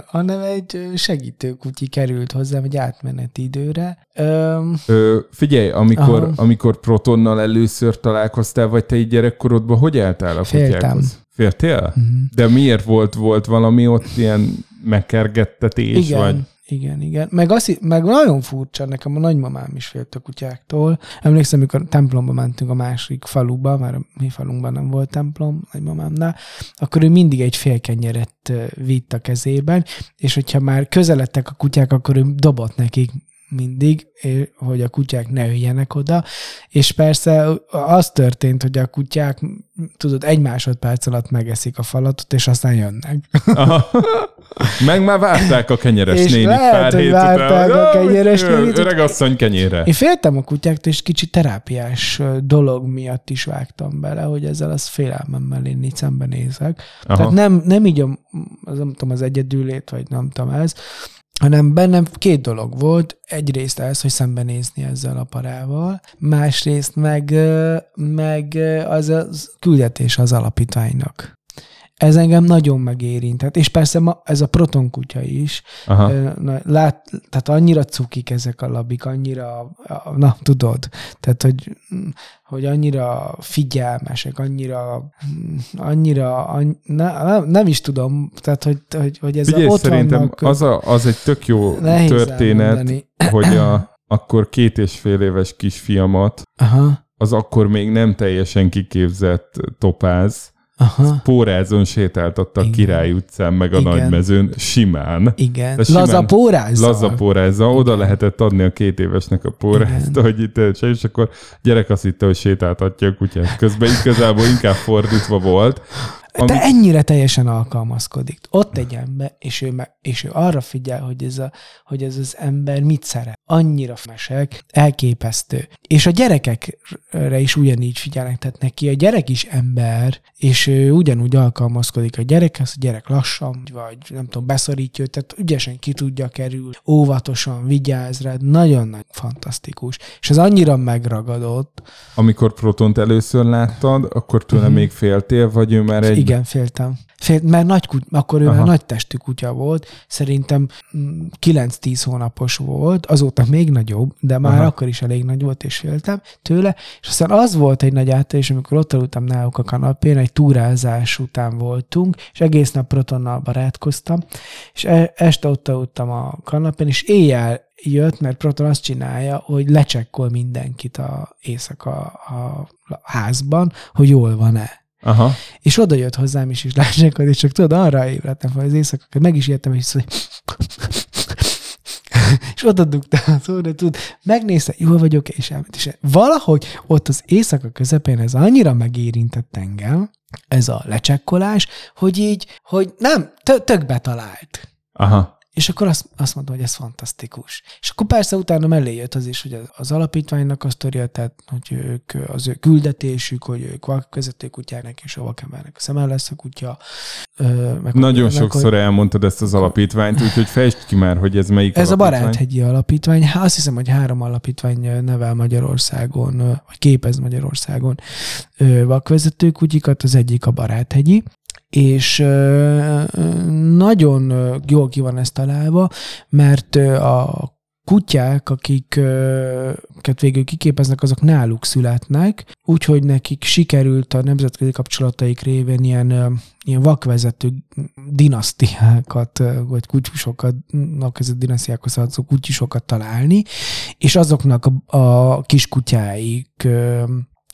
hanem egy ö, segítőkutyi került hozzám egy átmeneti időre. Öm, Ö, figyelj, amikor, Aha. amikor Protonnal először találkoztál, vagy te így gyerekkorodban, hogy álltál a Féltem. kutyákhoz? Féltél? Mhm. De miért volt, volt valami ott ilyen megkergettetés, igen, vagy? Igen, igen. Meg, azt, meg nagyon furcsa, nekem a nagymamám is félt a kutyáktól. Emlékszem, amikor templomba mentünk a másik faluba, már a mi falunkban nem volt templom, nagymamámnál, akkor ő mindig egy fél kenyeret ö, vitt a kezében, és hogyha már közeledtek a kutyák, akkor ő dobott nekik mindig, hogy a kutyák ne üljenek oda, és persze az történt, hogy a kutyák, tudod, egy másodperc alatt megeszik a falatot, és aztán jönnek. Aha. Meg már várták a kenyeres És nénit lehet, pár hét várták után. a kenyeres ö, nénit. Öregasszony kenyére. Én féltem a kutyáktól, és kicsit terápiás dolog miatt is vágtam bele, hogy ezzel az félelmemmel én így szembenézek. Aha. Tehát nem, nem így a, az, nem tudom, az egyedülét, vagy nem tudom ez, hanem bennem két dolog volt. Egyrészt ez, hogy szembenézni ezzel a parával, másrészt meg, meg az a küldetés az alapítványnak. Ez engem nagyon megérintett. És persze ma ez a protonkutya is. Aha. Na, lát, tehát annyira cukik ezek a labik, annyira, na tudod, tehát hogy, hogy annyira figyelmesek, annyira, annyira, anny, ne, nem, nem is tudom, tehát hogy, hogy, hogy ez Figyelj, a, ott szerintem vannak, az, a, az egy tök jó történet, elmondani. hogy a akkor két és fél éves kisfiamat, Aha, az akkor még nem teljesen kiképzett topáz, aha, pórázon sétáltatta a. Király utcán, meg a Igen. nagymezőn, simán. igen. Simán Laza pórázzal. Laza pórázza, oda lehetett adni a két évesnek a pórázt, Igen. hogy itt se, és akkor gyerek azt hitte, hogy sétáltatja a kutyát. Közben igazából inkább fordítva volt. De ennyire teljesen alkalmazkodik. Ott egy ember, és ő, me, és ő arra figyel, hogy ez, a, hogy ez az ember mit szeret. Annyira mesek, elképesztő. És a gyerekekre is ugyanígy figyelnek, tehát neki a gyerek is ember, és ő ugyanúgy alkalmazkodik a gyerekhez, a gyerek lassan, vagy nem tudom, beszorítja őt, tehát ügyesen ki tudja kerül, óvatosan vigyáz rád, nagyon-nagyon fantasztikus. És ez annyira megragadott, Amikor Protont először láttad, akkor tőle Mhm. még féltél, vagy ő már egy... Igen, féltem. Fél, mert nagy kut, akkor ő Aha. már nagy testű kutya volt, szerintem mm, 9-10 hónapos volt, azóta még nagyobb, de már Aha. Akkor is elég nagy volt, és féltem tőle. És aztán az volt egy nagy átélés, amikor ott aludtam náluk a kanapén, egy túrázás után voltunk, és egész nap protonnal barátkoztam, és e- este ott aludtam a kanapén, és éjjel jött, mert Proton azt csinálja, hogy lecsekkol mindenkit a éjszaka a házban, hogy jól van-e. Aha. És oda jött hozzám is, és lássák, és csak tudod, arra ébredtem fel az éjszakakat, meg is értem, és szóval, és oda dugta a szóra, tud, megnézte, jól vagyok, és elment. És valahogy ott az éjszaka közepén ez annyira megérintett engem, ez a lecsekkolás, hogy így, hogy nem, tö- tök betalált. Aha. És akkor azt, azt mondta, hogy ez fantasztikus. És akkor persze utána mellé jött az is, hogy az, az alapítványnak a sztoria, tehát hogy ők, az ő küldetésük, hogy ők vakvezető kutyának és a vakembernek a szeme lesz a kutya. Meg, Nagyon meg, sokszor elmondtad ezt az alapítványt, úgyhogy fejtsd ki már, hogy ez melyik Ez a alapítvány. Baráthegyi Alapítvány. Hát azt hiszem, hogy három alapítvány nevel Magyarországon, vagy képez Magyarországon vakvezető kutyikat, az egyik a Baráthegyi, és nagyon jól ki van ez találva, mert a kutyák, akiket végül kiképeznek, azok náluk születnek, úgyhogy nekik sikerült a nemzetközi kapcsolataik révén ilyen, ilyen vakvezető dinasztiákat, vagy kutyusokat, ez a dinasztiákhoz tartozó kutyusokat találni, és azoknak a, a kiskutyáik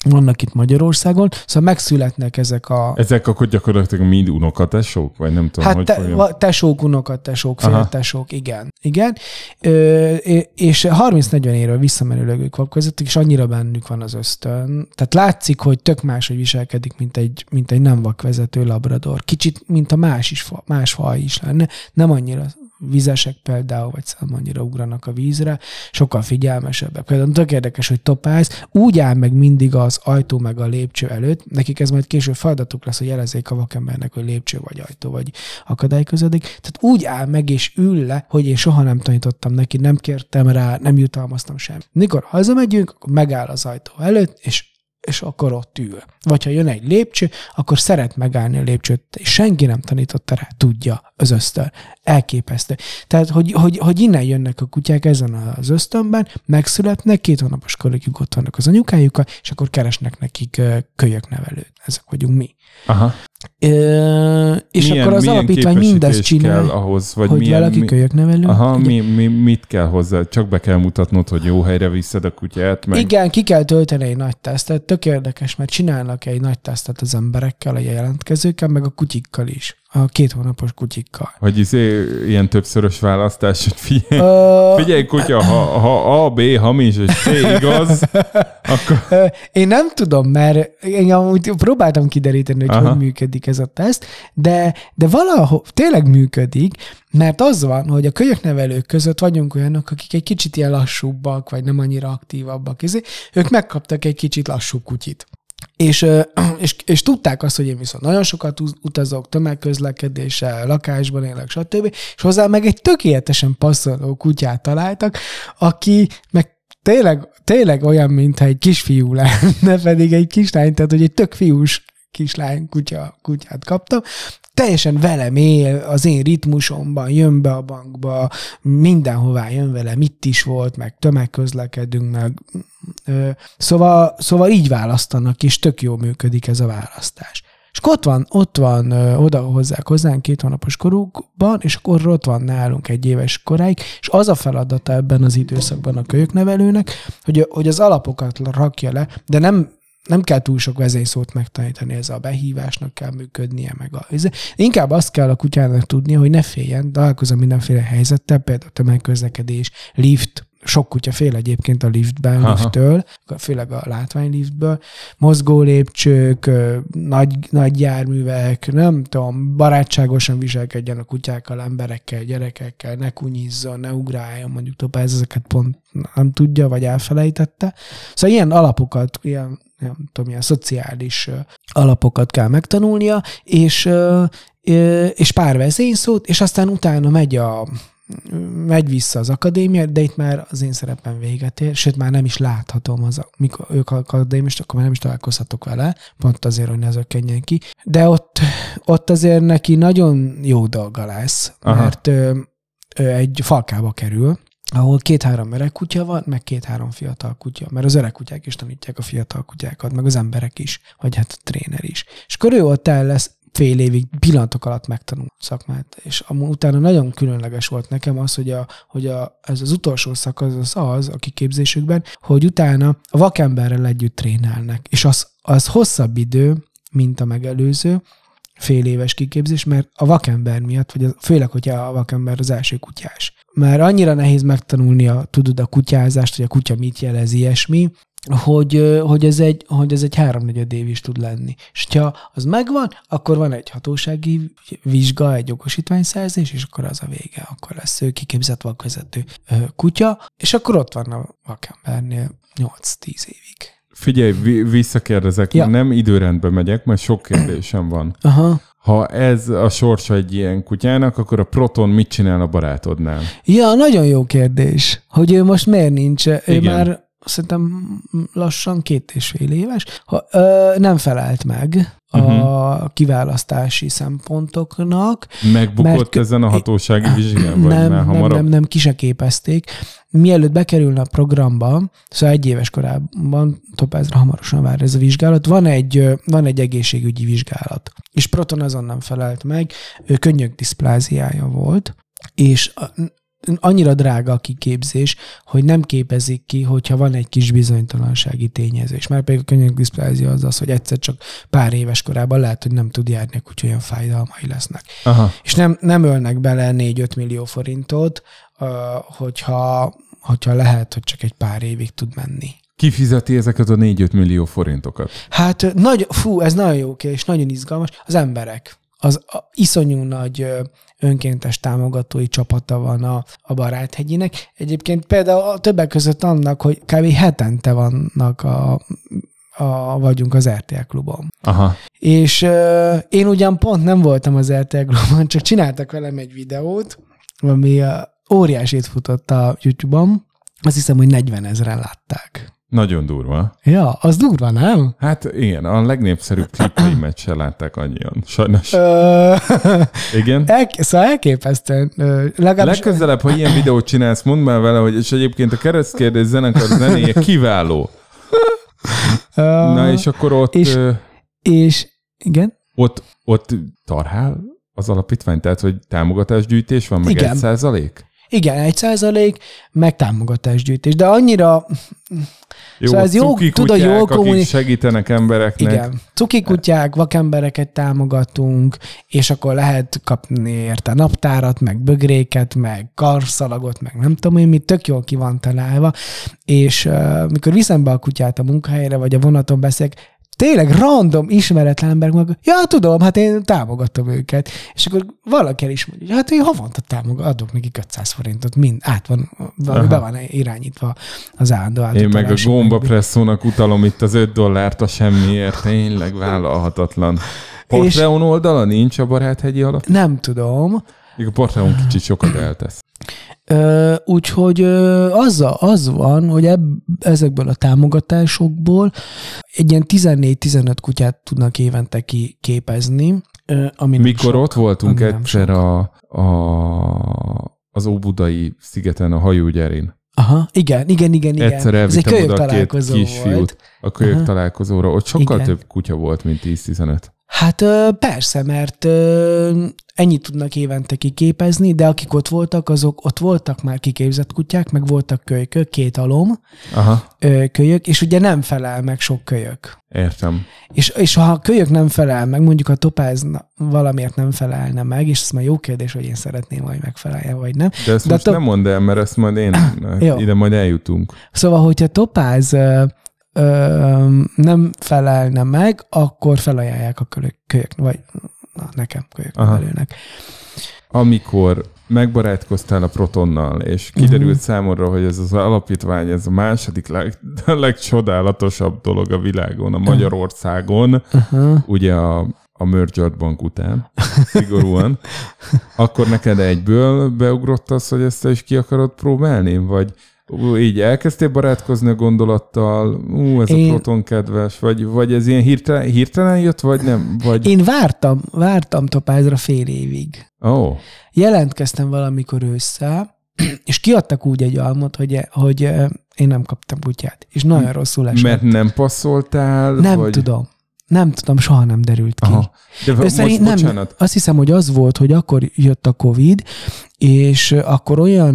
vannak itt Magyarországon, szóval megszületnek ezek a Ezek akkor gyakorlatilag mind unokatesók, vagy nem tudom, Hát hogy te, va- tesók, unokat, tesók, Aha. féltesók, igen. Igen. Ö, és 30-40 évről visszamenőleg ők vakvezetők, és annyira bennük van az ösztön. Tehát látszik, hogy tök máshogy viselkedik, mint egy, mint egy nem vakvezető labrador. Kicsit, mint a más, is, más faj is lenne. Nem annyira vizesek például, vagy nem annyira ugranak a vízre, sokkal figyelmesebbek. Például tök érdekes, hogy topáz úgy áll meg mindig az ajtó meg a lépcső előtt, nekik ez majd később feladatuk lesz, hogy jelezzék a vakembernek, hogy lépcső vagy ajtó vagy akadály közödik. Tehát úgy áll meg és ül le, hogy én soha nem tanítottam neki, nem kértem rá, nem jutalmaztam sem. Mikor hazamegyünk, akkor megáll az ajtó előtt, és és akkor ott ül. Vagy ha jön egy lépcső, akkor szeret megállni a lépcsőt, és senki nem tanította rá, tudja az ösztön. Elképesztő. Tehát, hogy, hogy, hogy innen jönnek a kutyák ezen az ösztönben, megszületnek, két hónapos korukig ott vannak az anyukájukkal, és akkor keresnek nekik kölyöknevelőt. Ezek vagyunk mi. Aha. Ö, és milyen, akkor az alapítvány mindezt csinál, kell ahhoz, vagy hogy milyen, valaki mi, kölyöknevelő. Aha, mi, mi, mit kell hozzá? Csak be kell mutatnod, hogy jó helyre viszed a kutyát, meg... Igen, ki kell tölteni egy nagy tesztet, tök érdekes, mert csinálnak egy nagy tesztet az emberekkel, a jelentkezőkkel, meg a kutyikkal is, a két hónapos kutyikkal. Hogy izé, ilyen többszörös választás, hogy figyelj, Ö, figyelj kutya, ha, ha A, B hamis és C igaz, akkor... Én nem tudom, mert én amúgy próbáltam kideríteni, hogy Aha. hogy működik ez a teszt, de, de valahol tényleg működik, mert az van, hogy a kölyöknevelők között vagyunk olyanok, akik egy kicsit ilyen lassúbbak, vagy nem annyira aktívabbak, ezért ők megkaptak egy kicsit lassú kutyit. És, és, és tudták azt, hogy én viszont nagyon sokat utazok, tömegközlekedéssel, lakásban élek, stb. És hozzá meg egy tökéletesen passzoló kutyát találtak, aki meg tényleg, tényleg olyan, mintha egy kisfiú lenne, pedig egy kislány, tehát hogy egy tök fiús kislány kutya, kutyát kaptam, teljesen velem él, az én ritmusomban, jön be a bankba, mindenhová jön vele, mit is volt, meg tömegközlekedünk, meg szóval, szóval így választanak, és tök jó működik ez a választás. És ott van, ott van oda hozzák hozzánk két hónapos korukban, és akkor ott van nálunk egy éves koráig, és az a feladata ebben az időszakban a kölyöknevelőnek, hogy, hogy az alapokat rakja le, de nem nem kell túl sok vezényszót megtanítani, ez a behívásnak kell működnie, meg a... Inkább azt kell a kutyának tudnia, hogy ne féljen, találkozom mindenféle helyzettel, például tömegközlekedés, lift, sok kutya fél egyébként a liftben, Aha. lifttől, főleg a látványliftből, mozgó lépcsők, nagy, nagy járművek, nem tudom, barátságosan viselkedjen a kutyákkal, emberekkel, gyerekekkel, ne kunyizzon, ne ugráljon, mondjuk tovább ezeket pont nem tudja, vagy elfelejtette. Szóval ilyen alapokat, ilyen, nem tudom, ilyen szociális alapokat kell megtanulnia, és, és pár vezényszót, és aztán utána megy a megy vissza az akadémia, de itt már az én szerepem véget ér, sőt már nem is láthatom, az, mikor ők akadémist, akkor már nem is találkozhatok vele, pont azért, hogy ne zökkenjen ki. De ott, ott azért neki nagyon jó dolga lesz, Aha. mert ö, ö, egy falkába kerül, ahol két-három öreg kutya van, meg két-három fiatal kutya. Mert az öreg kutyák is tanítják a fiatal kutyákat, meg az emberek is, vagy hát a tréner is. És ő ott el lesz fél évig pillanatok alatt megtanul szakmát. És amúgy utána nagyon különleges volt nekem az, hogy, a, hogy a, ez az utolsó szakasz az az a kiképzésükben, hogy utána a vakemberrel együtt trénálnak. És az, az hosszabb idő, mint a megelőző, fél éves kiképzés, mert a vakember miatt, vagy az, főleg, hogyha a vakember az első kutyás. Mert annyira nehéz megtanulni a, tudod, a kutyázást, hogy a kutya mit jelez, ilyesmi, hogy, hogy, ez egy, hogy ez egy háromnegyed év is tud lenni. És ha az megvan, akkor van egy hatósági vizsga, egy jogosítványszerzés, és akkor az a vége. Akkor lesz ő kiképzett vakvezető kutya, és akkor ott van a vakembernél 8-10 évig. Figyelj, vi- visszakérdezek, Ja. nem időrendbe megyek, mert sok kérdésem van. Aha. Ha ez a sorsa egy ilyen kutyának, akkor a Proton mit csinál a barátodnál? Ja, nagyon jó kérdés, hogy ő most miért nincs. Ő Igen. már szerintem lassan két és fél éves. Ha, ö, nem felelt meg a Mhm. kiválasztási szempontoknak. Megbukott Mert- ezen a hatósági vizsgán, vagy nem, már nem, hamarabb? nem, nem, ki se képezték. Mielőtt bekerülne a programba, szóval egy éves korában, topázra hamarosan vár ez a vizsgálat, van egy, van egy egészségügyi vizsgálat. És Proton azon nem felelt meg, ő könnyökdiszpláziája volt, és annyira drága a kiképzés, hogy nem képezik ki, hogyha van egy kis bizonytalansági tényező. És már pedig a könnyökdiszplázia az az, hogy egyszer csak pár éves korában lehet, hogy nem tud járni, úgyhogy olyan fájdalmai lesznek Aha. és nem, nem ölnek bele 4-5 millió forintot, hogyha, hogyha lehet, hogy csak egy pár évig tud menni. Ki fizeti ezeket a 4-5 millió forintokat? Hát nagy, fú, ez nagyon jó és nagyon izgalmas. Az emberek. Az a, iszonyú nagy önkéntes támogatói csapata van a, a Baráthegyinek. Egyébként például a többek között annak, hogy kb. hetente vannak a, a, vagyunk az RTL klubon. Aha. És uh, én ugyan pont nem voltam az RTL Klubban, csak csináltak velem egy videót, ami uh, óriásit futott a YouTube-on. Azt hiszem, hogy 40 ezeren látták. Nagyon durva. Ja, az durva, nem? Hát igen, a legnépszerűbb klipeimet se látták annyian. Sajnos. Igen. el, szóval elképesztően. Legalábbis Legközelebb, ha ilyen videót csinálsz, mondd már vele, hogy és egyébként a keresztkérdés zenekar zenéje kiváló. Na és akkor ott, és- és igen, ott, ott tarhál az alapítvány? Tehát, hogy támogatásgyűjtés van, meg Igen. egy százalék? Igen, egy százalék, meg támogatásgyűjtés. De annyira, Jó, Szóval ez jó- cuki tudod, kutyák, jól akik kommuni- segítenek embereknek. Igen. Cuki kutyák, vakembereket támogatunk, és akkor lehet kapni érte naptárat, meg bögréket, meg karszalagot, meg nem tudom én mit, tök jól ki van találva, és uh, mikor viszem be a kutyát a munkahelyre, vagy a vonaton beszélek, tényleg random, ismeretlen emberek meg, ja, tudom, hát én támogatom őket. És akkor valaki el is mondja, hogy hát én havonta támogat, adok neki 500 forintot, mind át van, valami be van irányítva az állandó Én meg a gomba meg- presszónak utalom itt az 5 dollárt a semmiért. Tényleg vállalhatatlan. Patreon oldala nincs a baráthegyi alatt? Nem tudom, Még a Patreon kicsit sokat eltesz. Ö, úgyhogy ö, az, a- az van, hogy ebb, ezekből a támogatásokból egy ilyen 14-15 kutyát tudnak évente ki, képezni. Ö, ami nem Mikor sok, ott voltunk ami egyszer a, a, az Óbudai szigeten, a hajógyerén. Aha, igen, igen, igen, igen. Egyszer Ez egy kölyök oda két kisfiút volt. a kölyök Aha. találkozóra. Ott sokkal Igen. több kutya volt, mint 10-15. Hát persze, mert ennyit tudnak évente kiképezni, de akik ott voltak, azok ott voltak már kiképzett kutyák, meg voltak kölykök, két alom Aha, kölyök, és ugye nem felel meg sok kölyök. értem. És, és ha a kölyök nem felel meg, mondjuk a topáz valamiért nem felelne meg, és ez már jó kérdés, hogy én szeretném, hogy megfeleljen, vagy nem. De ezt De most top- nem mondd el, mert ezt majd én, ide majd eljutunk. Szóval, hogyha topáz ö, nem felelne meg, akkor felajánlják a kölyök, kölyök vagy na, nekem kölyök Aha. nevelőnek. Amikor megbarátkoztál a Protonnal, és kiderült uh-huh. számodra, hogy ez az alapítvány, ez a második leg, a legcsodálatosabb dolog a világon, a Magyarországon, Uh-huh. ugye a, a Merged Bank után, szigorúan, akkor neked egyből beugrott az, hogy ezt is ki akarod próbálni? Vagy így elkezdtél barátkozni a gondolattal, ú, ez Én- a Proton kedves, vagy, vagy ez ilyen hirtelen, hirtelen jött, vagy nem? Vagy, Én vártam, vártam topázra fél évig. ó, oh, Jelentkeztem valamikor ősszel, és kiadtak úgy egy almot, hogy, hogy ö, én nem kaptam kutyát. És nagyon rosszul esett. mert nem passzoltál? nem vagy... tudom. Nem tudom, soha nem derült ki. Aha. De Ő most, nem, bocsánat, azt hiszem, hogy az volt, hogy akkor jött a Covid, és akkor olyan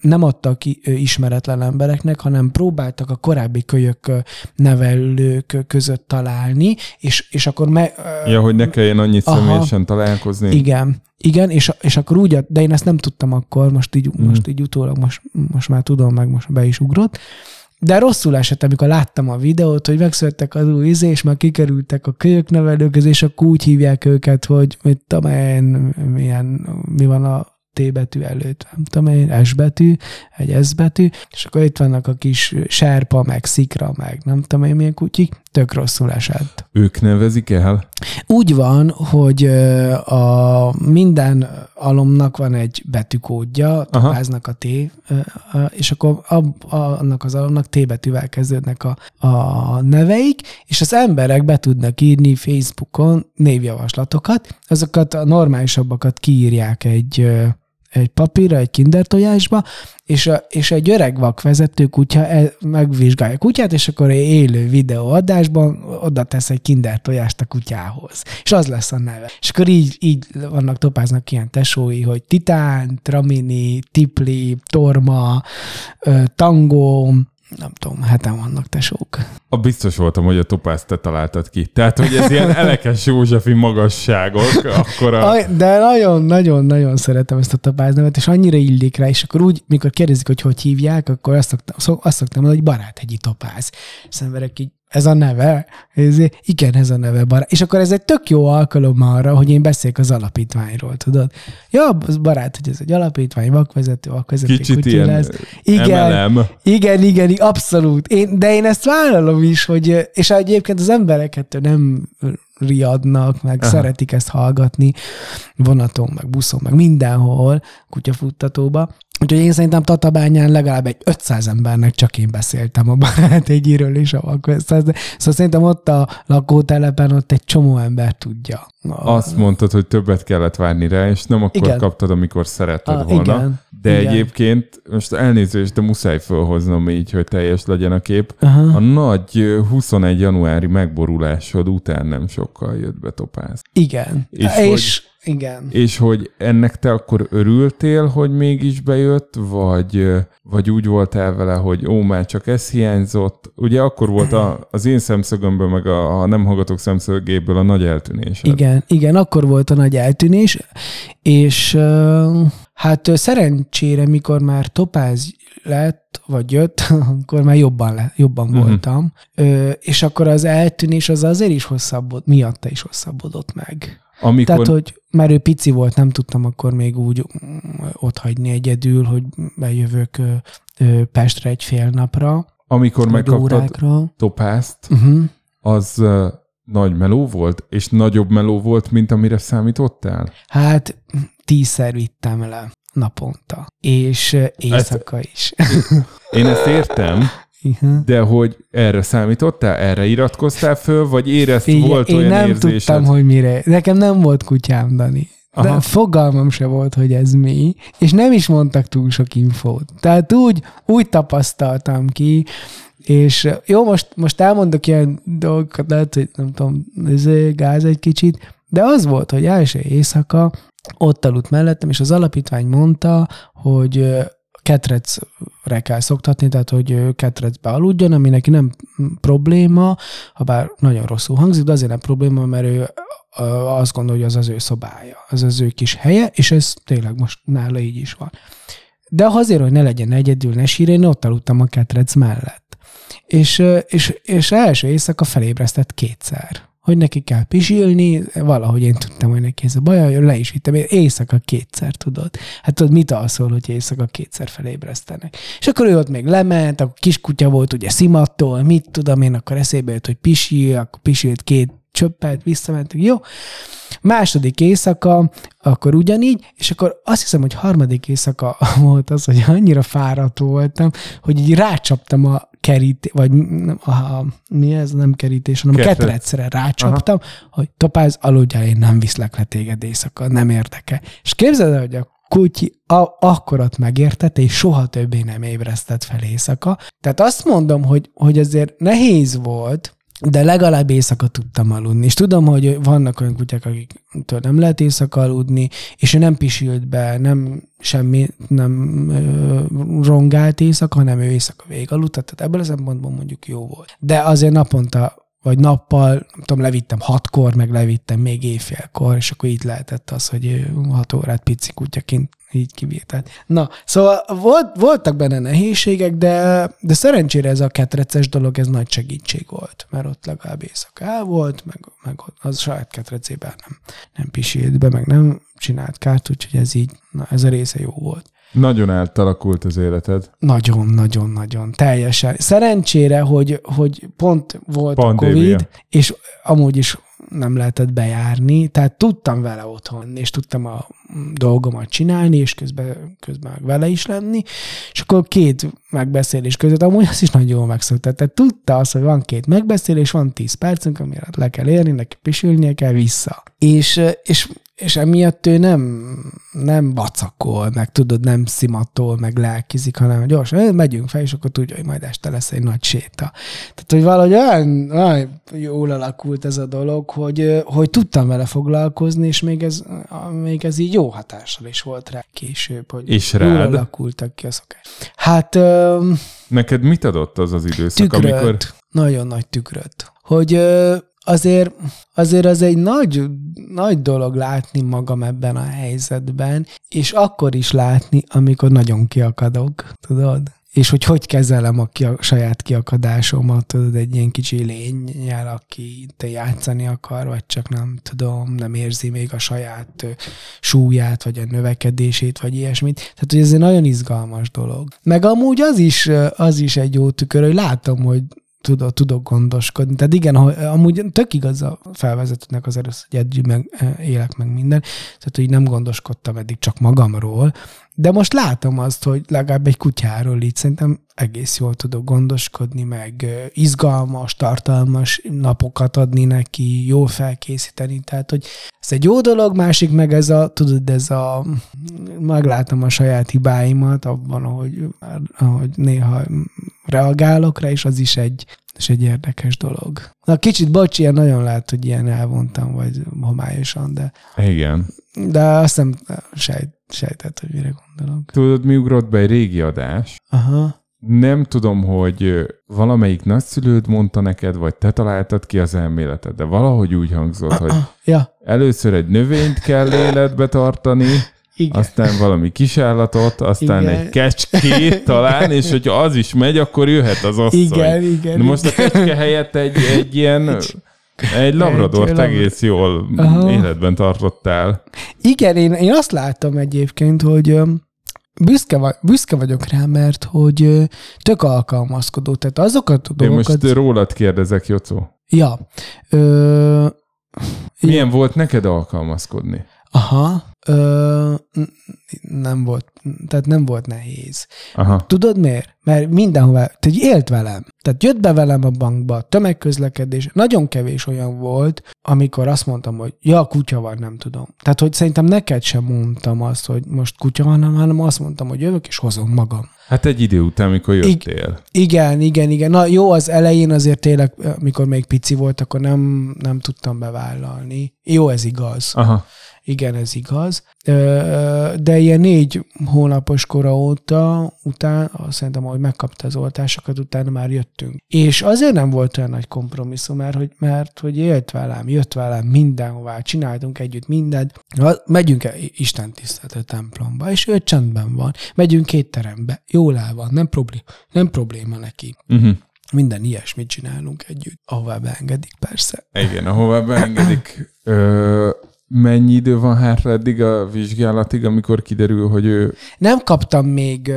nem adtak ismeretlen embereknek, hanem próbáltak a korábbi kölyök nevelők között találni, és, és akkor me, ö, ja, hogy ne kelljen annyit Aha. személyesen találkozni. igen, igen, és, és akkor úgy, de én ezt nem tudtam akkor, most így, Mhm. most így utólag, most, most már tudom, meg most be is ugrott. De rosszul esett, amikor láttam a videót, hogy megszülettek az új izé, és már kikerültek a kölyök nevelők közé, és akkor úgy hívják őket, hogy mit tudom én, milyen, mi van a T betű előtt, nem tudom én, S betű, egy S betű, és akkor itt vannak a kis sárpa, meg szikra, meg nem tudom én milyen kutyik, tök rosszul esett. Ők nevezik el? Úgy van, hogy a minden alomnak van egy betűkódja, topáznak a T, és akkor ab, annak az alomnak T betűvel kezdődnek a, a neveik, és az emberek be tudnak írni Facebookon névjavaslatokat, azokat a normálisabbakat kiírják egy egy papírra, egy kinder tojásba, és, a, és egy öreg vakvezető kutya el, megvizsgálja a kutyát, és akkor egy élő videóadásban oda tesz egy kinder tojást a kutyához. És az lesz a neve. És akkor így, így vannak, topáznak ilyen tesói, hogy Titán, Tramini, Tipli, Torma, ö, Tango, nem tudom, heten vannak tesók. A biztos voltam, hogy a topázt te találtad ki. Tehát, hogy ez ilyen elekes Józsefi magasságok, akkor a... De nagyon-nagyon-nagyon szeretem ezt a tapáznevet, és annyira illik rá, és akkor úgy, mikor kérdezik, hogy hogy hívják, akkor azt szoktam, szok, azt szoktam mondani, hogy baráthegyi topáz. És emberek így, ez a neve? Ez, igen, ez a neve, barát. És akkor ez egy tök jó alkalom arra, hogy én beszéljek az alapítványról, tudod? Ja, az barát, hogy ez egy alapítvány, vakvezető, vakvezető Kicsit ilyen lesz. Igen, MLM. igen, igen, igen, abszolút. Én, de én ezt vállalom is, hogy, és egyébként az emberek ettől nem riadnak, meg Aha. szeretik ezt hallgatni vonaton, meg buszon, meg mindenhol, kutyafuttatóba. Úgyhogy én szerintem Tatabányán legalább egy 500 embernek csak én beszéltem a barátegyéről és a vakveszthez. Szóval szerintem ott a lakótelepen ott egy csomó ember tudja. A- Azt mondtad, hogy többet kellett várni rá, és nem akkor Igen. kaptad, amikor szeretted Ah, volna. igen. De Igen. egyébként, most elnézést, de muszáj felhoznom így, hogy teljes legyen a kép. Aha. A nagy ö, 21 januári megborulásod után nem sokkal jött be topáz. Igen. És És, és igen. És hogy ennek te akkor örültél, hogy mégis bejött, vagy, vagy úgy voltál vele, hogy ó, már csak ez hiányzott. Ugye akkor volt a, az én szemszögömből, meg a, a nem hallgatók szemszögéből a nagy eltűnés. Igen, igen, akkor volt a nagy eltűnés, és hát szerencsére, mikor már topáz lett, vagy jött, akkor már jobban, le, jobban uh-huh. voltam. Ö, és akkor az eltűnés az azért is hosszabbod, miatta is hosszabbodott meg. Amikor, Tehát, hogy már ő pici volt, nem tudtam akkor még úgy mm, ott hagyni egyedül, hogy bejövök Pestre egy fél napra, amikor megkaptad órákra. topázt, Uh-huh. az uh, nagy meló volt, és nagyobb meló volt, mint amire számítottál? Hát tízszer vittem le. naponta. És éjszaka is. Én ezt értem, Igen. de hogy erre számítottál? Erre iratkoztál föl, vagy érezt Figyelj, volt én olyan nem érzésed? tudtam, hogy mire. Nekem nem volt kutyám, Dani. De Aha. fogalmam se volt, hogy ez mi, és nem is mondtak túl sok infót. Tehát úgy, úgy tapasztaltam ki, és jó, most, most elmondok ilyen dolgokat, lehet, hogy nem tudom, ez gáz egy kicsit, de az volt, hogy első éjszaka ott aludt mellettem, és az alapítvány mondta, hogy ketrecre kell szoktatni, tehát hogy ketrecbe aludjon, ami neki nem probléma, ha bár nagyon rosszul hangzik, de azért nem probléma, mert ő azt gondolja, hogy az az ő szobája, az az ő kis helye, és ez tényleg most nála így is van. De azért, hogy ne legyen egyedül, ne sírjen, ott aludtam a ketrec mellett. És, és, és első éjszaka felébresztett kétszer hogy neki kell pisilni, valahogy én tudtam, hogy neki ez a baj, hogy le is vittem, én éjszaka kétszer tudod. Hát tudod, mit alszol, hogy éjszaka kétszer felébresztenek. És akkor ő ott még lement, akkor kiskutya volt ugye szimattól, mit tudom én, akkor eszébe jött, hogy pisil, akkor pisilt két csöppet, visszamentünk, jó. Második éjszaka, akkor ugyanígy, és akkor azt hiszem, hogy harmadik éjszaka volt az, hogy annyira fáradt voltam, hogy így rácsaptam a kerít, vagy nem, a, mi ez, nem kerítés, hanem. Ketrec. ketrecre rácsaptam, Aha. hogy topáz, aludjál, én nem viszlek le téged éjszaka, nem érdekel. És képzeld el, hogy a kutyi a, akkor ott megértette, és soha többé nem ébresztett fel éjszaka. Tehát azt mondom, hogy, hogy azért nehéz volt, de legalább éjszaka tudtam aludni. És tudom, hogy vannak olyan kutyák, akiktől nem lehet éjszaka aludni, és ő nem pisült be, nem semmi, nem ö, rongált éjszaka, hanem ő éjszaka végig aludt, tehát ebből a szempontból mondjuk jó volt. De azért naponta vagy nappal, nem tudom, levittem hatkor, meg levittem még éjfélkor, és akkor így lehetett az, hogy hat órát pici kutyaként így kivített. Na, szóval volt, voltak benne nehézségek, de, de szerencsére ez a ketreces dolog, ez nagy segítség volt, mert ott legalább éjszaka el volt, meg, meg az saját ketrecében nem, nem pisilt be, meg nem csinált kárt, úgyhogy ez így, na, ez a része jó volt. Nagyon átalakult az életed. Nagyon, nagyon, nagyon. Teljesen. Szerencsére, hogy, hogy pont volt Pandémia. a Covid, és amúgy is nem lehetett bejárni, tehát tudtam vele otthon, és tudtam a dolgomat csinálni, és közben, közben vele is lenni, és akkor két megbeszélés között, amúgy az is nagyon jól megszokta. Tehát tudta azt, hogy van két megbeszélés, van tíz percünk, amire le kell érni, neki pisülnie kell vissza. És, és és emiatt ő nem, nem vacakol, meg tudod, nem szimatol, meg lelkizik, hanem gyorsan "Ö, megyünk fel, és akkor tudja, hogy majd este lesz egy nagy séta. Tehát, hogy valahogy olyan, olyan jól alakult ez a dolog, hogy, hogy tudtam vele foglalkozni, és még ez, még ez így jó hatással is volt rá később, hogy És jól rád? alakultak ki a szokás. Hát ö, Neked mit adott az az időszak, tükröt, amikor... nagyon nagy tükröt. Hogy azért, azért az egy nagy, nagy dolog látni magam ebben a helyzetben, és akkor is látni, amikor nagyon kiakadok, tudod? És hogy hogy kezelem a, ki, a saját kiakadásomat, tudod, egy ilyen kicsi lényel, aki te játszani akar, vagy csak nem tudom, nem érzi még a saját súlyát, vagy a növekedését, vagy ilyesmit. Tehát, hogy ez egy nagyon izgalmas dolog. Meg amúgy az is, az is egy jó tükör, hogy látom, hogy tudok, tudok gondoskodni. Tehát igen, hogy amúgy tök igaz a felvezetőnek az először, hogy eddig meg élek meg minden, tehát hogy nem gondoskodtam eddig csak magamról, de most látom azt, hogy legalább egy kutyáról így szerintem egész jól tudok gondoskodni, meg izgalmas, tartalmas napokat adni neki, jól felkészíteni, tehát hogy ez egy jó dolog, másik meg ez a, tudod, ez a, meglátom a saját hibáimat abban, ahogy, ahogy néha reagálok rá, és az is egy, és egy érdekes dolog. Na kicsit bocs, ilyen nagyon lehet, hogy ilyen elvontam, vagy homályosan, de, Igen. de azt nem sejt, sejtett, hogy mire gondolok. Tudod, mi ugrott be egy régi adás? Aha. Nem tudom, hogy valamelyik nagyszülőd mondta neked, vagy te találtad ki az elméletet, de valahogy úgy hangzott, hogy Ja, először egy növényt kell életbe tartani, igen. aztán valami kisállatot, aztán Igen. egy kecskét talán, és hogyha az is megy, akkor jöhet az asszony. igen, igen. Na most a igen. kecske helyett egy, egy ilyen, egy labradort Egy egész jól Aha. életben tartottál. Igen, én, én azt látom egyébként, hogy büszke, vagy, büszke vagyok rá, mert hogy tök alkalmazkodó. Tehát azokat a Én dolgokat... most rólad kérdezek, Jocó. Ja. Ö, Milyen volt neked alkalmazkodni? Aha. Ö, nem volt, tehát nem volt nehéz. Aha. Tudod miért? Mert mindenhová, tehát élt velem. Tehát jött be velem a bankba, tömegközlekedés. Nagyon kevés olyan volt, amikor azt mondtam, hogy ja, kutya van, nem tudom. Tehát, hogy szerintem neked sem mondtam azt, hogy most kutya van, hanem azt mondtam, hogy jövök és hozom magam. Hát egy idő után, mikor jöttél. Igen, igen, igen. Na jó, az elején azért tényleg, mikor még pici volt, akkor nem, nem tudtam bevállalni. Jó, ez igaz. Aha. Igen, ez igaz. De ilyen négy hónapos kora óta, után, szerintem, hogy megkapta az oltásokat, utána már jöttünk. És azért nem volt olyan nagy kompromisszum, mert hogy, mert hogy élt velem, jött velem mindenhová, csináltunk együtt mindent. Megyünk el Isten tisztelető templomba, és ő csendben van. Megyünk két terembe, jól el van, nem probléma, nem probléma neki. Uh-huh. Minden ilyesmit csinálunk együtt, ahová beengedik persze. Igen, ahová beengedik. Ö, mennyi idő van hátra eddig a vizsgálatig, amikor kiderül, hogy ő... Nem kaptam még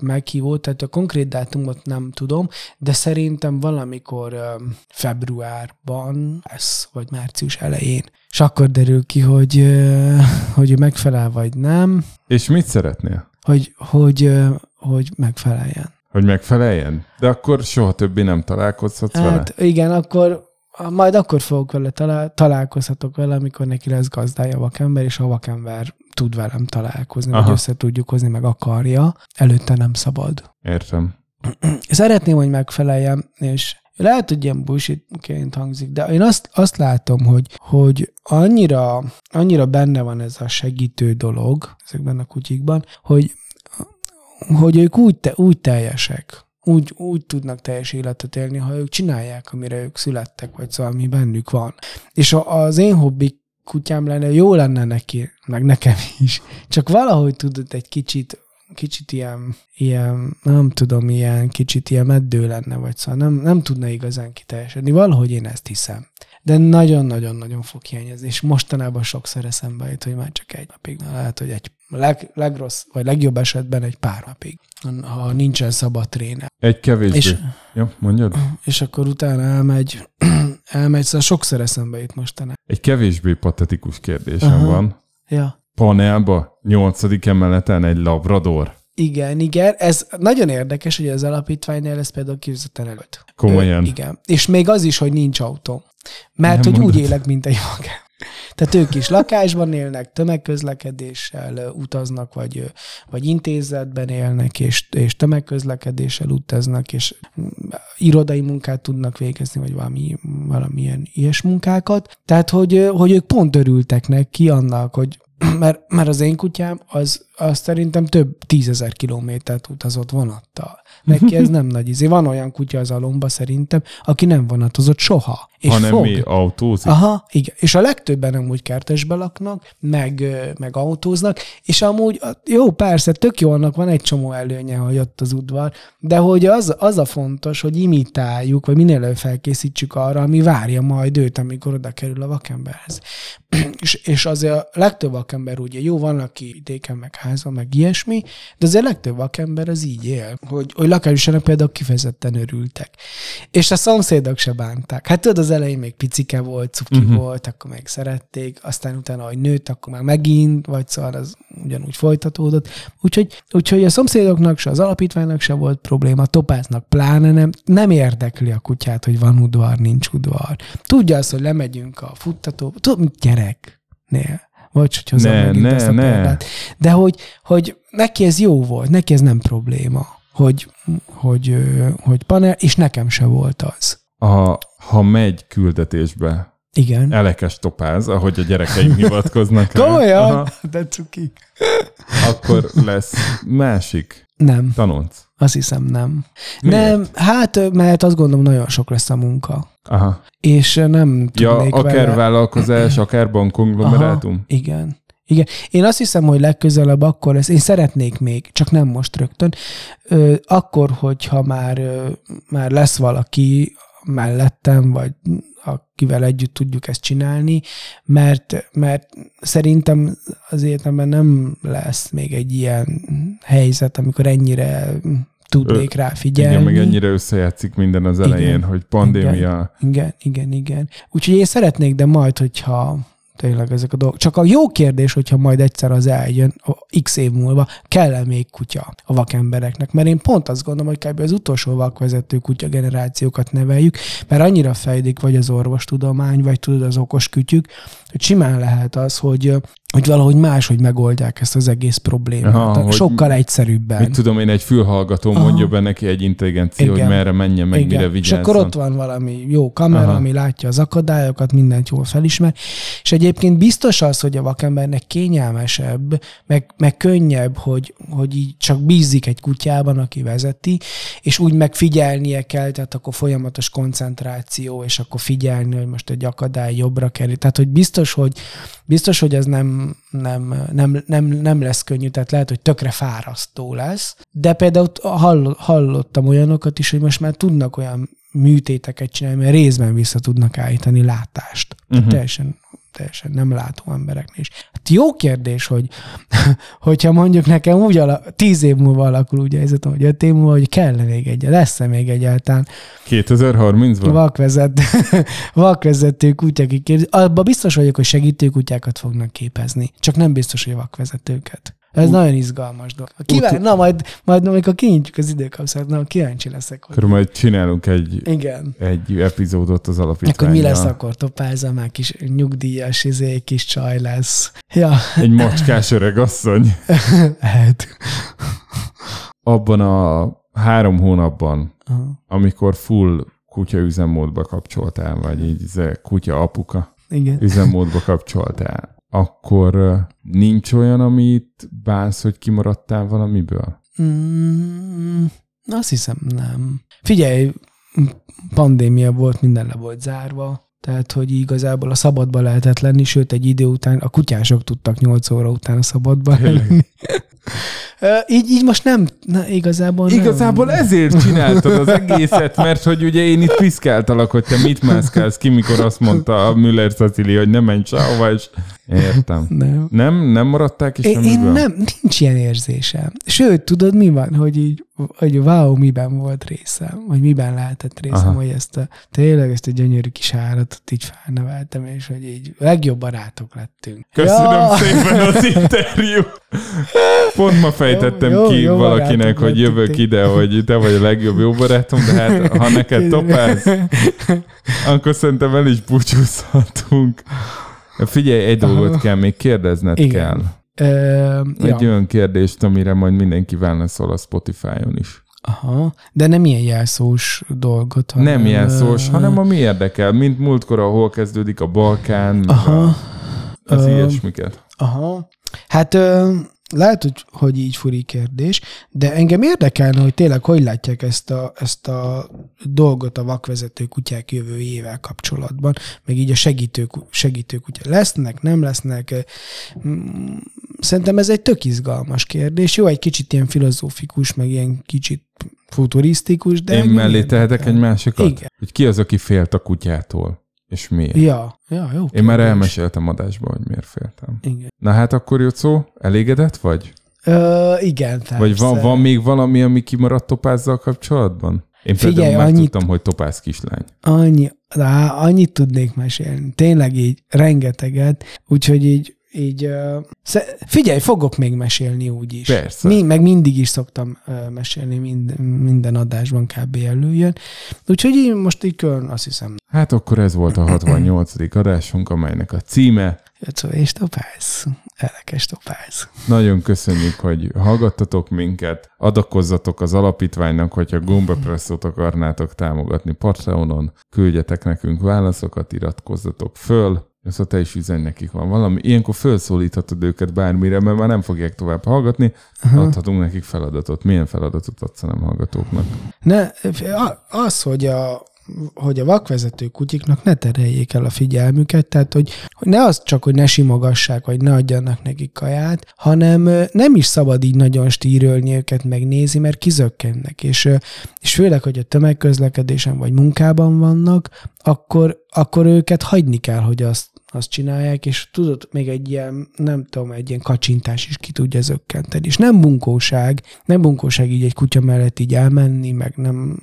meghívót, tehát a konkrét dátumot nem tudom, de szerintem valamikor februárban lesz, vagy március elején. És akkor derül ki, hogy, hogy ő megfelel, vagy nem, És mit szeretnél? hogy, hogy, hogy megfeleljen. Hogy megfeleljen? De akkor soha többé nem találkozhatsz vele? Hát igen, akkor majd akkor fogok vele talál, találkozhatok vele, amikor neki lesz gazdája a vakember, és a vakember tud velem találkozni, Aha. vagy össze tudjuk hozni, meg akarja. Előtte nem szabad. Értem. Szeretném, hogy megfeleljem, és lehet, hogy ilyen bullshitként hangzik, de én azt, azt látom, hogy, hogy annyira, annyira benne van ez a segítő dolog ezekben a kutyikban, hogy, hogy ők úgy, te, úgy teljesek, úgy, úgy tudnak teljes életet élni, ha ők csinálják, amire ők születtek, vagy szóval ami bennük van. És a, az én hobbi kutyám lenne, jó lenne neki, meg nekem is. Csak valahogy tudod egy kicsit kicsit ilyen, ilyen, nem tudom, ilyen kicsit ilyen meddő lenne, vagy szóval nem, nem tudna igazán kiteljesedni. Valahogy én ezt hiszem. De nagyon-nagyon-nagyon fog hiányozni, és mostanában sokszor eszembe jut, hogy már csak egy napig, na, lehet, hogy egy leg, legrossz, vagy legjobb esetben egy pár napig, ha nincsen szabad tréne. Egy kevésbé. És, Ja, mondjad? és akkor utána elmegy, elmegy, szóval sokszor eszembe jut mostanában. Egy kevésbé patetikus kérdésem Aha. van. Ja. Panelba, nyolcadik emeleten egy labrador. Igen, igen. Ez nagyon érdekes, hogy az alapítványnál ez például kifizetten előtt. Komolyan. Ö, igen. És még az is, hogy nincs autó. Mert Nem hogy mondod. úgy élek, mint egy magán. Tehát ők is lakásban élnek, tömegközlekedéssel utaznak, vagy, vagy intézetben élnek, és, és tömegközlekedéssel utaznak, és mm, irodai munkát tudnak végezni, vagy valami, valamilyen ilyes munkákat. Tehát, hogy, hogy ők pont örültek neki annak, hogy mert, mert az én kutyám az, az szerintem több tízezer kilométert utazott vonattal. Neki ez nem nagy izé. Van olyan kutya az alomba szerintem, aki nem vonatozott soha. És hanem fog. mi autózik. Aha, igen. És a legtöbben amúgy kertesbe laknak, meg, meg autóznak, és amúgy jó, persze, tök jó, annak van egy csomó előnye, hogy ott az udvar, de hogy az, az a fontos, hogy imitáljuk, vagy minél előbb felkészítsük arra, ami várja majd őt, amikor oda kerül a vakemberhez. és, és azért a legtöbb vakember ugye jó, van, aki vidéken, meg házon, meg ilyesmi, de azért a legtöbb vakember az így él, hogy, hogy lakásosának például kifejezetten örültek. És a szomszédok se bánták. Hát tudod, az elején még picike volt, cuki uh-huh. volt, akkor meg szerették, aztán utána, hogy nőtt, akkor már megint, vagy szóval az ugyanúgy folytatódott. Úgyhogy, úgyhogy a szomszédoknak se, az alapítványnak se volt probléma, topáznak pláne nem, nem érdekli a kutyát, hogy van udvar, nincs udvar. Tudja azt, hogy lemegyünk a futtatóba, tudod, mint gyereknél. Vagy hogy hozzám Ne, ne, ezt a ne. példát. De hogy, hogy neki ez jó volt, neki ez nem probléma, hogy, hogy, hogy panel, és nekem se volt az. A, ha megy küldetésbe, Igen. elekes topáz, ahogy a gyerekeim hivatkoznak. Komolyan? De cukik. akkor lesz másik Nem, tanonc. azt hiszem nem. Miért? Nem, hát mert azt gondolom nagyon sok lesz a munka. Aha. És ö, nem Ja, tudnék akár vele... vállalkozás, akár bankkonglomerátum. Aha, igen. Igen. Én azt hiszem, hogy legközelebb akkor lesz, én szeretnék még, csak nem most rögtön, ö, akkor, hogyha már, ö, már lesz valaki mellettem, vagy akivel együtt tudjuk ezt csinálni, mert, mert szerintem az életemben nem lesz még egy ilyen helyzet, amikor ennyire tudnék rá figyelni. Igen, meg ennyire összejátszik minden az elején, Igen. hogy pandémia. Igen, igen, igen. Úgyhogy én szeretnék, de majd, hogyha tényleg ezek a dolgok. Csak a jó kérdés, hogyha majd egyszer az eljön, a x év múlva, kell-e még kutya a vakembereknek? Mert én pont azt gondolom, hogy kb. az utolsó vakvezető kutya generációkat neveljük, mert annyira fejlik vagy az orvostudomány, vagy tudod az okos kütyük, hogy simán lehet az, hogy hogy valahogy máshogy megoldják ezt az egész problémát. Aha, hogy Sokkal egyszerűbben. Mit tudom én, egy fülhallgató Aha. mondja be neki egy intelligencia, hogy Igen. merre menjen, meg mire És vigyázzon. akkor ott van valami jó kamera. Aha. ami látja az akadályokat, mindent jól felismer. És egyébként biztos az, hogy a vakembernek kényelmesebb, meg, meg könnyebb, hogy, hogy így csak bízik egy kutyában, aki vezeti, és úgy megfigyelnie kell, tehát akkor folyamatos koncentráció, és akkor figyelni, hogy most egy akadály jobbra kerül. Tehát, hogy biztos, hogy biztos, hogy ez nem, nem, nem, nem, nem lesz könnyű, tehát lehet, hogy tökre fárasztó lesz, de például hall, hallottam olyanokat is, hogy most már tudnak olyan műtéteket csinálni, mert részben vissza tudnak állítani látást. Uh-huh. Teljesen, teljesen nem látó embereknél is. Hát jó kérdés, hogy hogyha mondjuk nekem úgy ala, tíz év múlva alakul úgy helyzetem, hogy öt év múlva, hogy kell még egy, lesz-e még egyáltalán 2030-ban? vakvezető, vakvezető kiképzés. Abban biztos vagyok, hogy segítő kutyákat fognak képezni. Csak nem biztos, hogy vakvezetőket. Ez Ut- nagyon izgalmas dolog. Kíván, Ut- na majd, majd amikor kinyitjuk az időkapszát, na kíváncsi leszek. Hogy... Akkor majd csinálunk egy, Igen. egy epizódot az alapítványjal. Akkor mi lesz akkor? Topázza már kis nyugdíjas, izé, kis csaj lesz. Ja, Egy macskás öreg asszony. lehet. Abban a három hónapban, Aha. amikor full kutya üzemmódba kapcsoltál, vagy így izé, kutya apuka Igen. üzemmódba kapcsoltál, akkor nincs olyan, amit bánsz, hogy kimaradtál valamiből? Mm, azt hiszem nem. Figyelj, pandémia volt, minden le volt zárva, tehát, hogy igazából a szabadba lehetett lenni, sőt, egy idő után a kutyások tudtak 8 óra után a szabadba lenni. Így, így most nem, na, igazából nem. Igazából ezért csináltad az egészet, mert hogy ugye én itt piszkáltalak, hogy te mit mászkálsz ki, mikor azt mondta a Müller Cecili, hogy ne menj sehova, és értem. Nem. Nem? Nem maradták ki Én, én nem, nincs ilyen érzésem. Sőt, tudod, mi van, hogy így, hogy wow, miben volt részem, vagy miben lehetett részem, Aha. Hogy ezt a, tényleg ezt a gyönyörű kis állatot így felneveltem, és hogy így legjobb barátok lettünk. Köszönöm Ja. szépen az interjú. Pont ma fejtettem Jó, jó, ki jó valakinek, hogy jövök lettünk. ide, hogy te vagy a legjobb jó barátom, de hát ha neked topáz, akkor szerintem el is búcsúzhatunk. Figyelj, egy dolgot kell még kérdezned Igen. kell. Ö, Egy ja. olyan kérdést, amire majd mindenki válaszol a Spotify-on is. Aha, de nem ilyen jelszós dolgot. Hanem, Nem jelszós, ö, hanem ami érdekel, mint múltkor, ahol kezdődik a Balkán, Aha. a, az Ö, ilyesmiket. Aha. Hát ö, lehet, hogy, hogy így furi kérdés, de engem érdekelne, hogy tényleg hogy látják ezt a, ezt a dolgot a vakvezető kutyák jövőjével kapcsolatban, meg így a segítő, segítő kutya. Lesznek, nem lesznek? Mm, Szerintem ez egy tök izgalmas kérdés. Jó, egy kicsit ilyen filozófikus, meg ilyen kicsit futurisztikus, de Én mellé tehetek egy másikat? Igen. Hogy ki az, aki félt a kutyától? És miért? Ja, ja, jó. Én már kérdés. elmeséltem adásban, hogy miért féltem. Igen. Na hát akkor Jocó, elégedett vagy? Ö, igen, persze. Vagy van, van még valami, ami kimaradt topázzal kapcsolatban? Én Figyelj, például már annyit- tudtam, hogy topáz kislány. Annyi, rá, annyit tudnék mesélni. Tényleg így rengeteget, úgyhogy így, így uh, figyelj, fogok még mesélni úgy is. Persze. Mi, meg mindig is szoktam uh, mesélni, mind, minden adásban kb. előjön. Úgyhogy így most így külön azt hiszem, Hát akkor ez volt a 68. adásunk, amelynek a címe. Jöccó és topáz. Elekes topáz. Nagyon köszönjük, hogy hallgattatok minket. Adakozzatok az alapítványnak, hogyha gombapresszót akarnátok támogatni Patreonon. Küldjetek nekünk válaszokat, iratkozzatok föl. Ezt te is üzenj nekik van valami. Ilyenkor felszólíthatod őket bármire, mert már nem fogják tovább hallgatni. Aha. Adhatunk nekik feladatot. Milyen feladatot adsz a nem hallgatóknak? Ne, az, hogy a, hogy a vakvezető kutyiknak ne tereljék el a figyelmüket, tehát hogy, hogy ne az csak, hogy ne simogassák, vagy ne adjanak nekik kaját, hanem nem is szabad így nagyon stírölni őket megnézi, mert kizökkennek, és, és főleg, hogy a tömegközlekedésen vagy munkában vannak, akkor, akkor őket hagyni kell, hogy azt azt csinálják, és tudod, még egy ilyen, nem tudom, egy ilyen kacsintás is ki tudja zökkenteni. És nem bunkóság, nem bunkóság így egy kutya mellett így elmenni, meg nem,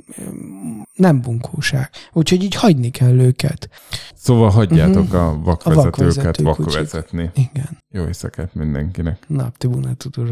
nem bunkóság. Úgyhogy így hagyni kell őket. Szóval hagyjátok a vakvezetőket vakvezető kucsik. vakvezetni. Igen. Jó éjszakát mindenkinek. Napti tudod